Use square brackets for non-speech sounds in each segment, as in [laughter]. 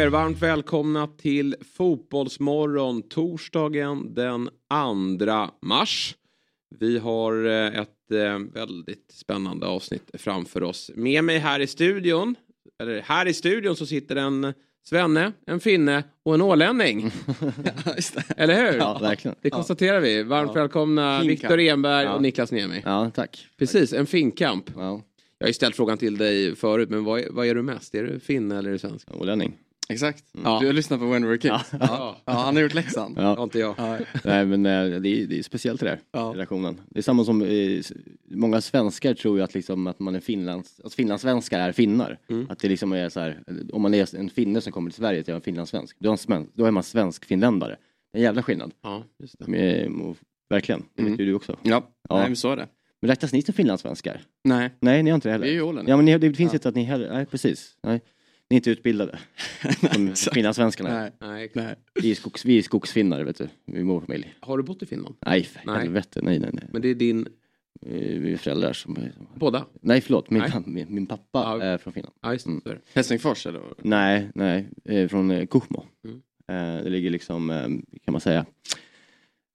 Er, varmt välkomna till Fotbollsmorgon torsdagen den 2 mars. Vi har eh, ett eh, väldigt spännande avsnitt framför oss. Med mig här i studion, eller här i studion så sitter en Svenne, en finne och en ålänning. [laughs] Eller hur? Ja, verkligen. Det konstaterar vi. Varmt välkomna Finkamp. Viktor Enberg Ja. och Niklas Niemi. Ja, tack. Precis, en finkamp. Ja, Jag har ju ställt frågan till dig förut, men vad är, vad är du mest? Är du finne eller är du svensk? ålänning. Exakt. Ja. Du har lyssnat på When We Were Kids. Ja. Ja, han har gjort läxan. ja. Inte jag. Ja. Nej, men eh, det är, det är speciellt det där, Ja. relationen. Det är samma som, eh, många svenskar tror ju att, liksom, att man är finlands, att finlandssvenskar är finnar. Mm. Att det liksom är så här, om man är en finne som kommer till Sverige till en finlandssvensk, då är, man då är man svensk-finländare. Det är en jävla skillnad. Ja, just det. Med, och, verkligen, det Mm. vet ju du också. Ja, Ja. nej men så är det. Men räknas ni som finlandssvenskar? Nej, Nej, ni har inte det vi heller? är ju ålänningar. Ja, men ni, det finns Ja. inte att ni heller, nej precis. Nej. Ni är inte utbildade [laughs] som finlandssvenskarna. Nej, Nej. nej. Vi är, skogs, vi är skogsfinnar, vet du. Vi är vår familj. Har du bott i Finland? Nej, för Nej. helvete. Nej, nej, nej. Men det är din... Eh, Vi är föräldrar som... Båda? Nej, förlåt. Min, Nej. min, min pappa Ja. är från Finland. Ja, just det. Mm. så är det. Helsingfors eller? Nej, nej. Eh, från eh, Kuhmo. Mm. Det ligger liksom, kan man säga,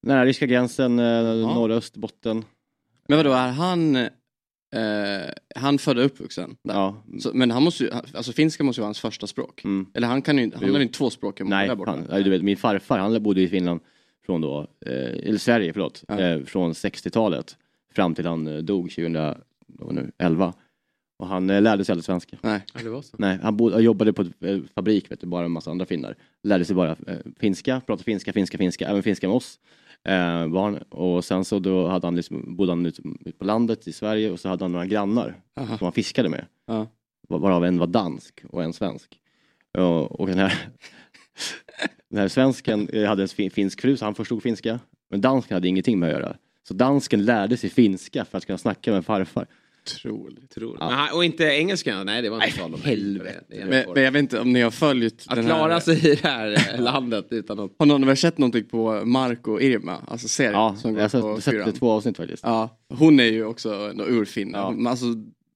nära ryska gränsen, eh, norra Österbotten. Men vadå, är han, eh, han född och uppvuxen där? Ja. Så, men han måste ju, alltså finska måste ju vara hans första språk. Mm. Eller han kan ju inte, han har ju två språk än Nej, där borta. fan, nej, du vet, min farfar han bodde i Finland från då, eh, eller Sverige förlåt, Ja. eh, från 60-talet fram till han eh, dog 2011. Och han eh, lärde sig aldrig svenska. Nej. Ja, det var så. Nej, han, bod, han jobbade på ett eh, fabrik, vet du, bara en massa andra finnar. Lärde sig bara eh, finska, pratade finska, finska, finska, även finska med oss. Eh, barn. Och sen så då hade han liksom, bodde han ute ut på landet i Sverige och så hade han några grannar Aha. som han fiskade med. Ja. Var- Varav en var dansk och en svensk. Och, och den här [laughs] den här svensken eh, hade en fin- finsk fru så han förstod finska. Men dansken hade ingenting med att göra. Så dansken lärde sig finska för att kunna snacka med farfar. Otroligt. Tror. Ja. Men han, och inte engelska? Nej, det var inte tal om helvete. Det Men, men jag vet inte om ni har följt Att den klara här... sig i det här eh, landet utan att... Har någon av er sett någonting på Mark och Irma? Alltså serien Ja, som jag går har på sett, sett fyran. två avsnitt faktiskt. Ja, hon är ju också en urfinne. Ja. Hon- Alltså,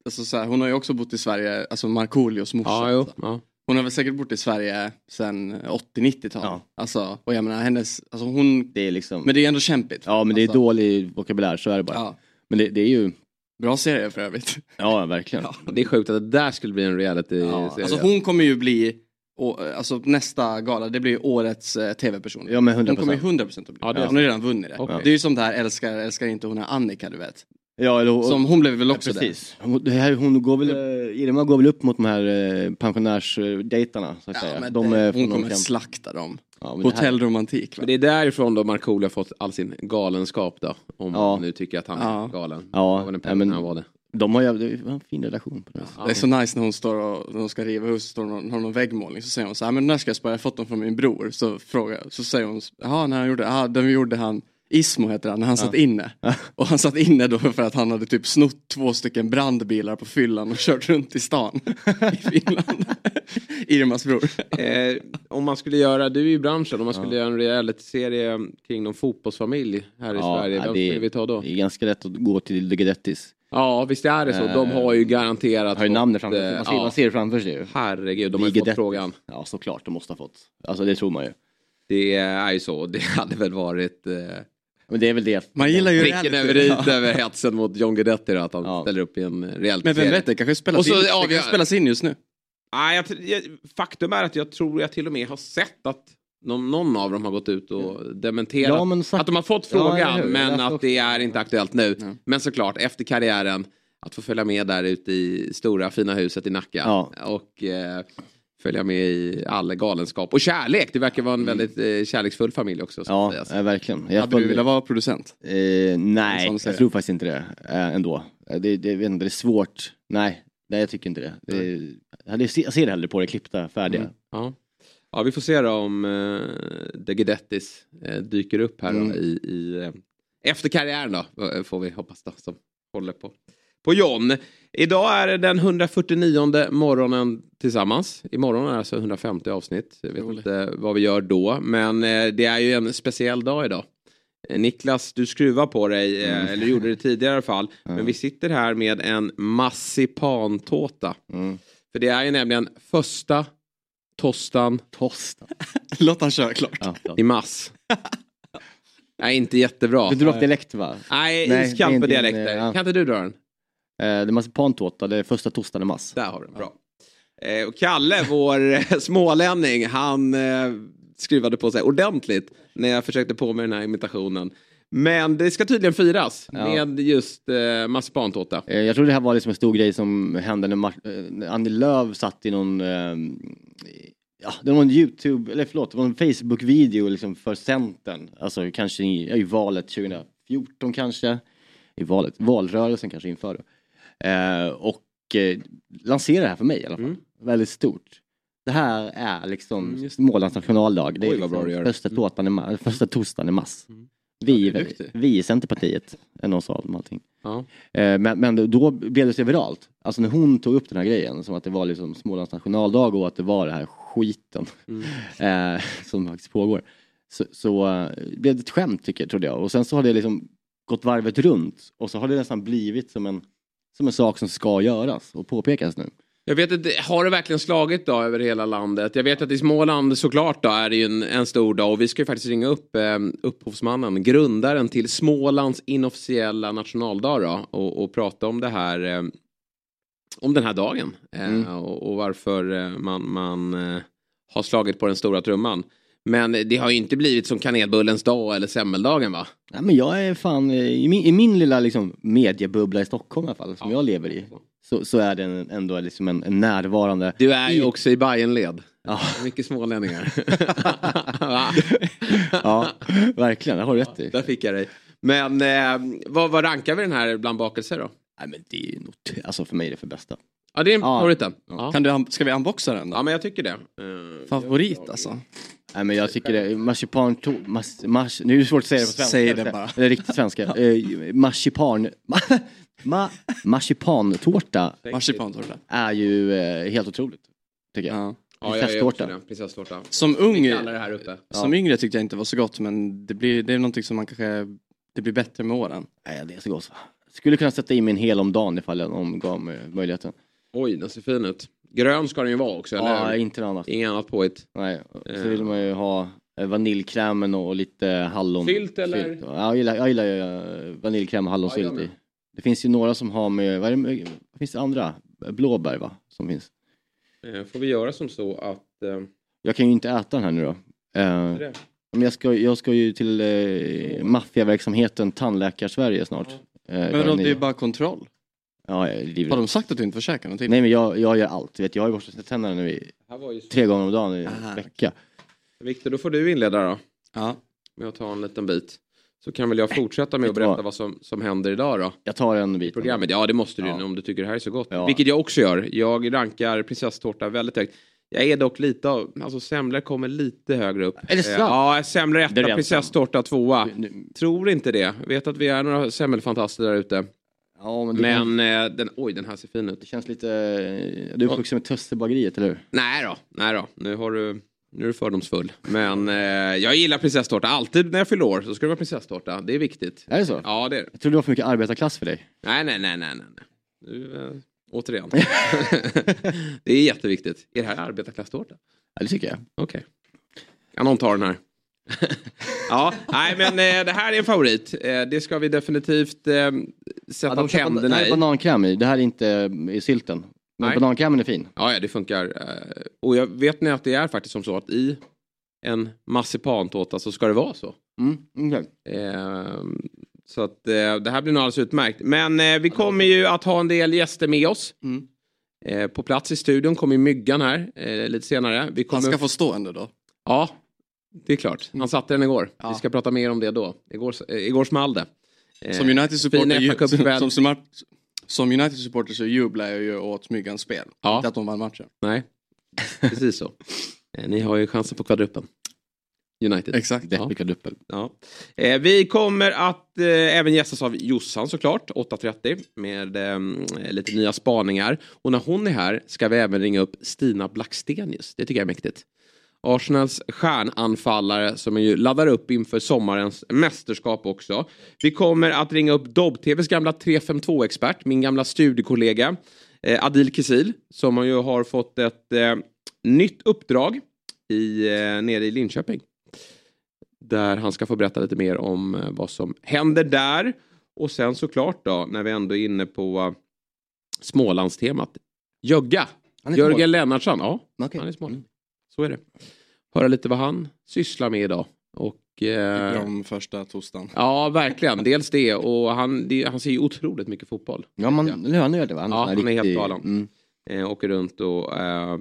alltså, så här, hon har ju också bott i Sverige, alltså Markoolios morsa. Ja, jo. alltså. Ja. Hon har väl säkert bott i Sverige sedan 80-90-tal. Ja. Alltså, och jag menar hennes, alltså hon, Det är liksom... men det är ändå kämpigt. Ja men det är alltså, dålig vokabulär, så är det bara. Ja, Men det, det är ju, bra serie för övrigt. ja verkligen. Det är sjukt att det där skulle bli en reality Ja. Alltså hon kommer ju bli, och, alltså nästa gala, det blir årets eh, tv-person. Ja men 100%. Hon kommer ju 100% att bli. Ja, det är hon har redan vunnit det. Okej. Det är ju som det här älskar, älskar inte hon är Annika du vet. Ja, eller, Som hon blev väl ja, också det. precis. Hon, det här, hon går väl, eh, Irma går väl upp mot de här eh, pensionärsdejtarna så att Ja, säga. men De, det, hon kommer slakta dem. ja, men det här- Hotellromantik. Men det är därifrån då Markoolio har fått all sin galenskap då. Om Ja. man nu tycker att han är Ja. galen. Ja, Det var den ja, men- han var det. De har ju det var en fin relation på det. Ja. Det är så nice när hon står och när hon ska riva huset och har någon väggmålning så säger hon så här, men när ska jag spara? Jag har fått dem från min bror. Så frågar så säger hon, jaha när han gjorde, ja den gjorde han Ismo heter han, när han satt inne. Och han satt inne då för att han hade typ snott två stycken brandbilar på fyllan och kört runt i stan [laughs] i Finland. Irmas bror. Eh, om man skulle göra, du är ju i branschen, om man skulle göra en realityserie kring någon fotbollsfamilj här i Ja, Sverige, ja, vem det- skulle vi ta då? Det är ganska lätt att gå till The Guidettis. Ja, visst är det så. De har ju garanterat Har ju fått, namnet framför eh, sig. Man ser, ja. man ser det framför sig ju. Herregud, de har ju fått frågan. Ja såklart, de måste ha fått. Alltså det tror man ju. Det är ju så. Det hade väl varit eh, Men det är väl det. Man gillar ju pricken över i över hetsen mot John Guidetti då, att han Ja. ställer upp i en reality Men vem vet, det kanske spelas, Och så in, avgör- kanske spelas in just nu. Nej, jag, jag, faktum är att jag tror jag till och med har sett att någon, någon av dem har gått ut och dementerat. Ja, men sagt- Att de har fått Ja, frågan? Jag men att det är inte aktuellt nu. Ja. Men såklart, efter karriären, att få följa med där ute i stora fina huset i Nacka. Ja. Och eh, följa med i all galenskap. Och kärlek, det verkar vara en väldigt eh, kärleksfull familj också. Så Ja, eh, verkligen. Jag Hade du velat vara producent? Eh, nej, jag tror faktiskt inte det eh, ändå. Eh, Det, det, vet inte, det är svårt. Nej, nej jag tycker inte det. det är, jag ser- jag ser hellre på det klippta, färdiga. Mm. Ja. Ja, vi får se då om eh, De Guidettis eh, dyker upp här Mm. då, i, i eh, efter karriären då, får vi hoppas då, som håller på. På John. Idag är det den 149 morgonen tillsammans. Imorgon är det alltså 150 avsnitt. Jag vet Roligt. inte vad vi gör då, men eh, det är ju en speciell dag idag. Eh, Niklas, du skruvar på dig, eh, Mm. eller gjorde det tidigare i alla fall. [laughs] Ja. Men vi sitter här med en massipantårta. Mm. För det är ju nämligen första tostan Tosta. [laughs] Låt han köra klart. [laughs] Ja, i mass. Nej, inte jättebra. Du drar dialekt va? Nej, Nej, är på dialekter. Kan inte du dra den? Eh, det är marsipantårta, det är första torsdagen i mars. Där har du den. Bra. Eh, och Kalle, vår eh, smålänning, han skruvade på sig ordentligt när jag försökte på med den här imitationen. Men det ska tydligen firas Ja. med just eh, marsipantårta. Jag tror det här var liksom en stor grej som hände när, Mar- när Annie Lööf satt i någon, eh, ja det var en YouTube, eller förlåt, det var en Facebook-video liksom för Centern. Alltså kanske i, i valet 2014 kanske. I valet, valrörelsen kanske inför då. Och eh, lanserade det här för mig i alla fall. Mm. Väldigt stort. Det här är liksom Mm, Smålands nationaldag. Det är Oj, liksom första, Mm. tårtan i ma- första torsdagen i mars. Mm. Vi, Ja, vi i Centerpartiet är någon sa om allting. Ja. Eh, Men, men då blev det så viralt. Alltså när hon tog upp den här grejen som att det var liksom Smålands nationaldag och att det var det här skiten Mm. [laughs] eh, som faktiskt pågår. Så, så eh, blev det ett skämt tycker jag, trodde jag. Och sen så har det liksom gått varvet runt och så har det nästan blivit som en, som en sak som ska göras och påpekas nu. Jag vet inte, har det verkligen slagit då över hela landet? Jag vet att i Småland såklart då är det ju en, en stor dag och vi ska ju faktiskt ringa upp eh, upphovsmannen, grundaren till Smålands inofficiella nationaldag då och, och prata om det här eh, om den här dagen eh, Mm. och, och varför eh, man, man eh, har slagit på den stora trumman. Men det har ju inte blivit som kanelbullens dag eller semmeldagen va? Ja, men jag är fan, eh, i min, i min lilla liksom mediebubbla i Stockholm i alla fall, som jag lever i, så, så är den ändå liksom en, en närvarande Du är ju också i Bajenled. Ja. Mycket smålänningar. [laughs] Ja, verkligen, det har du rätt i. Där fick jag dig. Men eh, vad, vad rankar vi den här bland bakelser då? Nej men det är ju nog, alltså för mig är det för bästa. Ja, det är en Ja. favoriten. Ja. Kan du, un- ska vi unboxa den då? ja, men jag tycker det. Eh, Favorit alltså. Nej men jag tycker det, marsipan, to, mas, mars, nu är det svårt att säga det på svenska. Säg det bara. Eller riktigt svenska. eh, marsipan, ma, ma, marsipantårta Marsipantårta. är ju eh, helt otroligt. Tycker jag. Ja. ja, prinsesstårta. också det. Prinsesstårta. Som ung, kallar det här uppe. som yngre tyckte jag inte var så gott men det, blir, det är någonting som man kanske, det blir bättre med åren. Nej det är så gott. Skulle kunna sätta i mig en hel om dagen ifall jag någon gav mig möjligheten. Oj, den ser fin ut. Grön ska den ju vara också, eller Ja, hur? inte något annat. Inget annat påhitt. Nej, så vill man ju ha eh, vaniljkrämen och lite hallon. Sylt, eller? Ja, jag gillar, jag gillar ju eh, vaniljkräm och Ja, hallonsylt jag med. i. Det finns ju några som har med, vad är det, vad finns det andra? Blåbär va? Som finns. Eh, får vi göra som så att... Eh, Jag kan ju inte äta den här nu då. Eh, det? men jag ska, jag ska ju till eh, maffiaverksamheten Tandläkar-Sverige snart. Eh, Men vadå, det är bara kontroll. Ja, jag är livrädd. Har de sagt att du inte får käka någonting? Nej men jag, jag gör allt. Vet, jag har ju borstat tänderna nu i, här var ju... tre gånger om dagen i en vecka. Viktor, då får du inleda då. Ja. Med att ta en liten bit. Så kan väl jag fortsätta med Vet att du berätta vad? vad som, som händer idag då. Jag tar en bit. programmet. Ja, det måste du Ja. nu om du tycker det här är så gott. Ja. Vilket jag också gör. Jag rankar prinsesstårta väldigt högt. Jag är dock lite av, alltså semlor kommer lite högre upp. Är det sant? Eh, Ja, semlor Det är etta, prinsesstårta tvåa. Nu- Tror inte det. Vet att vi är några semmelfantaster där ute. Ja men, det, kan- Men eh, den, oj, den här ser fin ut. det känns lite, eh, du är uppvuxen med Tösterbageriet eller hur? Nej då, nej då. Nu har du, nu är du fördomsfull. Men eh, jag gillar prinsesstårta. Alltid när jag fyller år så ska det vara prinsesstårta. Det är viktigt. Är det så? Ja, det är det. Jag tror det var för mycket arbetarklass för dig. Nej, nej, nej, nej, nej. Nu, eh, återigen. [laughs] det är jätteviktigt. Är det här arbetarklasstårta? Ja det tycker jag. Okej. Kan någon ta den här? [laughs] ja, nej men eh, det här är en favorit. Eh, det ska vi definitivt eh, sätta de köper- tänderna det här i. är banankräm i, det här är inte eh, i sylten. Men Nej. banankrämen är fin. Ja, ja, det funkar. Eh, och jag vet ni att det är faktiskt som så att i en marsipantårta så ska det vara så. Mm, okej. Eh, så att eh, det här blir nog alldeles utmärkt. Men eh, vi kommer ju att ha en del gäster med oss. Mm. Eh, på plats i studion kommer ju Myggan här eh, lite senare. Vi kommer... Han ska få stå ändå då. Ja, det är klart. Han satte den igår. Ja. Vi ska prata mer om det då. Igår, eh, igår small det. Eh, Som United-supporter som, som, som United-supporter så jublar jag ju åt Myggans spel. Ja. Inte att de vann matchen. Nej, [laughs] precis så. Eh, Ni har ju chansen på kvadruppen. United. Exakt. Ja. Deppig dubbel. Ja. Eh, vi kommer att eh, även gästas av Jossan såklart, 8.30 med eh, lite nya spaningar. Och när hon är här ska vi även ringa upp Stina Blackstenius. Det tycker jag är mäktigt. Arsenals stjärnanfallare som ju laddar upp inför sommarens mästerskap också. Vi kommer att ringa upp Dobb-TVs gamla 352-expert, min gamla studiekollega eh, Adil Kisil som ju har fått ett eh, nytt uppdrag i, eh, nere i Linköping. Där han ska få berätta lite mer om eh, vad som händer där. Och sen såklart då, när vi ändå är inne på uh, Smålandstemat. Jögga! Jörgen Lennartsson, ja. Okej. Han är smålänning. Så är det. Höra lite vad han sysslar med idag. Och, eh, Om första torsdagen. ja, verkligen. Dels det och han, det, han ser ju otroligt mycket fotboll. Ja, man, ja. han gör det va? Ja, sån här han är helt galen. Mm. Eh, åker runt och eh,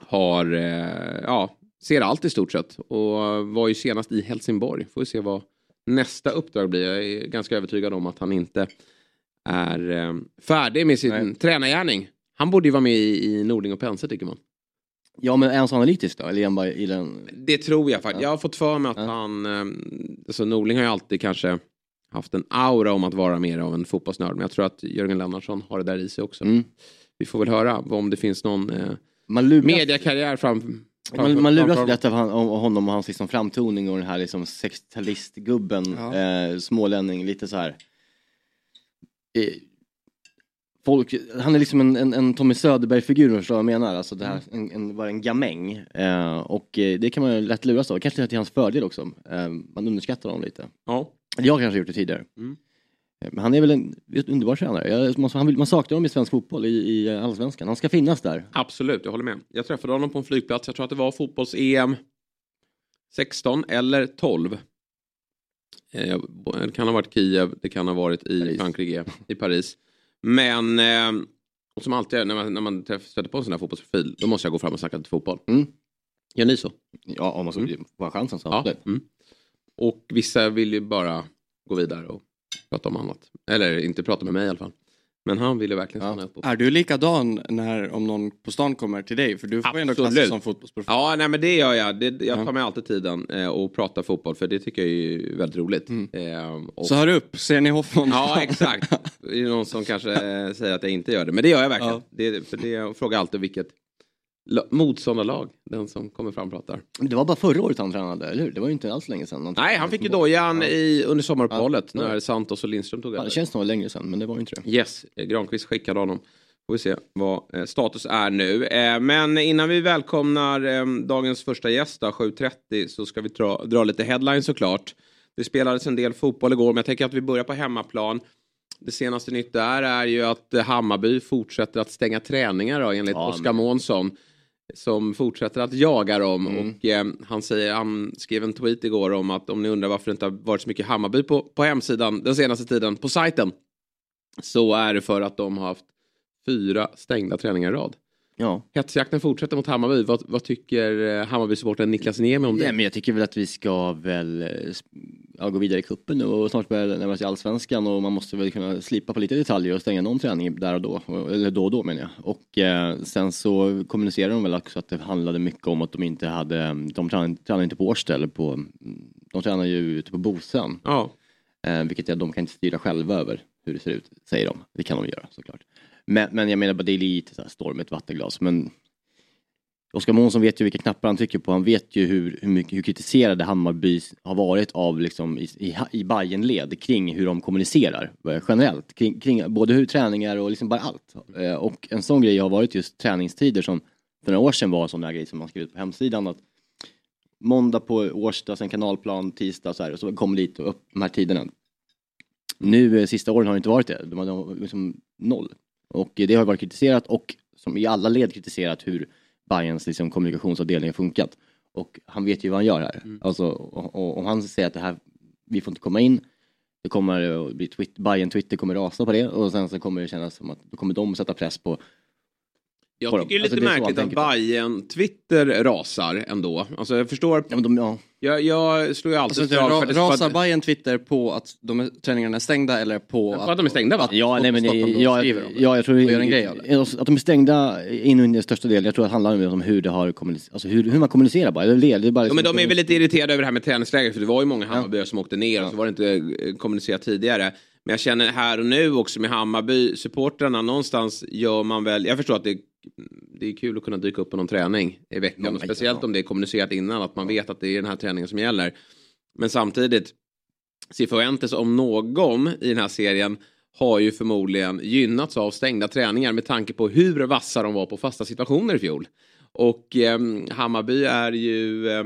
har, eh, ja, ser allt i stort sett. Och var ju senast i Helsingborg. Får vi se vad nästa uppdrag blir. Jag är ganska övertygad om att han inte är eh, färdig med sin Nej. tränargärning. Han borde ju vara med i, i Nordling och Pense tycker man. Ja, men är han så analytisk då? Eller är bara i den... Det tror jag faktiskt. Ja. Jag har fått för mig att Ja. han, eh, alltså Norling har ju alltid kanske haft en aura om att vara mer av en fotbollsnörd. Men jag tror att Jörgen Lennartsson har det där i sig också. Mm. Vi får väl höra om det finns någon eh, Man luras, mediakarriär fram. man, man luras framför- lätt av han, om honom och hans liksom framtoning och den här liksom 60-talistgubben, Ja. eh, smålänning, lite så här. Eh, folk, han är liksom en, en, en Tommy Söderberg-figur, förstår du vad jag menar? Alltså det här, en, en, bara en gamäng. Eh, och eh, det kan man ju lätt luras av, kanske till hans fördel också. Eh, man underskattar honom lite. Ja. Jag har kanske gjort det tidigare. Mm. Eh, Men han är väl en underbar tränare. Jag, måste, han vill, man saknar honom i svensk fotboll, i, i allsvenskan. Han ska finnas där. Absolut, jag håller med. Jag träffade honom på en flygplats. Jag tror att det var fotbolls-EM 16 eller 12. Eh, Det kan ha varit Kiev, det kan ha varit i Paris. Frankrike, i Paris. Men eh, och som alltid är, när man, när man stöter på en sån här fotbollsprofil, då måste jag gå fram och snacka lite fotboll. Mm. Gör ni så? Ja, om man så Mm. får chansen så Ja. Mm. Och vissa vill ju bara gå vidare och prata om annat. Eller inte prata med mig i alla fall. Men han ville verkligen Ja. stanna upp. på- Är du likadan när, om någon på stan kommer till dig? För du får ju ändå Absolut. klassas som fotbollsprofil. Ja, nej men det gör jag. Det, jag tar Ja. mig alltid tiden eh, och pratar fotboll för det tycker jag är väldigt roligt. Mm. Eh, och, Så hör upp, ser ni Hoffman? Ja, exakt. Det är någon som kanske eh, säger att jag inte gör det. Men det gör jag verkligen. Ja. Det, för det, jag frågar alltid vilket motståndarlag den som kommer fram pratar. Men Det var bara förra året han tränade, eller hur? Det var ju inte alls länge sedan. Nej, han fick ju dojan i, under sommaruppehållet Ja. när Santos och Lindström tog Ja, över. det känns nog längre sedan, men det var ju inte det. Yes, Granqvist skickade honom. Får vi se vad eh, status är nu. Eh, men innan vi välkomnar eh, dagens första gäst då, 7.30 så ska vi dra, dra lite headlines såklart. Det spelades en del fotboll igår men jag tänker att vi börjar på hemmaplan. Det senaste nytt där är ju att Hammarby fortsätter att stänga träningar då, enligt Ja, Oskar Månsson. Som fortsätter att jaga dem Mm. och eh, han, säger, han skrev en tweet igår om att om ni undrar varför det inte har varit så mycket Hammarby på, på hemsidan den senaste tiden, på sajten. Så är det för att de har haft fyra stängda träningar i rad. Ja. Hetsjakten fortsätter mot Hammarby. Vad, vad tycker eh, Hammarby-supporten Niklas Niemi om det? Nej, men jag tycker väl att vi ska väl eh, ja, gå vidare i kuppen nu och snart börja närma i allsvenskan och man måste väl kunna slipa på lite detaljer och stänga någon träning där och då, eller då och då menar jag. Och eh, sen så kommunicerar de väl också att det handlade mycket om att de inte hade, de tränar, tränar inte på Årsta eller på, de tränar ju ute på Bosön. Ja, Eh, vilket de kan inte styra själva över hur det ser ut, säger de. Det kan de göra såklart. Men, men jag menar bara det är lite så här storm i ett vattenglas. Men Oskar Månsson vet ju vilka knappar han trycker på. Han vet ju hur, hur, mycket, hur kritiserade Hammarby har varit av liksom i, i, i Bajenled kring hur de kommunicerar eh, generellt. Kring, kring både hur träningar och liksom bara allt. Eh, och en sån grej har varit just träningstider som för några år sedan var en sån där grej som man skrev ut på hemsidan. Att måndag på Årsta, sen kanalplan, tisdag så här, och så kom dit och upp de här tiderna. Nu eh, sista åren har det inte varit det, de har liksom noll. Och det har varit kritiserat och som i alla led kritiserat hur Bayerns liksom, kommunikationsavdelning har funkat. Och han vet ju vad han gör här. Alltså, och, om han säger att det här, vi får inte komma in, det kommer bli tweet, Bayern Twitter kommer rasa på det och sen så kommer det kännas som att då kommer de sätta press på Jag på tycker det är dem. lite Alltså, så märkligt man att. Bayern Twitter rasar ändå. Alltså jag förstår. Ja, de, ja. Jag, jag slår ju alltid Alltså, slag för det- rasar att- Bayern Twitter på att de är, träningarna är stängda eller på På att de är stängda, va? Att Ja, nej, men ja, ja, jag tror Och gör en grej av det. Att de är stängda in i den största delen. Jag tror att det handlar om hur det har. Alltså hur, hur man kommunicerar bara. Det är det. är bara Ja, men liksom- de är väl lite irriterade över det här med träningsläger för det var ju många Hammarbyare som åkte ner och så var det inte eh, kommunicerat tidigare. Men jag känner här och nu också med Hammarby-supportrarna någonstans gör man väl, jag förstår att det, det är kul att kunna dyka upp på någon träning i veckan och speciellt om det är kommunicerat innan att man vet att det är den här träningen som gäller. Men samtidigt, Cifuentes om någon i den här serien har ju förmodligen gynnats av stängda träningar med tanke på hur vassa de var på fasta situationer i fjol. Och eh, Hammarby är ju... Eh,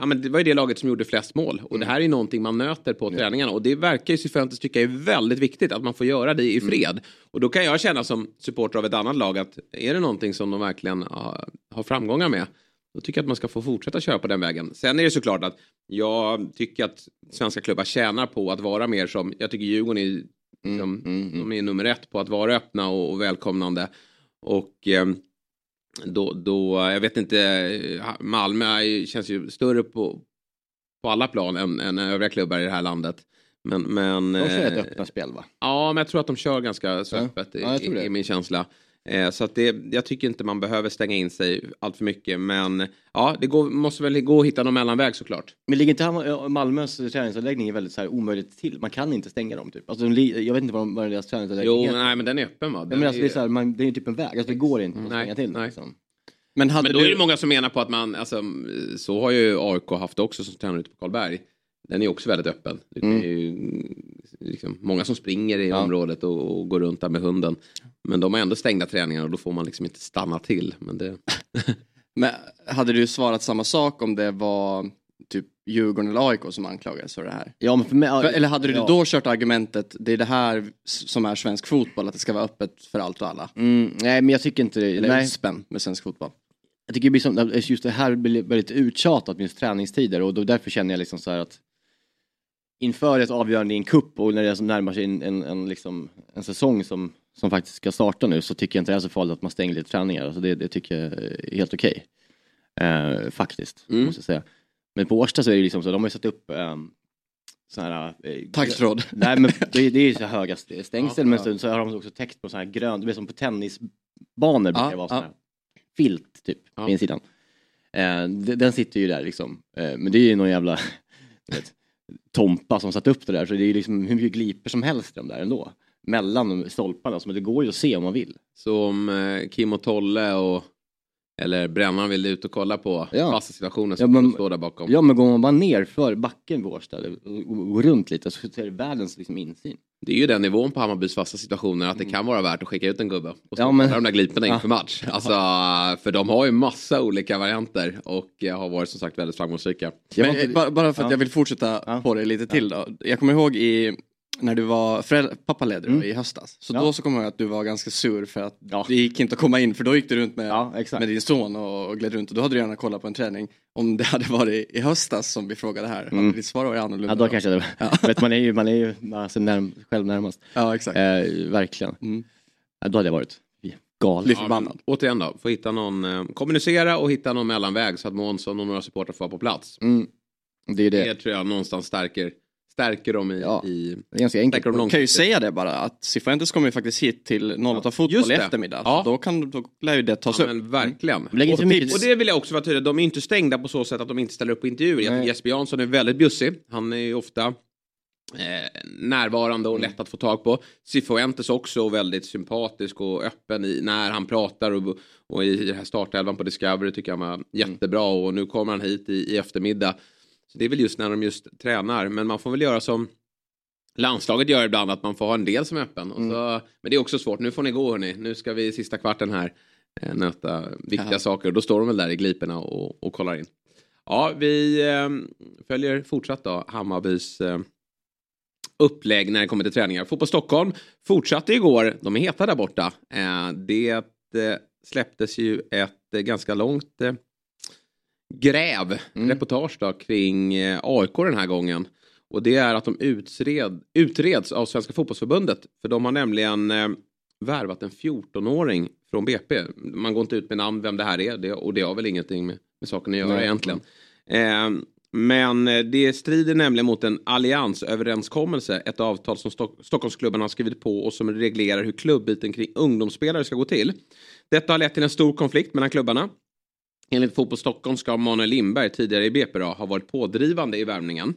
ja, men det var ju det laget som gjorde flest mål. Och det här är ju någonting man nöter på träningarna. Och det verkar ju Cifuentes tycka är väldigt viktigt att man får göra det i fred. Och då kan jag känna som supporter av ett annat lag att är det någonting som de verkligen har, har framgångar med. Då tycker jag att man ska få fortsätta köra på den vägen. Sen är det såklart att jag tycker att svenska klubbar tjänar på att vara mer som, jag tycker Djurgården är, liksom, de är nummer ett på att vara öppna och, och välkomnande. Och ehm, då, då, jag vet inte, eh, Malmö känns ju större på, på alla plan än, än övriga klubbar i det här landet. Men, men, De kör eh, ett öppna spel va? Ja, men jag tror att de kör ganska så öppet Ja, i, i min känsla. Eh, så att det, jag tycker inte man behöver stänga in sig allt för mycket. Men ja, det går, måste väl gå att hitta någon mellanväg såklart. Men ligger inte Hammar- Malmös träningsanläggning väldigt så här omöjligt till? Man kan inte stänga dem typ. Alltså, jag vet inte vad, de, vad deras träningsanläggning Jo, heter. nej men den är öppen va? Den men alltså, det, är är- så här, man, det är typ en väg, alltså, det går inte att Nej, stänga till. nej. Liksom. Men Men då du... är det många som menar på att man, alltså, så har ju AIK haft också som tränar ute på Karlberg. Den är också väldigt öppen. Det är ju, liksom, många som springer i Ja. området och, och går runt där med hunden. Men de har ändå stängda träningar och då får man liksom inte stanna till. Men det... [laughs] Men hade du svarat samma sak om det var typ Djurgården eller AIK som anklagades för det här? Ja, men för mig, För, eller hade du ja. då kört argumentet, det är det här som är svensk fotboll, att det ska vara öppet för allt och alla? Mm, nej, men jag tycker inte det. Eller USPen med svensk fotboll? jag tycker det blir som, just det här blir väldigt uttjatat med träningstider och då, därför känner jag liksom så här att inför ett avgörande i en kupp och när det närmar sig en, en, en, liksom, en säsong som, som faktiskt ska starta nu så tycker jag inte det är så farligt att man stänger lite träningar. Alltså det, det tycker jag är helt okej. Eh, faktiskt, Mm. måste jag säga. Men på Årsta så är det liksom så, de har ju satt upp um, så här... Eh, Taggtråd. Nej men det, det är ju så höga st- stängsel Ja, men ja. så, så har de också täckt på så här grönt, det är som på tennisbanor brukar Ja, det vara ja. så här filt typ Ja. på insidan. Eh, den sitter ju där liksom. Eh, men det är ju någon jävla [laughs] vet, tompa som satt upp det där så det är ju liksom hur mycket gliper som helst i de där ändå. Mellan stolparna, så det går ju att se om man vill. Så om eh, Kim och Tolle och eller Brännan vill ut och kolla på Ja. fasta situationer så Ja, men- de stå där bakom. Ja men går man bara ner för backen på Årsta och, och runt lite så ser det världens liksom insyn. Det är ju den nivån på Hammarbys fasta situationer att det kan vara värt att skicka ut en gubbe och Ja, ja, men- de där gliporna Ja. inför match. Alltså, för de har ju massa olika varianter och eh, har varit som sagt väldigt framgångsrika. Men, var eh, inte- bara, bara för att Ja. jag vill fortsätta Ja. på det lite till då. Jag kommer ihåg i, när du var föräldra, pappaledig Mm. i höstas. Så Ja. då så kommer jag ihåg att du var ganska sur för att Ja. det gick inte att komma in för då gick du runt med, Ja, med din son och, och gled runt och då hade du gärna kollat på en träning. Om det hade varit i höstas som vi frågade här, Mm. hade ditt svar varit annorlunda? Ja då kanske det vet, man är ju, man är ju alltså, närm, själv närmast. Ja exakt. Eh, verkligen. Mm. Ja, då hade jag varit galen. Ja, men, återigen då, få hitta någon, eh, kommunicera och hitta någon mellanväg så att Månsson och några supportrar får vara på plats. Mm. Det är Det, det. tror jag någonstans stärker, stärker dem i, Ja. i Det är ganska enkelt. dem kan ju säga det bara att Cifuentes kommer ju faktiskt hit till 08 fotboll i eftermiddag. Ja. Då, kan, då lär ju det tas Ja, upp. men verkligen. Inte Och, för mycket- och det vill jag också vara tydlig, de är inte stängda på så sätt att de inte ställer upp på intervjuer. Nej. Jesper Jansson är väldigt bjussig. Han är ju ofta eh, närvarande och lätt att få tag på. Cifuentes också väldigt sympatisk och öppen i, när han pratar och, och i den här startelvan på Discovery tycker jag han var jättebra och nu kommer han hit i, i eftermiddag. Det är väl just när de just tränar men man får väl göra som Landslaget gör ibland att man får ha en del som är öppen. Och så, men det är också svårt. Nu får ni gå hörni. Nu ska vi i sista kvarten här eh, nöta viktiga Ja. saker. Och då står de väl där i gliporna och, och kollar in. Ja, vi eh, följer fortsatt då Hammarbys eh, upplägg när det kommer till träningar. Fotboll Stockholm fortsatte igår. De är heta där borta. Eh, det eh, släpptes ju ett eh, ganska långt gräv, Mm. reportage då, kring eh, AIK den här gången. Och det är att de utred, utreds av Svenska fotbollsförbundet. För de har nämligen eh, värvat en 14-åring från BP. Man går inte ut med namn vem det här är det, och det har väl ingenting med, med saken att göra Nej. egentligen. Eh, men eh, det strider nämligen mot en alliansöverenskommelse, ett avtal som Stock Stockholmsklubben har skrivit på och som reglerar hur klubbyten kring ungdomsspelare ska gå till. Detta har lett till en stor konflikt mellan klubbarna. Enligt Fotboll Stockholm ska Manuel Lindberg, tidigare i BPA, ha varit pådrivande i värvningen.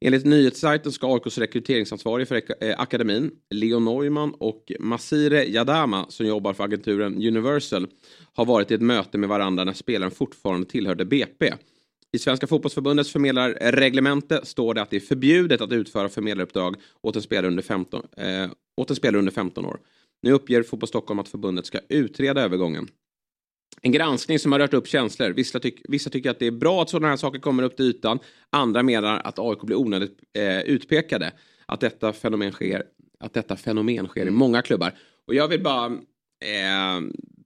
Enligt nyhetssajten ska AIKs rekryteringsansvarig för eh, akademin, Leo Neumann och Masire Yadama som jobbar för agenturen Universal ha varit i ett möte med varandra när spelaren fortfarande tillhörde BP. I Svenska fotbollsförbundets förmedlarreglemente står det att det är förbjudet att utföra förmedlaruppdrag åt en spelare under 15, eh, åt en spelare under 15 år. Nu uppger Fotboll Stockholm att förbundet ska utreda övergången. En granskning som har rört upp känslor. Vissa, tyck, vissa tycker att det är bra att sådana här saker kommer upp till ytan. Andra menar att AIK blir onödigt eh, utpekade. Att detta fenomen sker, att detta fenomen sker i många klubbar. Och jag vill bara eh,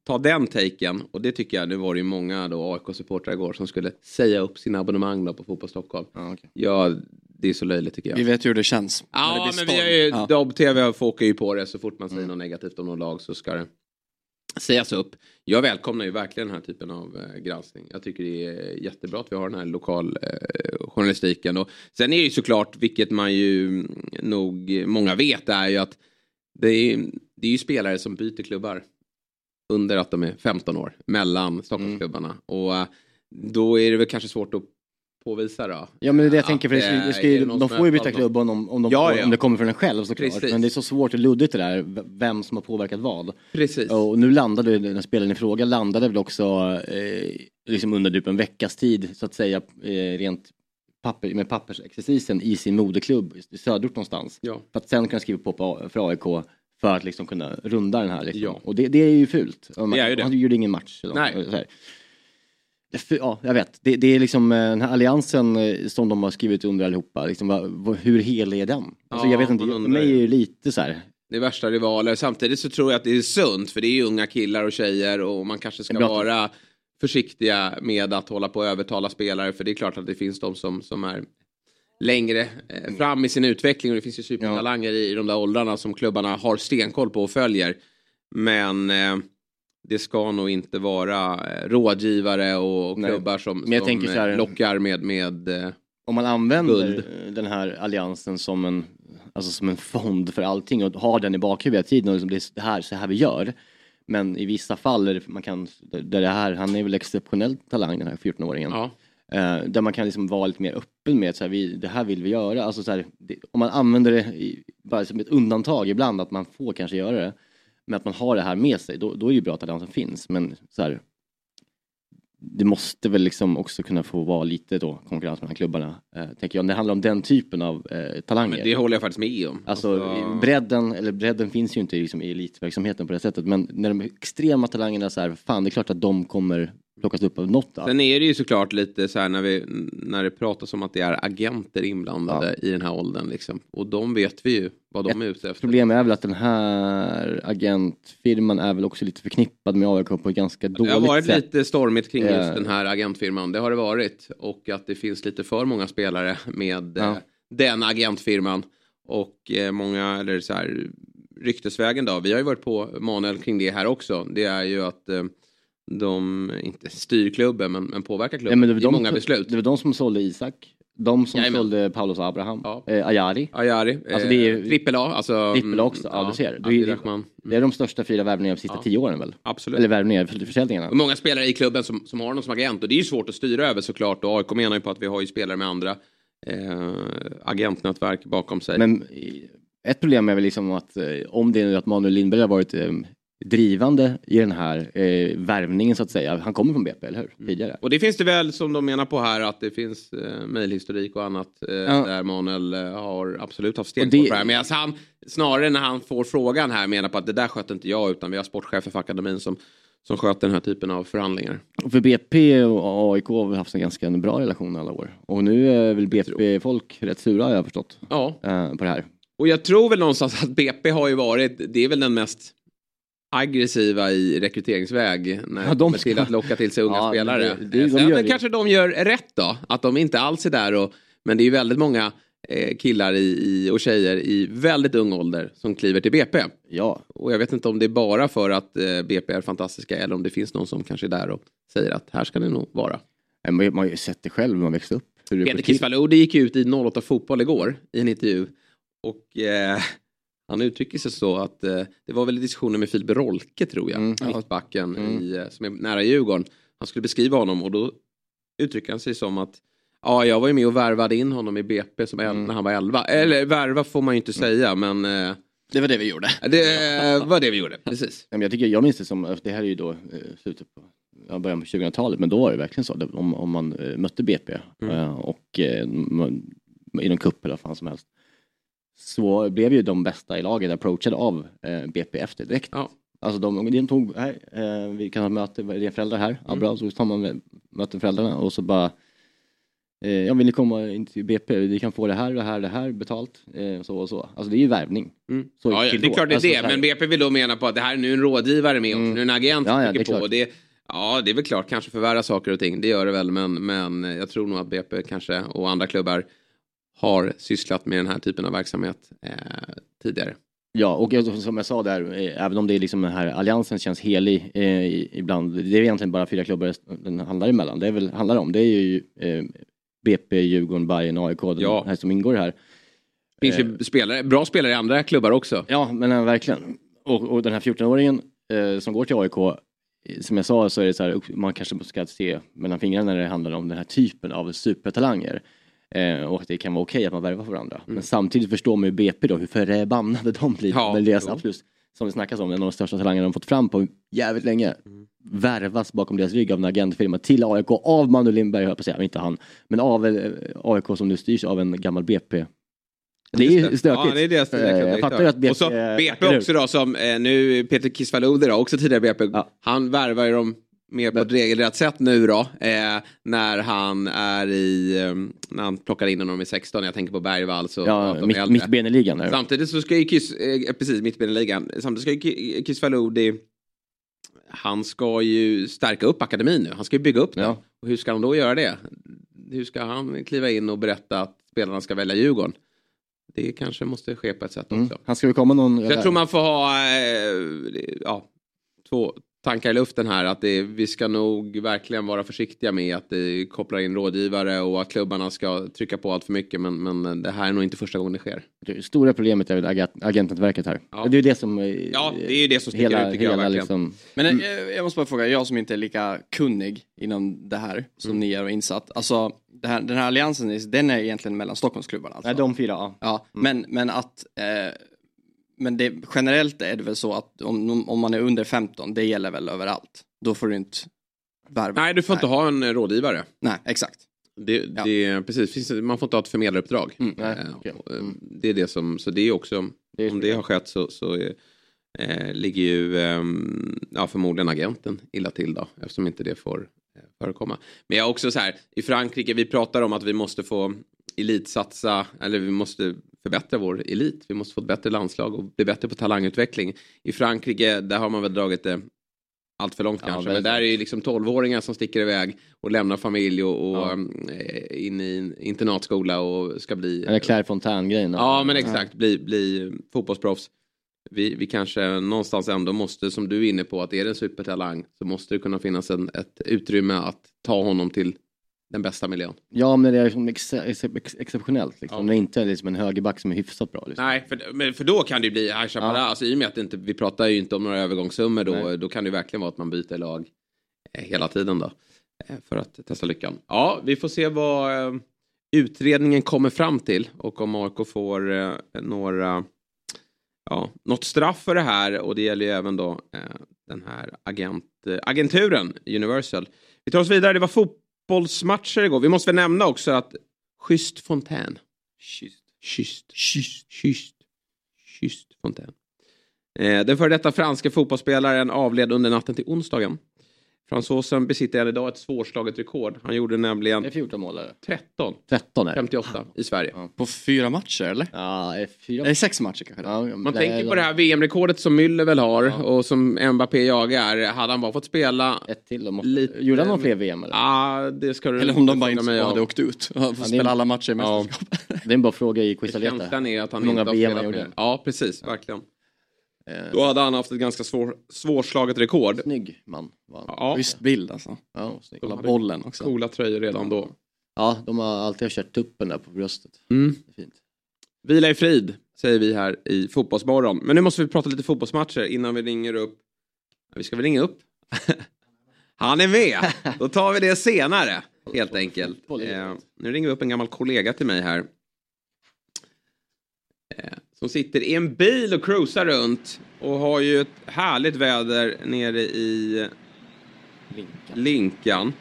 ta den taken. Och det tycker jag, nu var det ju många då AIK-supportrar igår som skulle säga upp sina abonnemang då på Fotboll Stockholm. Ja, okej. Ja, det är så löjligt tycker jag. Vi vet ju hur det känns. det Ja, blir men vi har ju, Ja. Dobb-TV fåkar ju på det så fort man säger något negativt om någon lag så ska det sägas upp. Jag välkomnar ju verkligen den här typen av eh, granskning. Jag tycker det är jättebra att vi har den här lokal eh, sen är det ju såklart, vilket man ju mm, nog många vet, är ju att det är, det är ju spelare som byter klubbar under att de är 15 år mellan Stockholmsklubbarna. Och eh, då är det väl kanske svårt att påvisa då. Ja men det är det jag tänker, för det ska, det ska ju, de får ju byta klubb om, de, om, de, Ja, ja. om det kommer från en själv såklart. Precis. Men det är så svårt och luddigt det där, vem som har påverkat vad. Precis. Och nu landade den spelaren i fråga landade väl också eh, liksom under typ en veckas tid så att säga eh, rent papper, med pappersexercisen i sin moderklubb i söderort någonstans. Ja. För att sen kunna skriva på, för AIK för att liksom kunna runda den här. Liksom. Ja. Och det, det är ju fult. Man- Det är ju det. Han gjorde ingen match. Nej. något, så här. Det är för- Ja, jag vet. Det, det är liksom eh, den här alliansen eh, som de har skrivit under allihopa. Liksom, vad, hur hel är den? Alltså, Ja, jag vet inte, för mig är det lite så här. Det är värsta rivaler. Samtidigt så tror jag att det är sunt för det är unga killar och tjejer och man kanske ska vara försiktiga med att hålla på och övertala spelare för det är klart att det finns de som, som är längre eh, fram i sin utveckling och det finns ju supertalanger i, i de där åldrarna som klubbarna har stenkoll på och följer. Men det ska nog inte vara eh, rådgivare och, Nej. klubbar som, som så här- eh, lockar med, med eh, Om man använder Guld. eh, den här alliansen som en, alltså som en fond för allting och har den i bakhuvudet tiden och liksom det är det här, så här vi gör. Men i vissa fall är det, man kan, där det här, han är väl exceptionell talang den här 14-åringen. ja, Eh, där man kan liksom vara lite mer öppen med att så här, vi, det här vill vi göra. Alltså, så här, det, om man använder det i, bara som ett undantag ibland, att man får kanske göra det. Men att man har det här med sig, då, då är det ju bra att alliansen finns. Men så här, det måste väl liksom också kunna få vara lite då konkurrens mellan klubbarna. Eh, tänker jag, när det handlar om den typen av eh, talanger. men det håller jag faktiskt med om. Alltså bredden, eller bredden finns ju inte liksom, i elitverksamheten på det sättet. Men när de extrema talangerna så här, fan det är klart att de kommer plockas upp av något. Sen är det ju såklart lite så här när, vi, när det pratas om att det är agenter inblandade i den här åldern. Liksom. Och de vet vi ju vad de är ute efter. Problemet är väl att den här agentfirman är väl också lite förknippad med AIK på ett ganska Det dåligt har varit sätt. lite stormigt kring just Eh. den här agentfirman. Det har det varit. Och att det finns lite för många spelare med Ja. eh, den agentfirman. Och eh, många, eller så här, ryktesvägen då. Vi har ju varit på Manuel kring det här också. Det är ju att de, inte styr klubben, men, men påverkar klubben men det, var i de, många beslut. det var de som sålde Isak, de som Jajamän. sålde Paulus Abraham, Ja. eh, Ayari. Ajari, Alltså, det är- eh, trippel A. Alltså, Trippel A också, ja, du ser. Det är- Abdirahman. Det är de största fyra värvningarna de sista Ja. tio åren väl? Absolut. Eller värvningar, för- försäljningarna. Och många spelare i klubben som, som har någon som agent och det är ju svårt att styra över såklart och AIK menar ju på att vi har ju spelare med andra eh, agentnätverk bakom sig. Men eh, ett problem är väl liksom att eh, om det är att Manuel Lindberg har varit eh, drivande i den här eh, värvningen så att säga. Han kommer från BP, eller hur? Mm. Tidigare. Och det finns det väl som de menar på här att det finns eh, mejlhistorik och annat eh, Ja. där Manuel eh, har absolut haft stenkoll det- på det här. Medan han snarare när han får frågan här menar på att det där sköter inte jag utan vi har sportchefer för akademin som, som sköter den här typen av förhandlingar. Och för BP och AIK har vi haft en ganska bra relation alla år. Och nu är väl BP-folk rätt sura har jag förstått. Ja, Eh, på det här. och jag tror väl någonstans att BP har ju varit, det är väl den mest aggressiva i rekryteringsväg när Ja, de kommer till ska- att locka till sig unga Ja, spelare. det- det- de gör det. kanske de gör rätt då, att de inte alls är där och men det är ju väldigt många eh, killar i, i, och tjejer i väldigt ung ålder som kliver till BP. Ja. Och jag vet inte om det är bara för att eh, BP är fantastiska eller om det finns någon som kanske är där och säger att här ska det nog vara. Man, har ju sett det själv när man växte upp. Peter. Kisvalodi gick ut i 08 Fotboll igår i en intervju. Och eh, han uttrycker sig så att eh, det var väl diskussioner med Filip Rolke tror jag, Mm. mittbacken Mm. i, eh, som är nära Djurgården. Han skulle beskriva honom och då uttrycker han sig som att Ja, jag var ju med och värvade in honom i BP som Mm. när han var 11. Eller värva får man ju inte säga, men eh, Det var det vi gjorde. det var det vi gjorde. Precis. Jag, tycker, jag minns det som, det här är ju då eh, slutet på ja, början på 2000-talet, men då var det verkligen så. Om, om man eh, mötte BP Mm. och man, i någon cup eller vad fan som helst. Så blev ju de bästa i laget approachade av eh, BP efter direkt. Ja. Alltså de, de tog, här, eh, vi kan ha möte, vad är föräldrar här? Ja Mm. bra, så tar man med, möter föräldrarna och så bara eh, Ja vill ni komma in till BP? Vi kan få det här, det här, det här betalt. Eh, så och så. Alltså det är ju värvning. Mm. Så Ja, ja, det är klart det är Alltså, det. Men BP vill då mena på att det här är nu en rådgivare med oss. Mm. Nu är en agent Ja, som ja, det är trycker på. Det, ja, det är väl klart. Kanske förvärra saker och ting. Det gör det väl. Men, men jag tror nog att BP kanske och andra klubbar har sysslat med den här typen av verksamhet eh, tidigare. Ja, och som jag sa där, eh, även om det är liksom den här alliansen känns helig eh, ibland. Det är egentligen bara fyra klubbar den handlar emellan. Det är väl, handlar om, det är ju eh, BP, Djurgården, Bayern, AIK, Ja. här som ingår här. finns ju spelare, bra spelare i andra klubbar också. Ja, men eh, verkligen. Och, och den här 14-åringen eh, som går till AIK, eh, som jag sa så är det så här, man kanske ska se mellan fingrarna när det handlar om den här typen av supertalanger. Eh, och att det kan vara okej att man värvar för varandra. Men samtidigt förstår man ju BP då hur förbannade de blir. Ja, med deras jo. absolut, som det snackas om, en av de största talangerna de fått fram på jävligt länge. Värvas bakom deras rygg av en agentfirma till AIK av Manu Lindberg, höll jag på att säga, inte han. Men av eh, AIK som nu styrs av en gammal BP. Det är ju stökigt. Ja, det är deras Eh. Jag fattar att BP... Och så BP också då som eh, nu Peter Kisvalodi då, också tidigare BP. Ja. Han värvar ju dem mer på ett regelrätt sätt nu då. Eh, när han är i, eh, när han plockar in honom i 16. Jag tänker på Bergvall. Så Ja, mitt, äldre. mitt ben i ligan. Där. Samtidigt så ska ju Kiss, eh, precis mittbenligan, samtidigt ska ju Ki- Kisvalodi han ska ju stärka upp akademin nu. Han ska ju bygga upp den. Ja. Och hur ska han då göra det? Hur ska han kliva in och berätta att spelarna ska välja Djurgården? Det kanske måste ske på ett sätt Mm. också. Han ska ju komma någon... Så jag tror man får ha eh, ja, två tankar i luften här. Att det, vi ska nog verkligen vara försiktiga med att det kopplar in rådgivare och att klubbarna ska trycka på allt för mycket. Men, men det här är nog inte första gången det sker. Det stora problemet är väl agent- agentnätverket här. Ja. Det är ju det som... eh, Ja, det är ju det som sticker hela, ut tycker jag hela verkligen. liksom, Men Mm. eh, jag måste bara fråga, jag som inte är lika kunnig inom det här som Mm. ni är och insatt. Alltså det här, den här alliansen, den är egentligen mellan Stockholmsklubbarna alltså? Nej, de fyra, ja. Ja, men, men att eh, men det, generellt är det väl så att om, om man är under 15, det gäller väl överallt. Då får du inte värva. Nej, du får inte ha en eh, rådgivare. Nej, exakt. Det, Ja. det, precis, man får inte ha ett förmedlaruppdrag. Mm, nej, Eh, och, eh. Det är det som, så det är också, Det är om det har skett så, så eh, eh, ligger ju ehm, ja, förmodligen agenten illa till då, eftersom inte det får eh, förekomma. Men jag också så här, i Frankrike, vi pratar om att vi måste få elitsatsa, eller vi måste förbättra vår elit. Vi måste få ett bättre landslag och bli bättre på talangutveckling. I Frankrike, där har man väl dragit det allt för långt Ja, kanske. Men där är ju liksom 12-åringar som sticker iväg och lämnar familj och, och Ja. eh, in i en internatskola och ska bli... Eller Claire Fontaine-grejen. Ja men exakt, bli, bli fotbollsproffs. Vi, vi kanske någonstans ändå måste, som du är inne på, att är det en supertalang så måste det kunna finnas en, ett utrymme att ta honom till den bästa miljön. Ja, men det är liksom ex ex ex exceptionellt. Liksom. Ja. Det är inte liksom en högerback som är hyfsat bra. Liksom. Nej, för, för då kan det ju bli High Chaparral, Ja. alltså i och med att inte, vi pratar ju inte om några övergångssummor då, Nej. då kan det verkligen vara att man byter lag eh, hela tiden då. eh, För att testa lyckan. Ja, vi får se vad eh, utredningen kommer fram till och om AIK får några, ja, något straff för det här och det gäller ju även då eh, den här agent, eh, agenturen Universal. Vi tar oss vidare, det var fotbollsmatcher igår. Vi måste väl nämna också att Schysst Fontän. Schysst. Schysst. Schysst. Schysst. Schysst Fontän. Eh, den före detta franska fotbollsspelaren avled under natten till onsdagen. Fransosen besitter än idag ett svårslaget rekord. Han gjorde nämligen Det är 14 mål eller? 13, 13 är det. 58 i Sverige. Ja. På fyra matcher eller? Ja, är fyra. Nej, sex matcher kanske. Ja, Man tänker på det här VM-rekordet som Müller väl har och som Mbappé jagar. Hade han bara fått spela... Ett till. Måste... Lite- Gjorde han någon fler VM eller? Ja, det ska du Eller om de bara inte hade åkt ut det är- spela alla matcher i Ja. mästerskapet. Det är en bra fråga i Quizaleta. Känslan är att han Hur många inte har VM han gjorde? Ja, precis. Verkligen. Då hade han haft ett ganska svår, svårslaget rekord. Snygg man var han. Ja, Schysst bild alltså. Ja, snygg. Kolla Bollen också. coola tröjor redan då. ja, de har alltid kört tuppen där på bröstet. Mm. Det är fint. Vila i frid, säger vi här i Fotbollsmorgon. Men nu måste vi prata lite fotbollsmatcher innan vi ringer upp... Vi ska väl ringa upp? [laughs] Han är med! Då tar vi det senare, helt enkelt. Eh, nu ringer vi upp en gammal kollega till mig här. Eh, som sitter i en bil och cruisar runt och har ju ett härligt väder nere i Linkan. Linkan.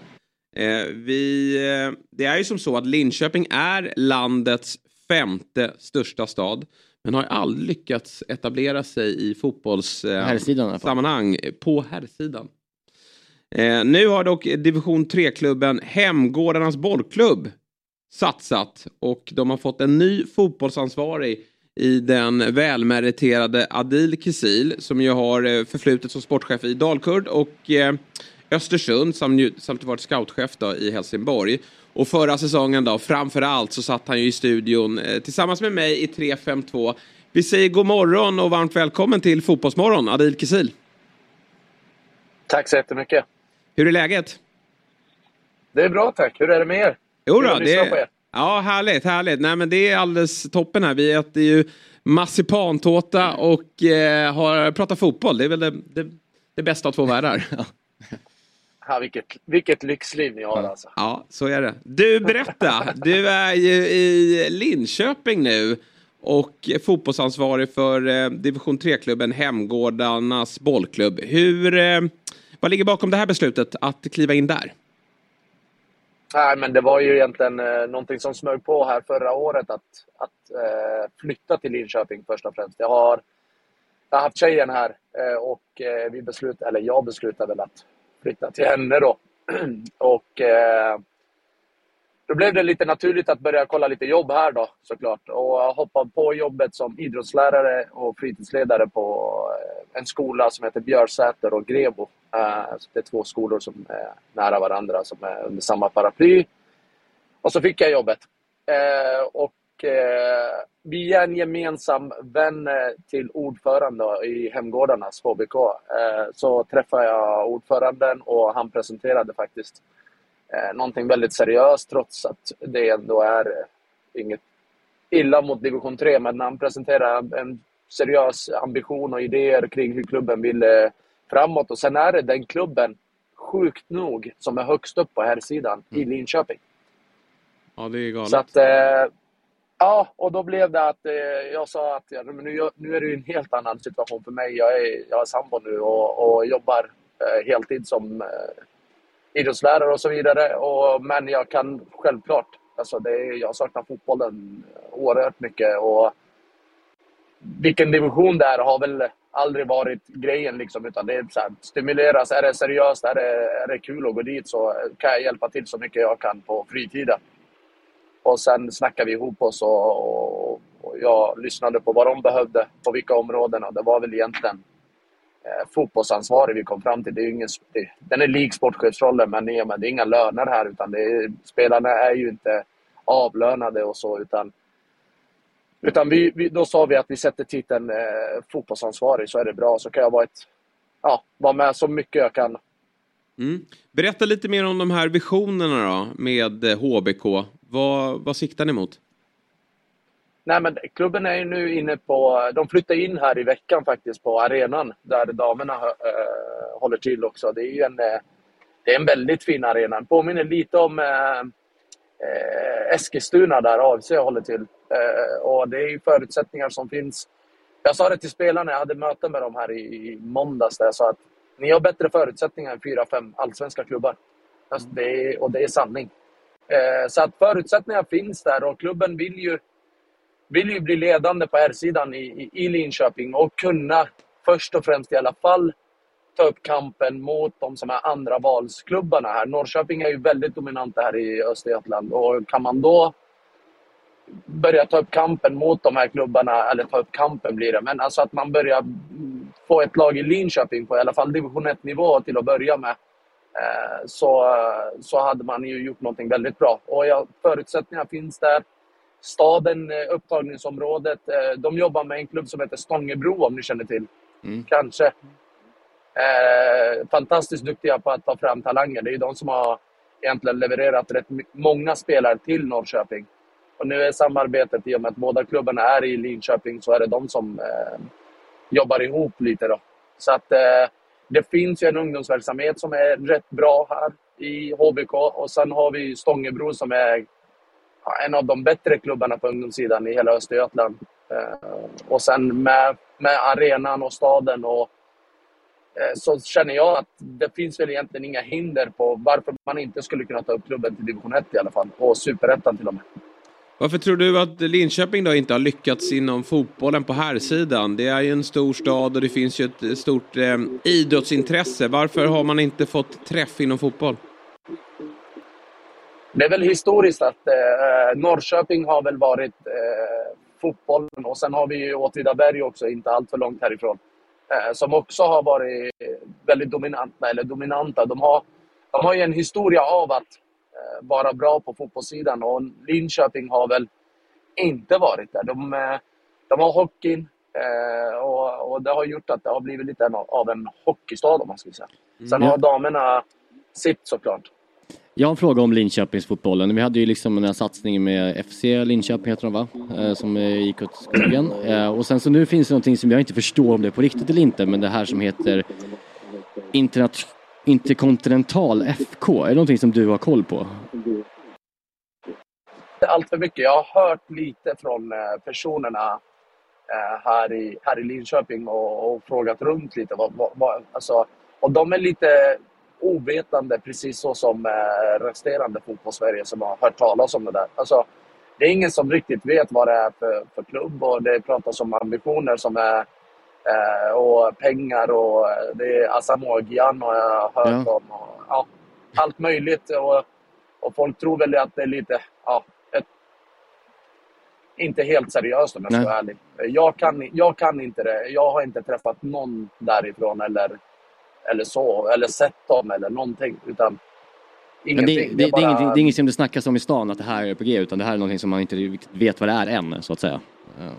Eh, vi, eh, det är ju som så att Linköping är landets femte största stad. Men har aldrig lyckats etablera sig i fotbollssammanhang sammanhang på herrsidan. Eh, nu har dock division 3-klubben Hemgårdarnas bollklubb satsat och de har fått en ny fotbollsansvarig i den välmeriterade Adil Kisil som ju har eh, förflutet som sportchef i Dalkurd och eh, Östersund samt, varit scoutchef då i Helsingborg. Och förra säsongen då, framför allt så satt han ju i studion eh, tillsammans med mig i 352. Vi säger god morgon och varmt välkommen till Fotbollsmorgon, Adil Kisil. Tack så jättemycket. Hur är läget? Det är bra tack. Hur är det med er? Jo då, det. Ja, härligt, härligt. Nej, men det är alldeles toppen här. Vi äter ju marsipantårta och eh, har pratat fotboll. Det är väl det, det, det bästa av två världar. [laughs] Ja, vilket, vilket lyxliv ni har alltså. Ja, så är det. Du, berätta. Du är ju i Linköping nu och är fotbollsansvarig för eh, division 3-klubben Hemgårdarnas bollklubb. Hur, eh, vad ligger bakom det här beslutet att kliva in där? Nej, men det var ju egentligen eh, någonting som smög på här förra året att, att eh, flytta till Linköping först och främst. Jag har, jag har haft tjejen här eh, och eh, vi beslut, eller jag beslutade väl att flytta till henne då. [clears throat] och eh, då blev det lite naturligt att börja kolla lite jobb här då såklart. Och jag hoppade på jobbet som idrottslärare och fritidsledare på eh, en skola som heter Björsäter och Grebo. Eh, så Det är två skolor som är nära varandra, som är under samma paraply. Och så fick jag jobbet. Eh, och via en gemensam vän till ordförande i Hemgårdarnas HBK så träffade jag ordföranden och han presenterade faktiskt eh, någonting väldigt seriöst trots att det ändå är eh, inget illa mot division 3 men han presenterar en seriös ambition och idéer kring hur klubben vill eh, framåt och sen är det den klubben sjukt nog som är högst upp på här sidan i Linköping. Ja, det är galet. Så att, eh, ja, och då blev det att eh, jag sa att ja, men nu, nu är det ju en helt annan situation för mig. Jag är, jag är sambo nu och, och jobbar heltid som idrottslärare och så vidare. Och, men jag kan självklart, alltså det, är- jag saknar fotbollen oerhört mycket. Och vilken division det är har väl aldrig varit grejen liksom, utan det är så här, stimuleras, är det seriöst, är det, är det kul att gå dit så kan jag hjälpa till så mycket jag kan på fritiden. Och sen snackade vi ihop oss och, och, och jag lyssnade på vad de behövde på vilka områden och det var väl egentligen eh, fotbollsansvarig vi kom fram till. Det är ju ingen, det, den är lik sportchefsrollen men det är, det är inga löner här utan det är, spelarna är ju inte avlönade och så utan utan vi, vi, då sa vi att vi sätter titeln eh, fotbollsansvarig så är det bra så kan jag vara ett ja, vara med så mycket jag kan Mm. Berätta lite mer om de här visionerna då med eh, HBK. Vad, vad siktar ni mot? Nej, men klubben är ju nu inne på... De flyttar in här i veckan faktiskt på arenan där damerna äh, håller till också. Det är ju en, eh, det är en väldigt fin arena. Den påminner lite om äh, Eskilstuna där AFC håller till. Äh, och det är ju förutsättningar som finns. Jag sa det till spelarna, jag hade möte med dem här i, i måndags där jag sa att ni har bättre förutsättningar än fyra, fem allsvenska klubbar. Alltså det är, och det är sanning. Eh, så att förutsättningar finns där och klubben vill ju vill ju bli ledande på R-sidan i, i, i Linköping och kunna först och främst i alla fall ta upp kampen mot de som är andra valsklubbarna här. Norrköping är ju väldigt dominanta här i Östergötland och kan man då börja ta upp kampen mot de här klubbarna, eller ta upp kampen blir det, men alltså att man börjar få ett lag i Linköping på i alla fall division 1-nivå till att börja med. Eh, så, så hade man ju gjort någonting väldigt bra. Och ja, förutsättningarna finns där. Staden, eh, upptagningsområdet, eh, de jobbar med en klubb som heter Stångebro om ni känner till. Mm. Kanske. Eh, fantastiskt duktiga på att ta fram talanger. Det är de som har egentligen levererat rätt många spelare till Norrköping. Och nu är samarbetet, i och med att båda klubbarna är i Linköping, så är det de som eh, jobbar ihop lite. Då. Så att eh, det finns ju en ungdomsverksamhet som är rätt bra här i HBK. Och sen har vi Stångebro som är en av de bättre klubbarna på ungdomssidan i hela Östergötland. Eh, och sen med, med arenan och staden och eh, så känner jag att det finns väl egentligen inga hinder på varför man inte skulle kunna ta upp klubben till division 1 i alla fall. Och superettan till och med. Varför tror du att Linköping då inte har lyckats inom fotbollen på här sidan? Det är ju en stor stad och det finns ju ett stort eh, idrottsintresse. Varför har man inte fått träff inom fotboll? Det är väl historiskt att eh, Norrköping har väl varit eh, fotbollen och sen har vi ju Åtvidaberg också, inte allt för långt härifrån. Eh, som också har varit väldigt dominanta, eller dominanta. De har, de har ju en historia av att Eh, vara bra på fotbollssidan. Och Linköping har väl inte varit där. De, eh, de har hockeyn eh, och, och, det har gjort att det har blivit lite av en hockeystad om man ska säga. Mm. Sen har damerna sitt såklart. Jag har en fråga om Linköpingsfotbollen. Vi hade ju liksom den här satsningen med FC Linköping heter de va? Eh, som eh, gick åt skogen. Eh, och sen så nu finns det någonting som jag inte förstår om det är på riktigt eller inte men det här som heter internet Interkontinental FK, är det någonting som du har koll på? Allt för mycket. Jag har hört lite från personerna här i, här i Linköping och, och frågat runt lite. Vad, vad, alltså, och de är lite ovetande, precis så som eh, resterande fotbollssverige som har hört talas om det där. Alltså, det är ingen som riktigt vet vad det är för, för klubb och det pratas om ambitioner som är Eh, och pengar och eh, det är Asamoah Gyan har jag hört ja. om. Och, ja, allt möjligt. Och, och folk tror väl att det är lite... Ja, ett, inte helt seriöst om jag ska vara ärlig. Jag kan, jag kan inte det. Jag har inte träffat någon därifrån eller, eller så. Eller sett dem eller någonting. Utan Ingenting. Det, det, det, är bara... det, är inget som det snackas om i stan att det här är på G utan det här är någonting som man inte vet vad det är än så att säga. Ja.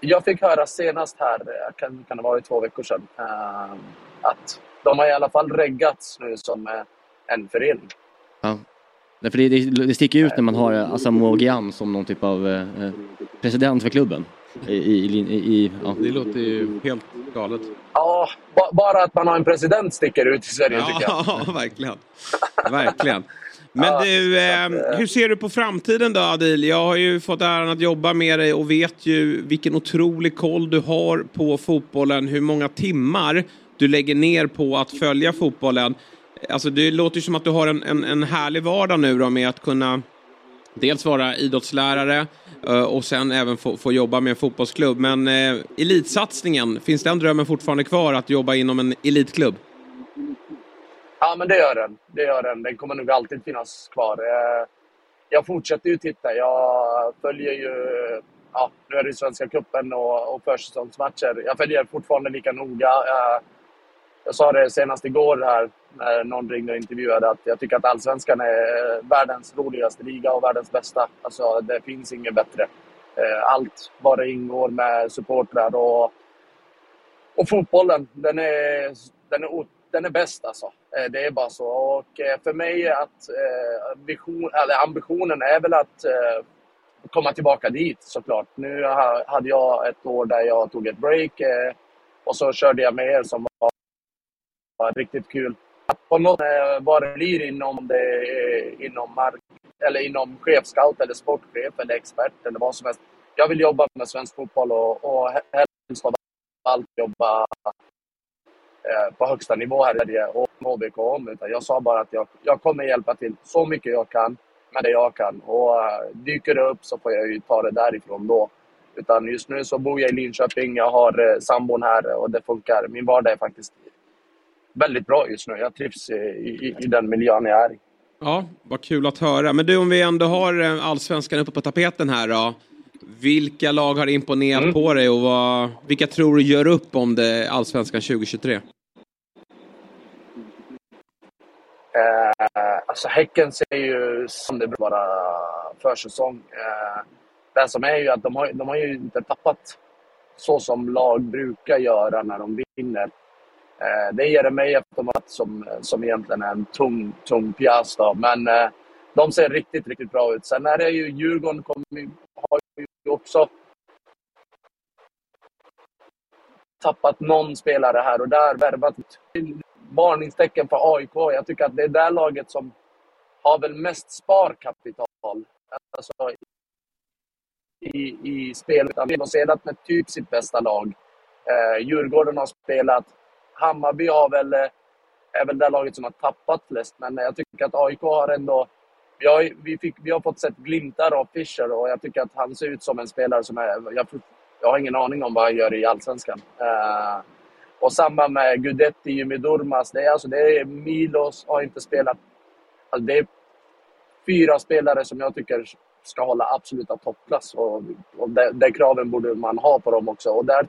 Jag fick höra senast här, kan, kan det vara två veckor sedan, uh, att de har i alla fall reggats nu som uh, en förening. Ja. Därför det, det, det sticker ut när man har Asamoah Gyan som någon typ av eh, president för klubben. I, i, i, ja. Det låter ju helt galet. Ja, bara att man har en president sticker ut i Sverige ja, tycker jag. [laughs] Ja, verkligen. verkligen. Men ja, du, eh, hur ser du på framtiden då Adil? Jag har ju fått äran att jobba med dig och vet ju vilken otrolig koll du har på fotbollen. Hur många timmar du lägger ner på att följa fotbollen. Alltså det låter ju som att du har en, en, en härlig vardag nu då med att kunna dels vara idrottslärare Eh, och sen även få, få jobba med en fotbollsklubb. Men eh, elitsatsningen, finns den drömmen fortfarande kvar att jobba inom en elitklubb? Ja, men det gör den. Det gör den. Den kommer nog alltid finnas kvar. Eh, jag fortsätter ju titta. Jag följer ju... Ja, nu är det Svenska cupen och, och försäsongsmatcher. Jag följer fortfarande lika noga. Eh, jag sa det senast igår här när någon ringde och intervjuade att jag tycker att allsvenskan är världens roligaste liga och världens bästa. Alltså, det finns inget bättre. Eh, allt vad det ingår med supportrar och, och fotbollen. Den är, den är den är bäst alltså. Eh, det är bara så. Och eh, för mig att vision, eller ambitionen är väl att komma tillbaka dit såklart. Nu hade jag ett år där jag tog ett break och så körde jag med er som var riktigt kul. På något eh, vad det blir inom, det, eh, inom, mark, eller inom chefscout eller sportchef eller expert eller vad som helst. Jag vill jobba med svensk fotboll och, och helst av allt jobba eh, på högsta nivå här i Sverige och HBK om. Utan jag sa bara att jag, jag kommer hjälpa till så mycket jag kan med det jag kan. Och dyker det upp så får jag ju ta det därifrån då. Utan just nu så bor jag i Linköping, jag har sambon här och det funkar. Min vardag är faktiskt väldigt bra just nu. Jag trivs i, i, i den miljön jag är i. Ja, vad kul att höra. Men du, om vi ändå har eh, allsvenskan uppe på tapeten här då. Vilka lag har imponerat mm. på dig och vad, vilka tror du gör upp om det allsvenskan 2023? Eh, alltså Häcken ser ju som det bör vara försäsong. Eh, det som är ju att de har, de har ju inte tappat så som lag brukar göra när de vinner. Eh, det är Jeremejeff som, som egentligen är en tung, tung pjäs. Då. Men eh, de ser riktigt, riktigt bra ut. Sen är det ju Djurgården kom, har ju också tappat någon spelare här och där. Värvat varningstecken för AIK. Jag tycker att det är det laget som har väl mest sparkapital. Alltså, i, i spelet. De har spelat med typ sitt bästa lag. Eh, Djurgården har spelat. Hammarby har väl, eh, är väl det laget som har tappat flest, men jag tycker att AIK har ändå... Vi har, vi fick, vi har fått sett glimtar av Fischer och jag tycker att han ser ut som en spelare som är... Jag, jag har ingen aning om vad han gör i Allsvenskan. Uh, och samma med Gudetti, Jimmy Durmaz. Det är, alltså, det är Milos har inte spelat... Alltså, det är fyra spelare som jag tycker ska hålla absoluta toppklass. Och, och det, det kraven borde man ha på dem också. Och där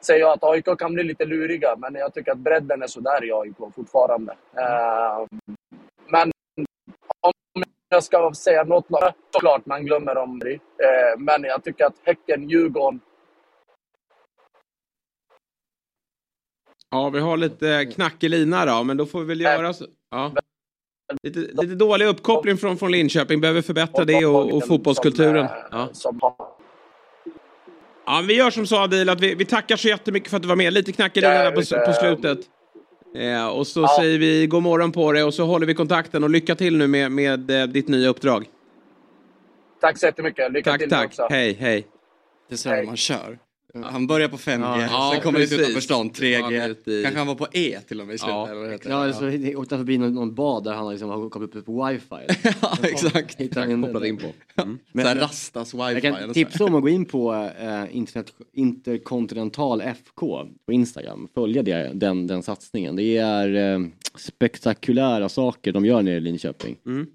säger jag att AIK kan bli lite luriga, men jag tycker att bredden är sådär i AIK fortfarande. Uh, men om jag ska säga något såklart man glömmer om det. Uh, men jag tycker att Häcken, Djurgården, Ja, vi har lite knackig lina då, men då får vi väl göra så. Ja. Lite, lite dålig uppkoppling från, från Linköping, behöver förbättra det och, och fotbollskulturen. Ja. Ja, vi gör som så Adil, att vi, vi tackar så jättemycket för att du var med. Lite knackig lina på, på slutet. Eh, och så ja. säger vi god morgon på dig och så håller vi kontakten och lycka till nu med, med eh, ditt nya uppdrag. Tack så jättemycket. Lycka tack, till tack. också. Hej, hej. Det är så här man kör. Han börjar på 5G, ja, sen kommer det utanför stan 3G, kanske han var på E till och med i slutet. Ja, eller ja alltså, åkte han förbi någon, någon bad där han liksom har kommit upp på wifi. [laughs] ja, exakt. Hittar kopplat in på. Mm. Men, så Rastas wifi. Jag kan tipsa om att gå in på äh, internet, Interkontinental FK på Instagram. Följa det, den, den satsningen. Det är äh, spektakulära saker de gör nere i Linköping. Mm.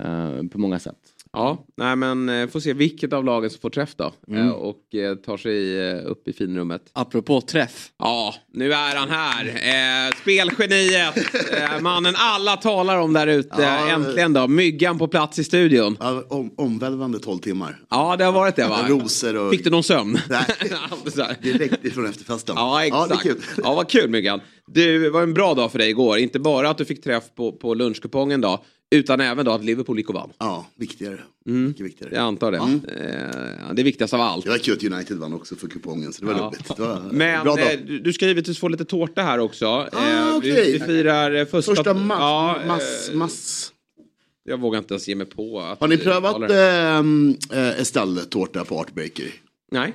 Äh, på många sätt. Ja, nej men eh, får se vilket av lagen som får träff då. Mm. Eh, och eh, tar sig upp i finrummet. Apropå träff. Ja, nu är han här. Eh, spelgeniet. eh, mannen alla talar om där ute. Ja, Äntligen då. Myggan på plats i studion. Ja, om, omvälvande 12 timmar. Ja, det har varit det va? Rosor och... Fick du någon sömn? Nej, [laughs] direkt ifrån efterfesten. Ja, exakt. Ja, det är kul. ja, vad kul Myggan. Du, det var en bra dag för dig igår. Inte bara att du fick träff på, på lunchkupongen då. Utan även då att Liverpool gick och vann. Ja, viktigare. Mm. viktigare. Jag antar det. Mm. Eh, det är viktigast av allt. Det var kul att United vann också för kupongen så det var ja. roligt. Det var Men bra dag. Eh, du ska givetvis få lite tårta här också. Ah, eh, okay. vi, vi firar eh, första... Första mass... Ja, mass, mass. Jag vågar inte ens ge mig på att... Har ni prövat ehm, äh, Estelle-tårta på Art Bakery? Nej.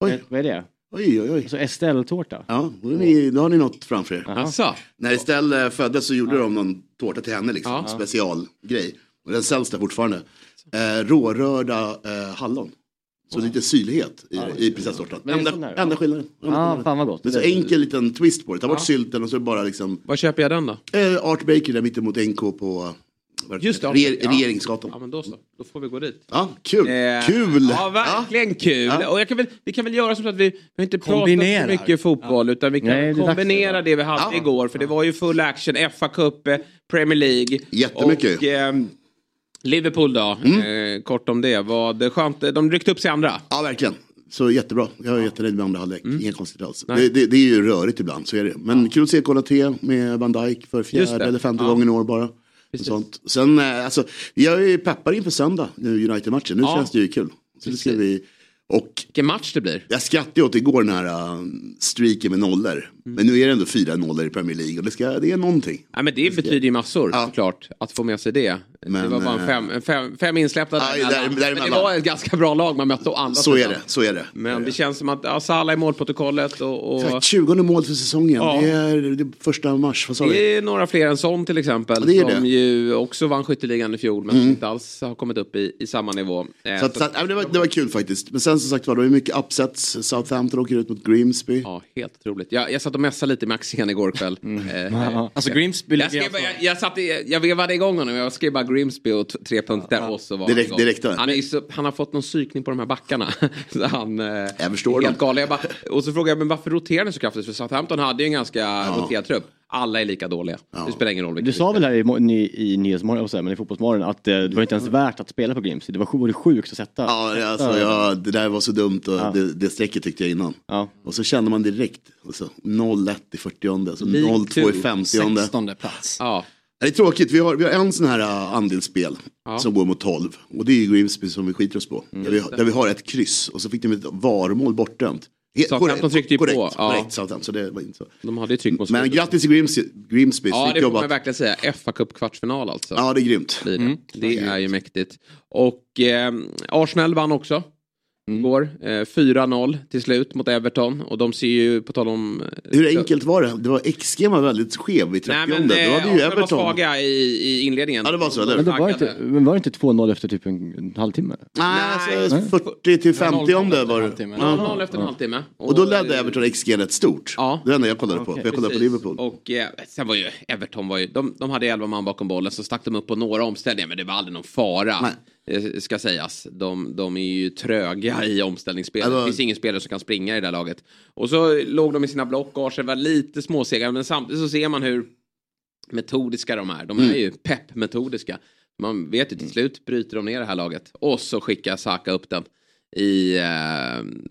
Oj. Vad är det? Oj, oj, oj. Så Estelle-tårta? Ja, då, ni, då har ni något framför er. Alltså. När Estelle föddes så gjorde ja. de någon tårta till henne, liksom. Ja. Specialgrej. Och den säljs där fortfarande. Eh, rårörda eh, hallon. Så lite syrlighet i, i prinsesstårtan. Enda, enda skillnaden. Ja, ah, fan vad gott. Men så enkel liten twist på det. Ta bort sylten och så bara liksom. Var köper jag den då? Eh, Art Bakery där mittemot NK på Just det, Reger, ja. Regeringsgatan. Ja men då så, då får vi gå dit. Ja, kul. Eh, kul! Ja, verkligen ja. kul. Ja. Och jag kan väl, vi kan väl göra som så att vi, vi har inte pratat så mycket fotboll utan vi kan Nej, det kombinera det vi hade igår. För det var ju full action, FA Cup, eh, Premier League. Jättemycket. Och, eh, Liverpool då, mm. eh, kort om det. Var det skönt? De ryckte upp sig andra. Ja, verkligen. Så jättebra. Jag är ja. jättenöjd med andra halvlek. Mm. Inga konstigheter alls. Det, det, det, är ju rörigt ibland, så är det. Men ja. kul att se KLT med Van Dijk för fjärde eller femte ja. gången i år bara. Sånt. Sen, eh, alltså, jag är peppad inför söndag, nu United-matchen. Nu känns det ju kul. Så det ska vi och Vilken match det blir. Jag skrattade åt igår den här uh, streaken med nollor. Mm. Men nu är det ändå fyra nollor i Premier League och det, ska, det är någonting. Ja, men det, det betyder ju massor ja. såklart att få med sig det. Men, det var bara en fem, fem, fem insläppta aj, där, där Men det var ett ganska bra lag man mötte å andra Så är det, så är det. Men det känns som att ja, Salah i målprotokollet och... och... 20 mål för säsongen. Ja. Det är det första mars, vad sa Det är några fler än sån till exempel. Det är som det. ju också vann skytteligan i fjol men mm. inte alls har kommit upp i, i samma nivå. Eh, så, att, så, att, det, var, det var kul faktiskt. Men sen som sagt var det var mycket upsets. Southampton åker ut mot Grimsby. Ja, helt otroligt. Jag, jag satt och mässade lite med Axén igår kväll. Mm. Eh, Alltså Grimsby jag, skrev, jag, jag, satt i, jag vevade igång honom, jag skrev bara Grimsby och tre punkter och så var Direkt- direkt han, är så, han har fått någon psykning på de här backarna. [laughs] så han, eh, Jag förstår helt dem. galen. Jag bara, och så frågade jag, men varför roterar ni så kraftigt? För Southampton hade ju en ganska roterad trupp. Alla är lika dåliga. Det spelar ingen roll Du sa väl här i, ny- i Nyhetsmorgon, men i Fotbollsmorgon, att eh, det var inte ens värt att spela på Grimsby. Det var sjukt, sjukt att sätta. Ja, det- alltså, ja, det där var så dumt och det, det strecket tyckte jag innan. Ja. Och så kände man direkt, alltså, 0-1 i 40 alltså League 0-2 i two, 50 16 plats. Ja, Det är tråkigt, vi har, vi har en sån här uh, andelsspel Ja. som går mot 12. Och det är ju Grimsby som vi skiter oss på. Där, vi, där vi har ett kryss och så fick de ett varmål bortdömt. Southampton tryckte ju korrekt, på, ja. Korrekt, Southampton, så det var inte så. de hade ju tryck mot Men grattis till Grimsby, Grimsby Ja, det får man verkligen säga. fa Cup kvartsfinal alltså. Ja, det är grymt. det. Det är ju mäktigt. Och eh, Arsenal vann också. Igår. Eh, 4-0 till slut mot Everton. Och de ser ju, på tal om... eh, Hur enkelt var det? Det var XG var väldigt skev i 30 Nej men Då eh, hade ju var Everton. svaga i, i inledningen. Ja, det var så, eller? Men, det var inte, men var det inte 2-0 efter typ en, en halvtimme? Nej, Nej. alltså 40 till 50 om det var det. 0-0 Ja. 0-0 efter en halvtimme. Och då ledde Everton XG rätt stort. Ja. Det var det enda jag kollade på. för Jag kollade på Precis. Liverpool. Och eh, sen var ju Everton var ju, de, de hade 11 man bakom bollen så stack de upp på några omställningar men det var aldrig någon fara. Nej. Eh, Ska sägas. De, de är ju tröga i omställningsspelet. Alltså- Det finns ingen spelare som kan springa i det här laget. Och så låg de i sina block och Arsenal var lite småsegare men samtidigt så ser man hur metodiska de är. De Mm. är ju pepp-metodiska. Man vet ju till slut bryter de ner det här laget. Och så skickar Saka upp den i eh,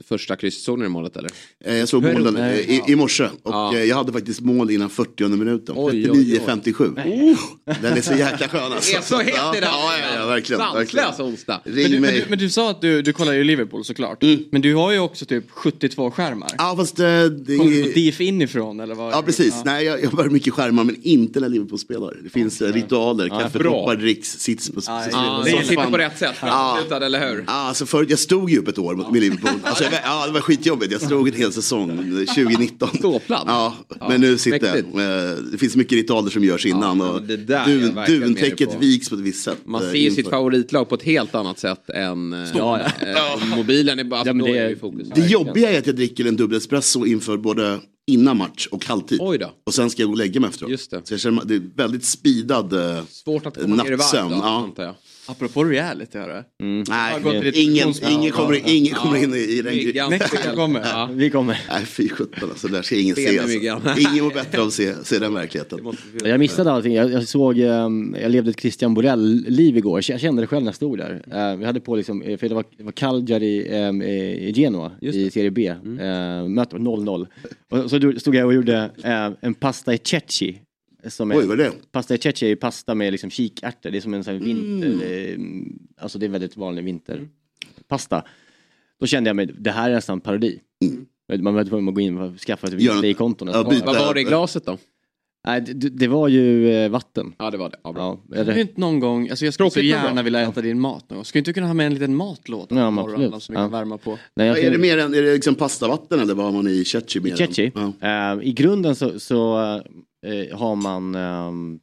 första krysszonen i målet eller? Eh, Jag såg målen eh, i, i morse och Ja. eh, jag hade faktiskt mål innan 40 minuten. Oj, oj, oj. 39-57. Den är så jäkla skön alltså. Det är så het ja, idag. Ja, ja, ja, verkligen. Sanslös verkligen. onsdag. Ring Men du, men, du, men du sa att du, du kollar ju Liverpool såklart. Men du har ju också typ 72 skärmar. Ja, fast eh, det Kollar du på är... DIF inifrån eller vad? Ja, precis. Nej, jag, jag har mycket skärmar men inte när Liverpool spelar. Det finns eh, ritualer, kaffekoppar dricks, sits på Ja, Ja, på de sitter på rätt sätt. Framåtlutad, eller hur? Ja, alltså förut, jag stod ju upp ett år mot- med Liverpool. Alltså, jag, ja, det var skitjobbigt. Jag stod en hel säsong, [laughs] 2019. Ståplats. Ja, men nu sitter jag. mäktigt. Eh, Det finns mycket ritaler som görs innan. Ja, och dun, duntäcket viks på ett visst sätt. Man eh, ser ju sitt favoritlag på ett helt annat sätt än... eh, [laughs] Ja, eh, mobilen är bara... Ja, det är fokus. Det jobbiga är att jag dricker en dubbel espresso inför både innan match och halvtid. Oj då. Och sen ska jag gå och lägga mig efteråt. Just det. Så jag känner, det är väldigt speedad eh, Svårt att komma ner i varv nattsömn. då, Ja. Apropå reality hörru. Nej, gått till ingen, ingen, kommer, ingen kommer in i, i den. Mexiko [laughs] kommer. Ja. Vi kommer. Nej fy sjutton alltså, där ska ingen se. Alltså. [laughs] Ingen mår bättre av att se, se den verkligheten. Jag missade allting. Jag, jag såg, ehm, jag levde ett Christian Borell-liv igår. Jag kände det själv när jag stod där. Eh, vi hade på liksom, eh, för det var, det var Cagliari ehm, i Genoa Just i Serie B. Mm. mötet var 0-0. Och så du- stod jag och gjorde eh, en pasta i cecchi. Som Oj, vad är det? Pasta i cecchi är ju pasta med liksom kikärtor. Det är som en sån här vinter, eh, alltså det är väldigt vanlig vinterpasta. Då kände jag mig, det här är nästan parodi. Man var tvungen att gå in och skaffa ett och ja. Vad var det i glaset då? Nej, det, det var ju eh, vatten. Ja, det var det. Ja, bra. Ja, eller, inte någon gång, alltså jag skulle så Tråkigt, gärna bra. vilja äta din mat någon gång. Skulle inte du kunna ha med en liten matlåda på Ja, men morgonen absolut. som vi kan Ja. värma på? nej, jag, Ja, är det mer än, är det liksom pastavatten eller vad har man i Chechi? mer än? Chechi. Ja. Eh, I grunden så, så eh, har man ehm,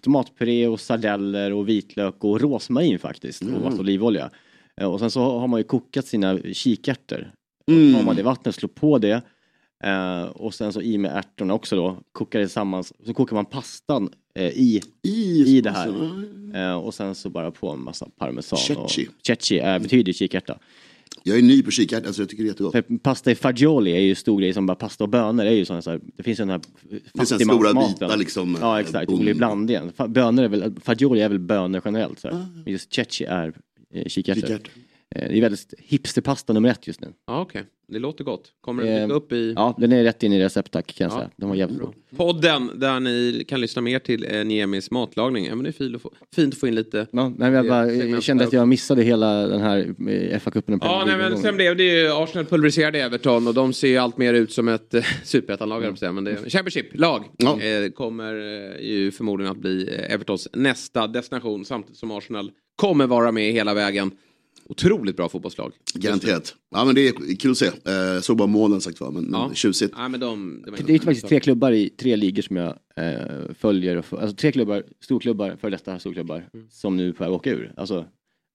tomatpuré och sardeller och vitlök och rosmarin faktiskt. Mm. Och vatten och olivolja. Eh, och sen så har man ju kokat sina kikärtor. Mm. Tar man det vattnet, slår på det. Eh, och sen så i med ärtorna också då. Kokar det tillsammans. Så kokar man pastan eh, i. I, I det här. Eh, och sen så bara på en massa parmesan. Chechi. Och, chechi eh, betyder kikärta. Jag är ny på kikärtor, alltså jag tycker det är jättegott. För pasta i fagioli är ju stor grej som bara pasta och bönor är ju sådana så här, det finns ju den här finns en stora fattigmansmaten. bitar liksom, Ja eh, exakt, det blir blandningen. Fa- Bönor är väl, fagioli är väl bönor generellt så här. Men just chechi är eh, kikärtor. Eh, det är väldigt hipsterpasta nummer ett just nu. Ja, okej. Det låter gott. Kommer den Eh, dyka upp i Ja, den är rätt in i recept tack kan jag Ja. säga. Den var jävligt bra. podden där ni kan lyssna mer till eh, Niemis matlagning? Ja, men det är fint att få, fint att få in lite... Ja, nej, jag, bara, jag kände att jag missade hela den här eh, FA-cupen. Ja, nej, men sen blev det ju Arsenal pulveriserade Everton och de ser ju allt mer ut som ett eh, [laughs] superettanlag, mm. men det är Championship-lag. Ja. Eh, kommer eh, ju förmodligen att bli eh, Evertons nästa destination samtidigt som Arsenal kommer vara med hela vägen. Otroligt bra fotbollslag. Garanterat. Ja men det är kul att se. Eh, Jag såg bara målen sagt var, men, men Ja. tjusigt. Ja, men de, det var Det är faktiskt tre klubbar i tre ligor som jag eh, följer. Och, alltså tre klubbar, storklubbar, för detta storklubbar, som nu är på väg att åka ur. Alltså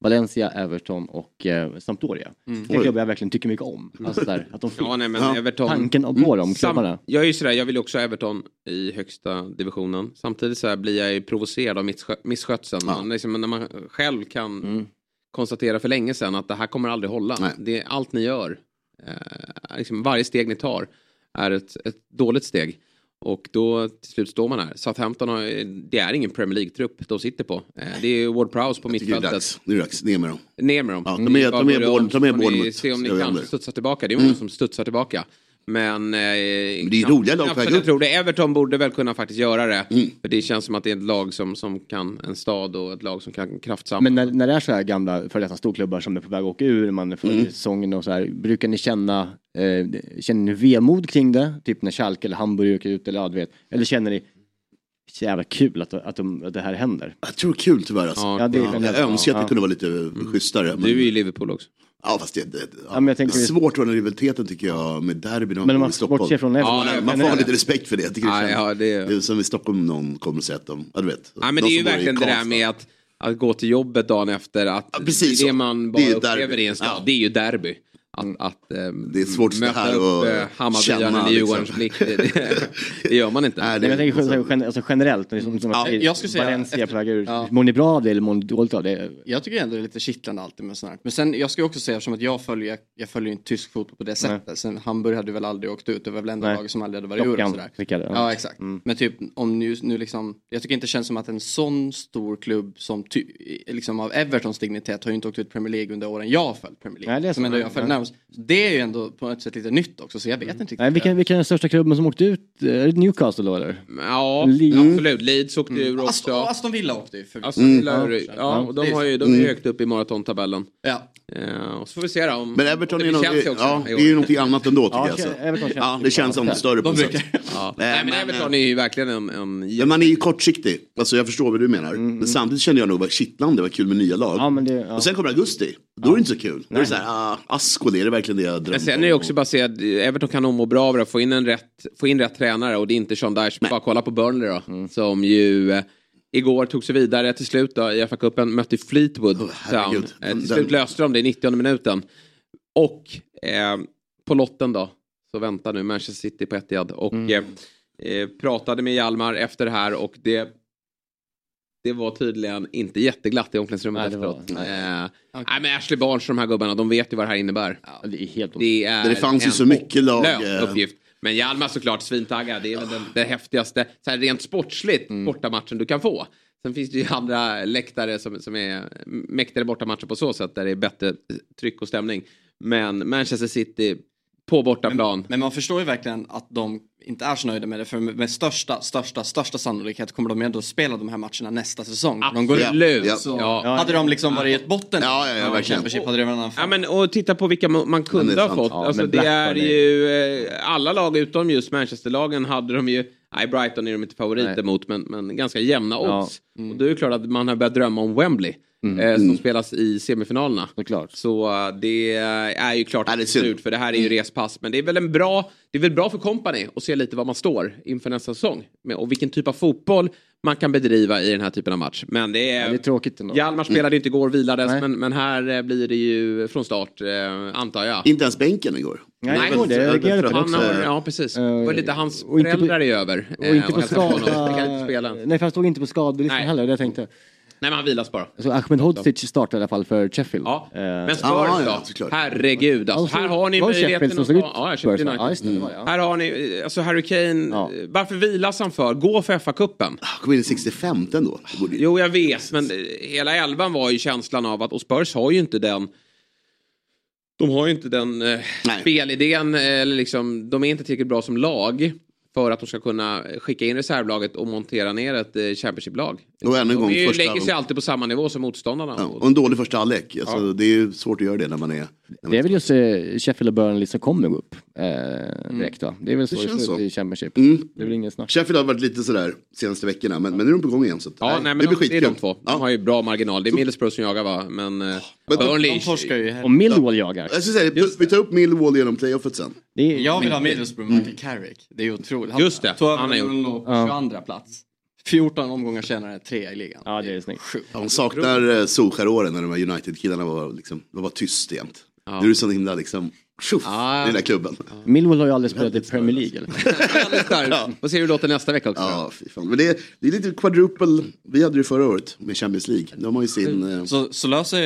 Valencia, Everton och eh, Sampdoria. Mm. Det är klubbar jag verkligen tycker mycket om. Alltså där, att de [laughs] ja, nej, men ja. Everton, tanken på dem, klubbarna. Jag är ju sådär, jag vill också ha Everton i högsta divisionen. Samtidigt så blir jag ju provocerad av misskötseln. Ja. liksom, när man själv kan mm. Konstatera för länge sedan att det här kommer aldrig hålla. Det, allt ni gör, eh, liksom, varje steg ni tar är ett, ett dåligt steg. Och då till slut står man här. Southampton har, det är ingen Premier League-trupp de sitter på. Eh, det är Ward Prowse på mittfältet. Nu är det dags, ner med dem. Ner med dem. Ja, de är, de är, de är, de är Se om ni kan studsa tillbaka. Det är många mm. som studsar tillbaka. Men, eh, men det är roliga lag på jag tror det. Everton borde väl kunna faktiskt göra det. Mm. För det känns som att det är ett lag som, som kan, en stad och ett lag som kan kraftsamla. Men när, när det är så här gamla före detta storklubbar som är på väg att åka ur, man är för mm. säsongen och så här. Brukar ni känna, eh, känner ni vemod kring det? Typ när Schalke eller Hamburg åker ut eller ja, du vet. Eller känner ni så jävla kul att, att, de, att det här händer. Jag tror kul tyvärr alltså. Ja, det är ja, jag önskar att det kunde vara lite mm. schysstare. Men... Du är ju i Liverpool också. Ja fast det, det, ja, men jag det är svårt att den rivaliteten tycker jag med derbyn men man i Stockholm. Bortser från ja, man, man får ha lite respekt för det. Jag tycker ja, det, ja, det, är... det är som i Stockholm någon kommer och säger att de, ja du vet. Ja men det är ju verkligen det där med att, att gå till jobbet dagen efter. Att ja, precis det man bara det upplever i en stad, ja. det är ju derby. Att, mm. att ähm, det är svårt möta upp äh, Hammarbyarna i Djurgårdens liksom. blick. Det, det, [laughs] det, gör man inte. Nej, det, jag tänker alltså, generellt, liksom, som ja, jag skulle säga, Valencia efter, ur. Ja. Mår ni bra av det eller mår ni dåligt av det? Jag tycker ändå det är lite kittlande alltid med sånt här. Men sen jag ska också säga, eftersom att jag följer, jag följer inte tysk fotboll på det sättet. Nej. Sen Hamburg hade väl aldrig åkt ut, det var väl enda laget som aldrig hade varit ur. Och sådär. Ja. ja exakt. Mm. Men typ om nu, nu liksom, jag tycker inte det känns som att en sån stor klubb som ty, liksom av Evertons dignitet har ju inte åkt ut Premier League under åren jag har följt Premier League. Nej, det är som ändå jag följt närmast. Det är ju ändå på ett sätt lite nytt också så jag vet inte riktigt. Nej, vilken, vilken är den största klubben som åkte ut? Är det Newcastle då eller? Ja, absolut. Leeds åkte mm. ur också. Aston, Aston Villa åkte ju. Aston Villa, mm. ja, och de, har ju, de är ju högt upp i maratontabellen. Ja. Uh, och så får vi se då om... Men Everton är, något, ja, det är ju någonting annat ändå tycker jag. Så. ja, det känns som större på sätt. Ja. Nej, men Everton är ju verkligen en... en... Men man är ju kortsiktig. Alltså jag förstår vad du menar. Mm. Men samtidigt kände jag nog att kittlande, var kul med nya lag. Ja, men det, ja. Och sen kommer augusti. Då är det inte så kul. Då är det såhär, ah, Asko, det är verkligen det jag drömmer om. Sen är det också baserat, Everton kan nog må bra av att få in, en rätt, få in rätt tränare och det är inte Sean Dyche. Bara kolla på Burnley då. Mm. Som ju eh, igår tog sig vidare till slut då, i FA-cupen, mötte Fleetwood oh, Town. Eh, till slut löste de det i 90 minuten. Och eh, på lotten då, så väntar nu Manchester City på Etihad. Och mm. eh, eh pratade med Hjalmar efter det här och det det var tydligen inte jätteglatt i omklädningsrummet nej, efteråt. Var, nej. Eh, okay. nej. men Ashley Barnes och de här gubbarna, de vet ju vad det här innebär. Ja, det, är helt det, är det fanns ju så mycket lag. Eh. Uppgift. Men Hjalmar såklart svintaggad. Det är väl den, den häftigaste, så här, rent sportsligt, mm. bortamatchen du kan få. Sen finns det ju andra läktare som, som är mäktigare bortamatcher på så sätt där det är bättre tryck och stämning. Men Manchester City på bortaplan. Men, men, man förstår ju verkligen att de inte är så nöjda med det för med största, största, största sannolikhet kommer de ändå spela de här matcherna nästa säsong. Absolut. De går ut. Ja. Så ja. Hade de liksom varit i botten ja, ja, ja, verkligen. hade det varit ja, men och titta på vilka man kunde ha fått. Ja, alltså, det är ju eh, alla lag utom just Manchesterlagen hade de ju Nej, Brighton är de inte favoriter Nej. mot, men, men ganska jämna odds. Ja. Mm. Och då är det klart att man har börjat drömma om Wembley. Mm. Eh, som mm. spelas i semifinalerna. Såklart. Så uh, det är ju klart att slut för det här är ju mm. respass. Men det är väl en bra, det är väl bra för kompani att se lite var man står inför nästa säsong. Och vilken typ av fotboll man kan bedriva i den här typen av match. Men det är, ja, det är tråkigt ändå. Hjalmar spelade mm. inte igår, vilades, men, men här eh, blir det ju från start, eh, antar jag. Inte ens bänken igår. Nej, Nej det, det, det, det han har, Ja, precis. Uh, det var lite hans föräldrar är över. Och inte på skada. Nej, han stod inte på skadelistan heller, det jag tänkte. Nej men han vilas bara. Så Ahmed Hodzic startar i alla fall för Sheffield. Ja. Eh, men Spurs ah, då? Herregud. Alltså, här har ni möjligheten att... Ja, Sheffield United. Mm. Här har ni, alltså Harry Kane, ja. varför vilas han för? Gå för FA-cupen. Kom in i 65 ändå. Jo jag vet, men hela elvan var ju känslan av att, och Spurs har ju inte den de har ju inte den eh, spelidén, eller liksom, de är inte tillräckligt bra som lag för att de ska kunna skicka in reservlaget och montera ner ett eh, Championship-lag. Och ännu en gång, de första... lägger sig alltid på samma nivå som motståndarna. Ja, och en dålig första halvlek. Alltså, ja. Det är svårt att göra det när man är... Det är väl just eh, Sheffield och Burnley som kommer gå upp eh, mm. direkt va? Det är väl så det, känns så. i Championship. Mm. Det är väl ingen snack. Sheffield har varit lite sådär senaste veckorna men, men nu är de på gång igen. Så ja, nej, men det blir de, Det är de två. De har ju bra marginal. Det är Middlesbrough som jagar va? Men, eh, men Burnley... De ju här. Och Millwall jagar. Jag säga, vi tar upp Millwall genom playoffet sen. Är... Jag vill ha Middlesbrough, Michael Carrick. Det är otroligt. Just det. Han har gjort. på 22 plats. 14 omgångar senare, tre i ligan. Ja, det är snyggt. De saknar eh, Solskär-åren när de här United-killarna var, liksom, de var tyst jämt. Nu är det så himla liksom, tjoff, Ja. i den där klubben. Millwall har ju aldrig spelat i Premier League. Eller? [laughs] Väldigt starkt. Får se hur det låter nästa vecka också. Ja, fy fan. Men det är, det är lite quadruple, vi hade det förra året med Champions League. De har ju sin... Eh, Så, så löser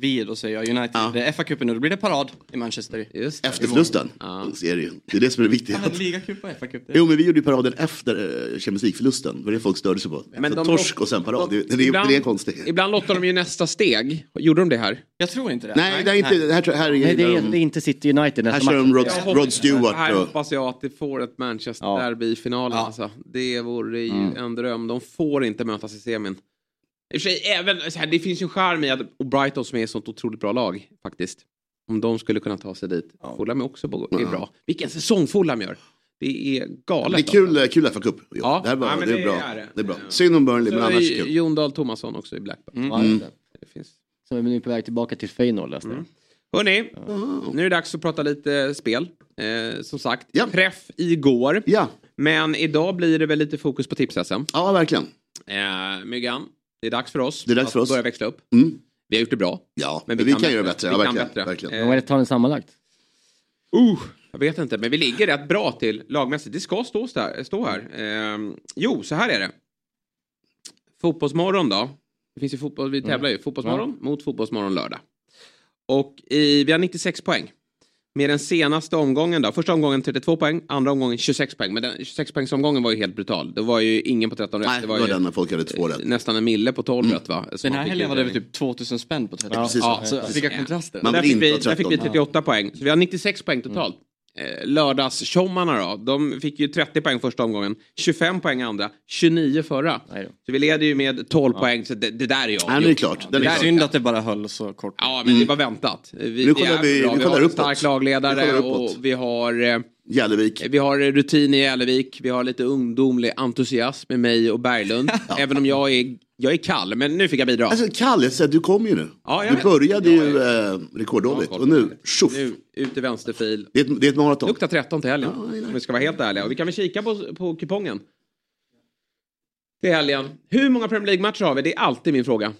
vi då säger jag United, det är FA-cupen nu, då blir det parad i Manchester. Just det. efter förlusten. Är det, ju. det är det som är det viktiga. Ja, Ligacup och FA-cup. Jo men vi gjorde ju paraden efter eh, Champions League-förlusten. Det var det folk störde sig på. Men så de- torsk och sen parad. Det, det, det, Ibland- det är konstigt. Ibland lottar de ju nästa steg. Gjorde de det här? Jag tror inte det. Nej, det är inte, det här, här, är, Nej, det är, de- det är inte City United här kör de. Rod, Rod Stewart Här hoppas jag att det får ett Manchester-derby i finalen. Alltså. Det vore ju Mm. en dröm. De får inte mötas i semin. I och för sig, även, så här, det finns ju en charm i att och Brighton som är ett sånt otroligt bra lag faktiskt. Om de skulle kunna ta sig dit. Fulham är också på- är bra. Vilken säsong Fulham gör. Det är galet. Det är kul, eh, kul FA Cup. Ja, Ja. det, här var, Ja, det, är det bra. är det. det är bra. Synd om Burnley, men annars är kul. Jon Dahl Tomasson också i Blackburn. Ja, just det. Det. Så är vi nu på väg tillbaka till Feyenoord läste jag. Hörni, nu är det dags att prata lite spel. Eh, som sagt, Ja. träff igår. Ja. Men idag blir det väl lite fokus på tips-SM. ja, verkligen. Eh, Myggan, det är dags för oss Det är dags att för oss. börja växla upp. Mm. Vi har gjort det bra. Ja, men vi, kan, göra bättre. Vi Ja, kan verkligen. bättre. verkligen. Eh, Vad är det ni sammanlagt? Uh, jag vet inte, men vi ligger rätt bra till lagmässigt. Det ska stå, stå här. Eh, jo, så här är det. Fotbollsmorgon då. Det finns ju fotboll, vi tävlar ju. Fotbollsmorgon mot Fotbollsmorgon lördag. Och i, vi har 96 poäng. Med den senaste omgången då. Första omgången 32 poäng, andra omgången 26 poäng. Men den 26 poängsomgången var ju helt brutal. Det var ju ingen på 13 rätt. Nej, det det var var ju den när folk hade två rätt. nästan en mille på 12 rätt va? Så Den här helgen var det väl typ 2000 spänn på 30 Ja, precis. Ja, Så vilka kontraster. Man där, fick vi, där fick vi 13. 38 poäng. Så vi har 96 poäng totalt. Eh, Lördagstjommarna då, de fick ju 30 poäng första omgången, 25 poäng andra, 29 förra. Så vi leder ju med 12 poäng, så det, det där är jag. Ja, det är klart. Är Det där klart. Synd att det bara höll så kort. Ja, men det var väntat. Vi, Nu kollar är vi- vi vi kollar har en uppåt. stark Vi lagledare och vi har, eh, Jällevik. vi har rutin i Älvik, vi har lite ungdomlig entusiasm med mig och Berglund. [laughs] Även om jag är, jag är kall, men nu fick jag bidra. Alltså Kalle, så här, du kom ju nu. Ja, jag du började Ja, ju jag eh, rekorddåligt. Och nu, tjoff. Nu, ut i vänsterfil. Det, är ett, det är ett maraton. Luktar 13 till helgen. Ja. Om vi ska vara helt ärliga. Och vi kan väl kika på, på kupongen. Till helgen. Hur många Premier League-matcher har vi? Det är alltid min fråga.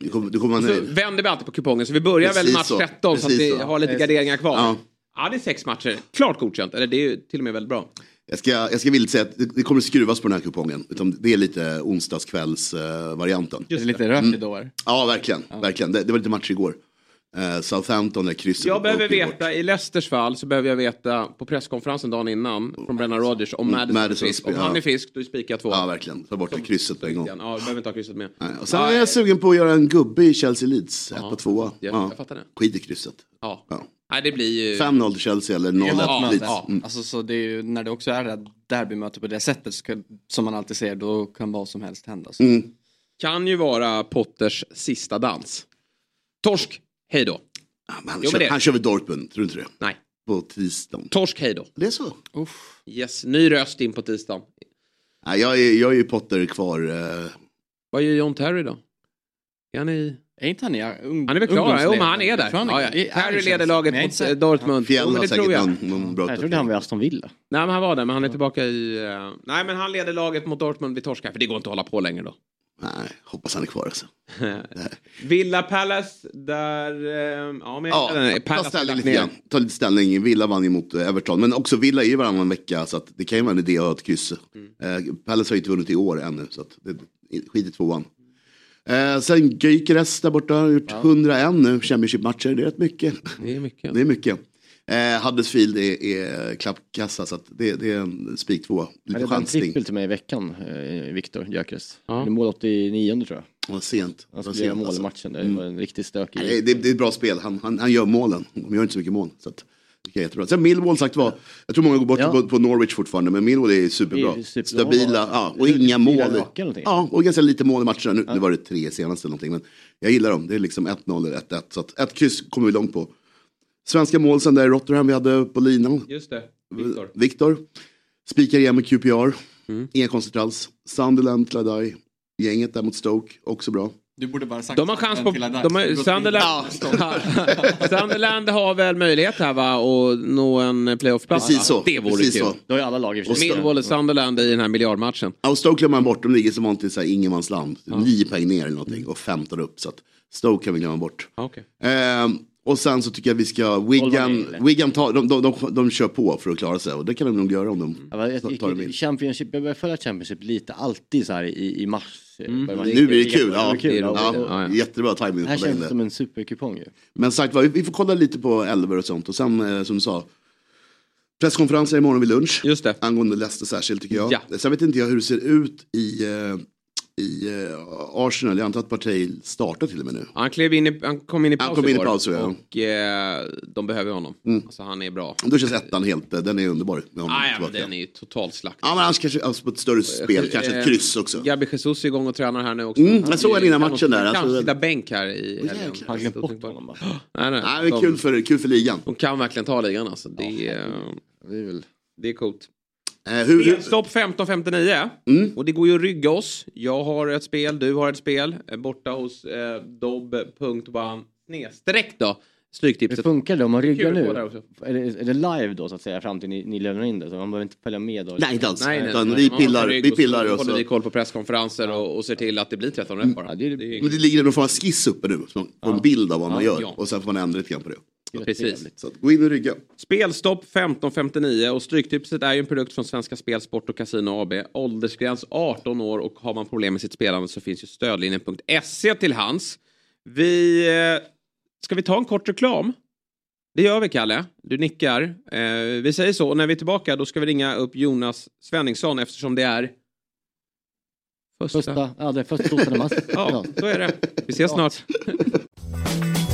Du kommer, du kommer Så vänder vi alltid på kupongen. Så vi börjar väl Precis match så. 13 så att Precis vi så. har lite garderingar kvar. Ja. Ja. det är sex matcher. Klart godkänt. Eller det är ju till och med väldigt bra. Jag, ska, jag ska villigt säga att det, det kommer skruvas på den här kupongen. Utan det är lite onsdagskvälls-varianten. Det är lite rök idag. är det? ja, verkligen. verkligen. Det, det var lite match igår. Uh, Southampton, där krysset. Jag behöver veta, i Leicesters fall så behöver jag veta på presskonferensen dagen innan från Brennan Rodgers om Madison, Madison är spelar, Om han ja. är frisk då spikar jag två. Ja, verkligen. Ta bort krysset på en gång. Ja, du behöver inte ha krysset med. Nej, Och sen Ja, är jag sugen på att göra en gubbe i Chelsea Leeds. Ett på tvåa. jag- jag fattar det. Skit i krysset. Ja. Ja. Nej, det blir ju... 5-0 till Chelsea eller 0-1 Ja, Leeds. ja. Mm. Alltså, så det är ju, när det också är det derbymöte på det sättet så kan, som man alltid ser då kan vad som helst hända. Så. Mm. Kan ju vara Potters sista dans. Torsk, hej då. Ja, men Han, Jo, kör, det- han kör väl Dortmund, tror du inte det? Nej. På tisdagen. Torsk, hej då. Det är så? Uff. Yes, ny röst in på tisdagen. Nej, jag, är, jag är ju Potter kvar. eh, Vad gör John Terry då? Är han i... Är inte han i ung, Han är väl klar? Jo, men han är där. Ja, ja. Irish, leder laget mot eh. Dortmund. Fjäll har det säkert jag. någon, bra Jag trodde han var i Aston Villa. Nej, men han var där, men han är tillbaka i... eh, Nej, men han leder laget mot Dortmund vid torskar, för det går inte att hålla på längre då. Nej, hoppas han är kvar alltså. [laughs] Villa Palace, där... eh, Ja, men Ja, ta Palace har ställning lite grann. Ta lite ställning. Villa vann ju mot Everton. Men också Villa är ju varannan vecka. Så att det kan ju vara en idé att ha ett kryss. Mm. Eh, Palace har ju inte vunnit i år ännu. Så att det, skit i tvåan. Eh, sen Gyökeres där borta har gjort 101 nu Championship-matcher. Det är rätt mycket. Det är mycket. Det är mycket. Eh, Huddersfield är, är klappkassa så det, det är en spik två. Han Lite en chansning. trippel till mig i veckan, eh, Viktor Gyökeres. Ja. Han mål 89 tror jag. Vad sent. Han skulle göra mål i alltså. matchen. Det var en riktigt stökig. Nej, det, det är ett bra spel. Han, han, han gör målen. De gör inte så mycket mål. Så att, det är jättebra. Sen Millwall sagt var. Jag tror många går bort Ja. på, på Norwich fortfarande. Men Millwall är superbra. Är superbra. Stabila. Ja, och inga mål. raka. Ja, och ganska lite mål i matcherna. Nu, nu var det tre senaste eller någonting. Men jag gillar dem. Det är liksom 1-0 eller 1-1. Så att ett kryss kommer vi långt på. Svenska mål sen där i Rotherham vi hade på linan. Just det, Viktor. Viktor. Spikar igen med QPR. Mm. Inga konstigt alls. Sunderland, Kladaj. Gänget där mot Stoke. Också bra. Du borde bara sagt de har chans på... De har, Sunderland, Sunderland har väl möjlighet här va att nå en playoffplats? Precis så. Det vore Precis kul. så. Då är alla lag i Millwall och Sunderland i den här miljardmatchen. Ja, och Stoke glömmer man bort. De ligger som vanligt i ingenmansland. Nio poäng ner eller någonting och 15 upp. Så att Stoke kan vi glömma bort. Okay. Ehm, och sen så tycker jag vi ska, Wigan, Wigan tar, de, de, de, de, kör på för att klara sig och det kan de nog göra om de Ja, jag, tar jag, in. Championship, jag börjar följa Championship lite alltid så här i, i mars. Mm. Nu blir det kul, ja. ja. Ja. Jättebra timing Det här känns det. som en superkupong ju. Men sagt var, vi- vi får kolla lite på elver och sånt och sen eh, som du sa Presskonferenser imorgon vid lunch. Just det. Angående Leicester särskilt tycker jag. Ja. Sen vet inte jag hur det ser ut i, eh, i eh, Arsenal. Jag antar att Partey startar till och med nu. Han, klev in i, han kom in i Han paus kom in i igår paus, ja. Mm. och eh, de behöver honom. Alltså han är bra. Då känns ettan helt, eh, den är underbar. Med honom Ah, ja, den är ju totalt slakt. Ja men annars kanske alltså på ett större spel, kanske ett Eh, kryss också. Gabi Jesus är igång och tränar här nu också. Mm, jag såg han innan Kan matchen där, Kanske alltså- sitta bänk här i helgen. Har glömt bort honom bara. [gasps] Nej, nej. Nej, det är de, kul för, kul för ligan. de kan verkligen ta ligan alltså. Det är, Det är väl... det är coolt. Eh, hur, hur, Spelstopp 15.59. Mm. Och det går ju att rygga oss. Jag har ett spel, du har ett spel. eh, Borta hos eh, dobb.one snedstreck då. Hur Stryktipset. funkar det om man ryggar nu? på. Är det, är det live då så att säga fram till ni, ni lämnar in det? Så man behöver inte följa med då? nej inte alls. Nej, nej, Utan nej. vi pillar, vi och pillar så och håller så. vi koll på presskonferenser och, och ser till att det blir 13 rätt bara. Ja, det Det är Men det ligger någon form av skiss uppe nu. Så man får en bild av vad man gör. ja. Och sen får man ändra lite grann på det. Precis. Så att, gå in och rygga. Spelstopp 1559 och Stryktipset är ju en produkt från Svenska Spel, Sport och Casino AB. Åldersgräns 18 år och har man problem med sitt spelande så finns ju stödlinjen.se till hands. Vi... eh, Ska vi ta en kort reklam? Det gör vi, Kalle. Du nickar. Eh, vi säger så. Och när vi är tillbaka då ska vi ringa upp Jonas Svenningsson eftersom det är... Första. Första, ja det är första torsdagen i mars. [laughs] Ja, så är det. Vi ses snart. [laughs]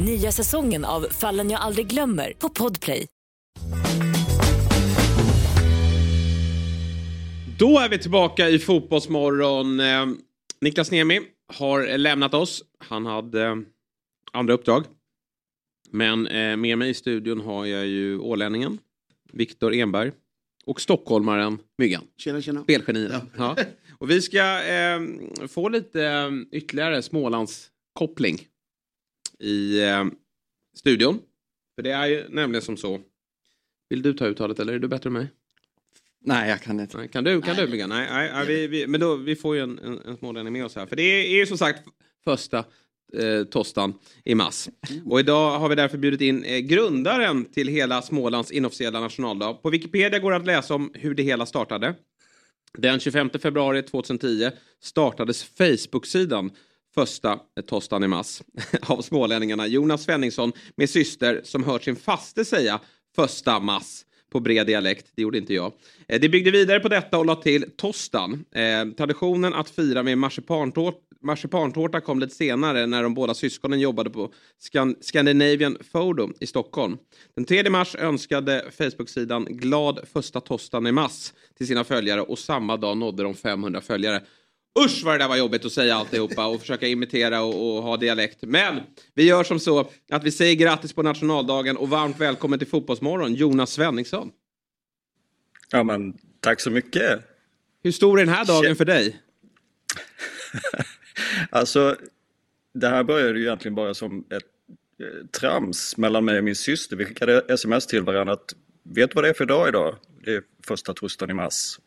Nya säsongen av Fallen jag aldrig glömmer på Podplay. Då är vi tillbaka i Fotbollsmorgon. Eh, Niklas Niemi har lämnat oss. Han hade eh, andra uppdrag. Men eh, med mig i studion har jag ju ålänningen Viktor Enberg och stockholmaren Myggan. Tjena tjena. Spelgeniet. Ja. Och vi ska eh, få lite eh, ytterligare Smålands koppling i eh, studion. För det är ju nämligen som så. Vill du ta uttalet eller är du bättre än mig? Nej, jag kan inte. Nej, Kan du? Kan du Myggan? Nej, nej, nej vi, vi, men då, vi får ju en, en, en smålänning med oss här. För det är, är ju som sagt första eh, tostan i mass. Och idag har vi därför bjudit in eh, grundaren till hela Smålands inofficiella nationaldag. På Wikipedia går det att läsa om hur det hela startade. Den 25 februari 2010 startades Facebook-sidan första tostan i mass [laughs] av smålänningarna Jonas Svenningsson med syster som hört sin faste säga första mass på bred dialekt. Det gjorde inte jag. Eh, det byggde vidare på detta och la till tostan. Eh, traditionen att fira med marsipantårta Marsipantårta kom lite senare när de båda syskonen jobbade på Scan Scandinavian Photo i Stockholm. Den 3 mars önskade Facebook-sidan glad första tostan i mass till sina följare och samma dag nådde de 500 följare. Usch vad det där var jobbigt att säga alltihopa och försöka imitera och, och ha dialekt. Men vi gör som så att vi säger grattis på nationaldagen och varmt välkommen till Fotbollsmorgon Jonas Svenningsson. Ja, men tack så mycket. Hur stor är den här dagen för dig? [laughs] Alltså, det här började ju egentligen bara som ett eh, trams mellan mig och min syster. Vi skickade sms till varandra att vet du vad det är för dag idag? Det är första torsdagen i mars.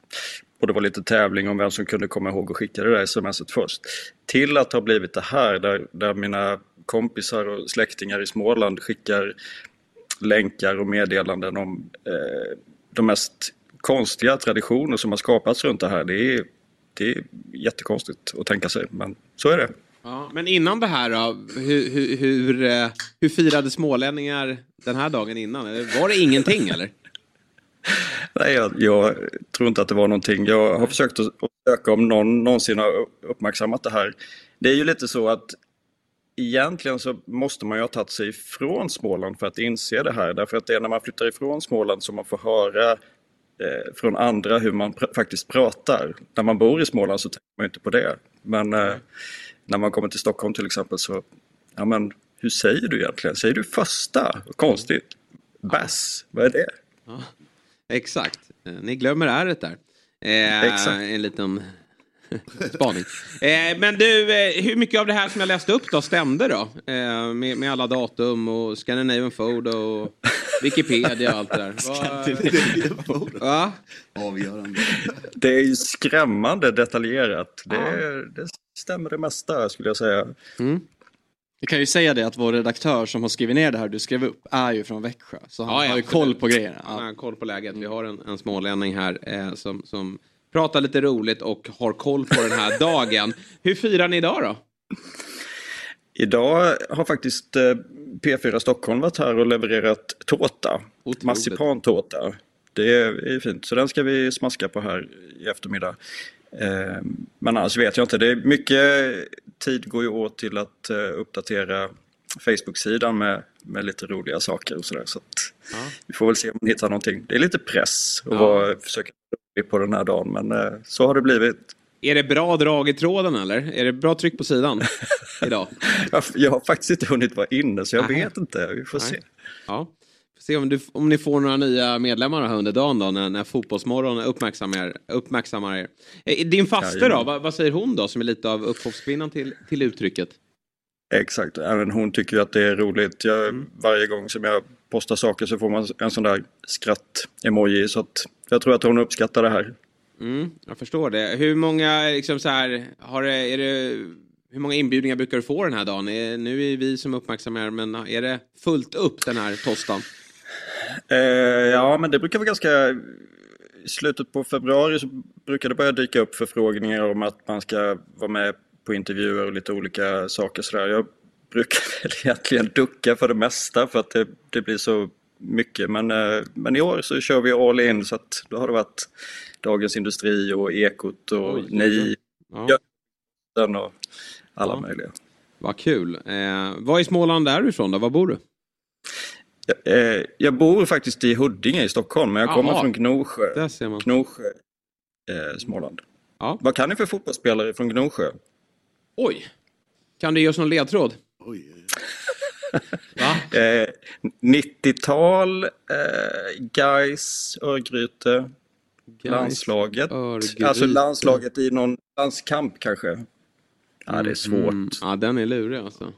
Och det var lite tävling om vem som kunde komma ihåg att skicka det där smset först. Till att ha blivit det här där, där mina kompisar och släktingar i Småland skickar länkar och meddelanden om eh, de mest konstiga traditioner som har skapats runt det här. Det är, det är jättekonstigt att tänka sig, men så är det. Ja, men innan det här då, hur, hur, hur, eh, hur firade smålänningar den här dagen innan? Var det ingenting eller? [laughs] Nej, jag, jag, tror inte att det var någonting. Jag har försökt att söka om någon någonsin har uppmärksammat det här. Det är ju lite så att egentligen så måste man ju ha tagit sig ifrån Småland för att inse det här. Därför att det är när man flyttar ifrån Småland som man får höra eh, från andra hur man pr faktiskt pratar. När man bor i Småland så tänker man inte på det. Men eh, när man kommer till Stockholm till exempel så, ja men hur säger du egentligen? Säger du första? Konstigt. Bass, vad är det? Ja, exakt, eh, ni glömmer ärret där. Eh, exakt. En liten [laughs] spaning. Eh, men du, eh, hur mycket av det här som jag läste upp då stämde då? Eh, med, med, alla datum och Scandinavian Food och Wikipedia och allt det där. [laughs] Va? Avgörande. Det är ju skrämmande detaljerat. Det, det stämmer det mesta skulle jag säga. Mm. Vi kan ju säga det att vår redaktör som har skrivit ner det här du skrev upp är ju från Växjö. Så han ja, har ju koll på grejerna. Ja. Han har koll på läget. Vi har en, en smålänning här eh, som, som pratar lite roligt och har koll på den här dagen. [laughs] Hur firar ni idag då? Idag har faktiskt eh, P4 Stockholm varit här och levererat tårta. Marsipantårta. Det är fint, så den ska vi smaska på här i eftermiddag. Eh, men annars vet jag inte. Det är mycket tid går ju åt till att eh, uppdatera Facebook-sidan med, med lite roliga saker och sådär. Så, ja. vi får väl se om man hittar någonting. Det är lite press att ja. försöka på den här dagen men eh, så har det blivit. Är det bra drag i tråden eller? Är det bra tryck på sidan [laughs] idag? jag, jag har faktiskt inte hunnit vara inne så jag Nej. vet inte. Vi får Nej. se. Ja. Se om, du, om ni får några nya medlemmar här under dagen då när, när Fotbollsmorgon uppmärksammar, uppmärksammar er. Eh, din faste då, vad, vad, säger hon då som är lite av upphovskvinnan till, till uttrycket? Exakt, även hon tycker att det är roligt. Jag, mm. Varje gång som jag postar saker så får man en sån där skratt-emoji så att jag tror att hon uppskattar det här. Mm, jag förstår det. Hur många, liksom så här, har det, är det, hur många inbjudningar brukar du få den här dagen? Nu är vi som uppmärksammar, men är det fullt upp den här tostan? Eh, ja, men det brukar vara ganska... I slutet på februari så brukar det börja dyka upp förfrågningar om att man ska vara med på intervjuer och lite olika saker sådär. Jag brukar [laughs] väl egentligen ducka för det mesta för att det, det blir så mycket. Men, eh, men i år så kör vi all in så att då har det varit Dagens Industri och Ekot och Oj, Ni. Ja. och alla ja. möjliga. Vad kul. Eh, var i Småland är du ifrån då? Var bor du? Jag, eh, jag bor faktiskt i Huddinge i Stockholm men jag Aha. kommer från Gnosjö. Där ser man. Gnosjö, eh, Småland. Ja. Vad kan ni för fotbollsspelare från Gnosjö? Oj! Kan du ge oss någon ledtråd? Oj. [laughs] eh, 90-tal, eh, Gais, Örgryte, landslaget. Örgryte. Alltså landslaget i någon landskamp kanske. Ja, det är svårt. Mm. Ja, den är lurig alltså.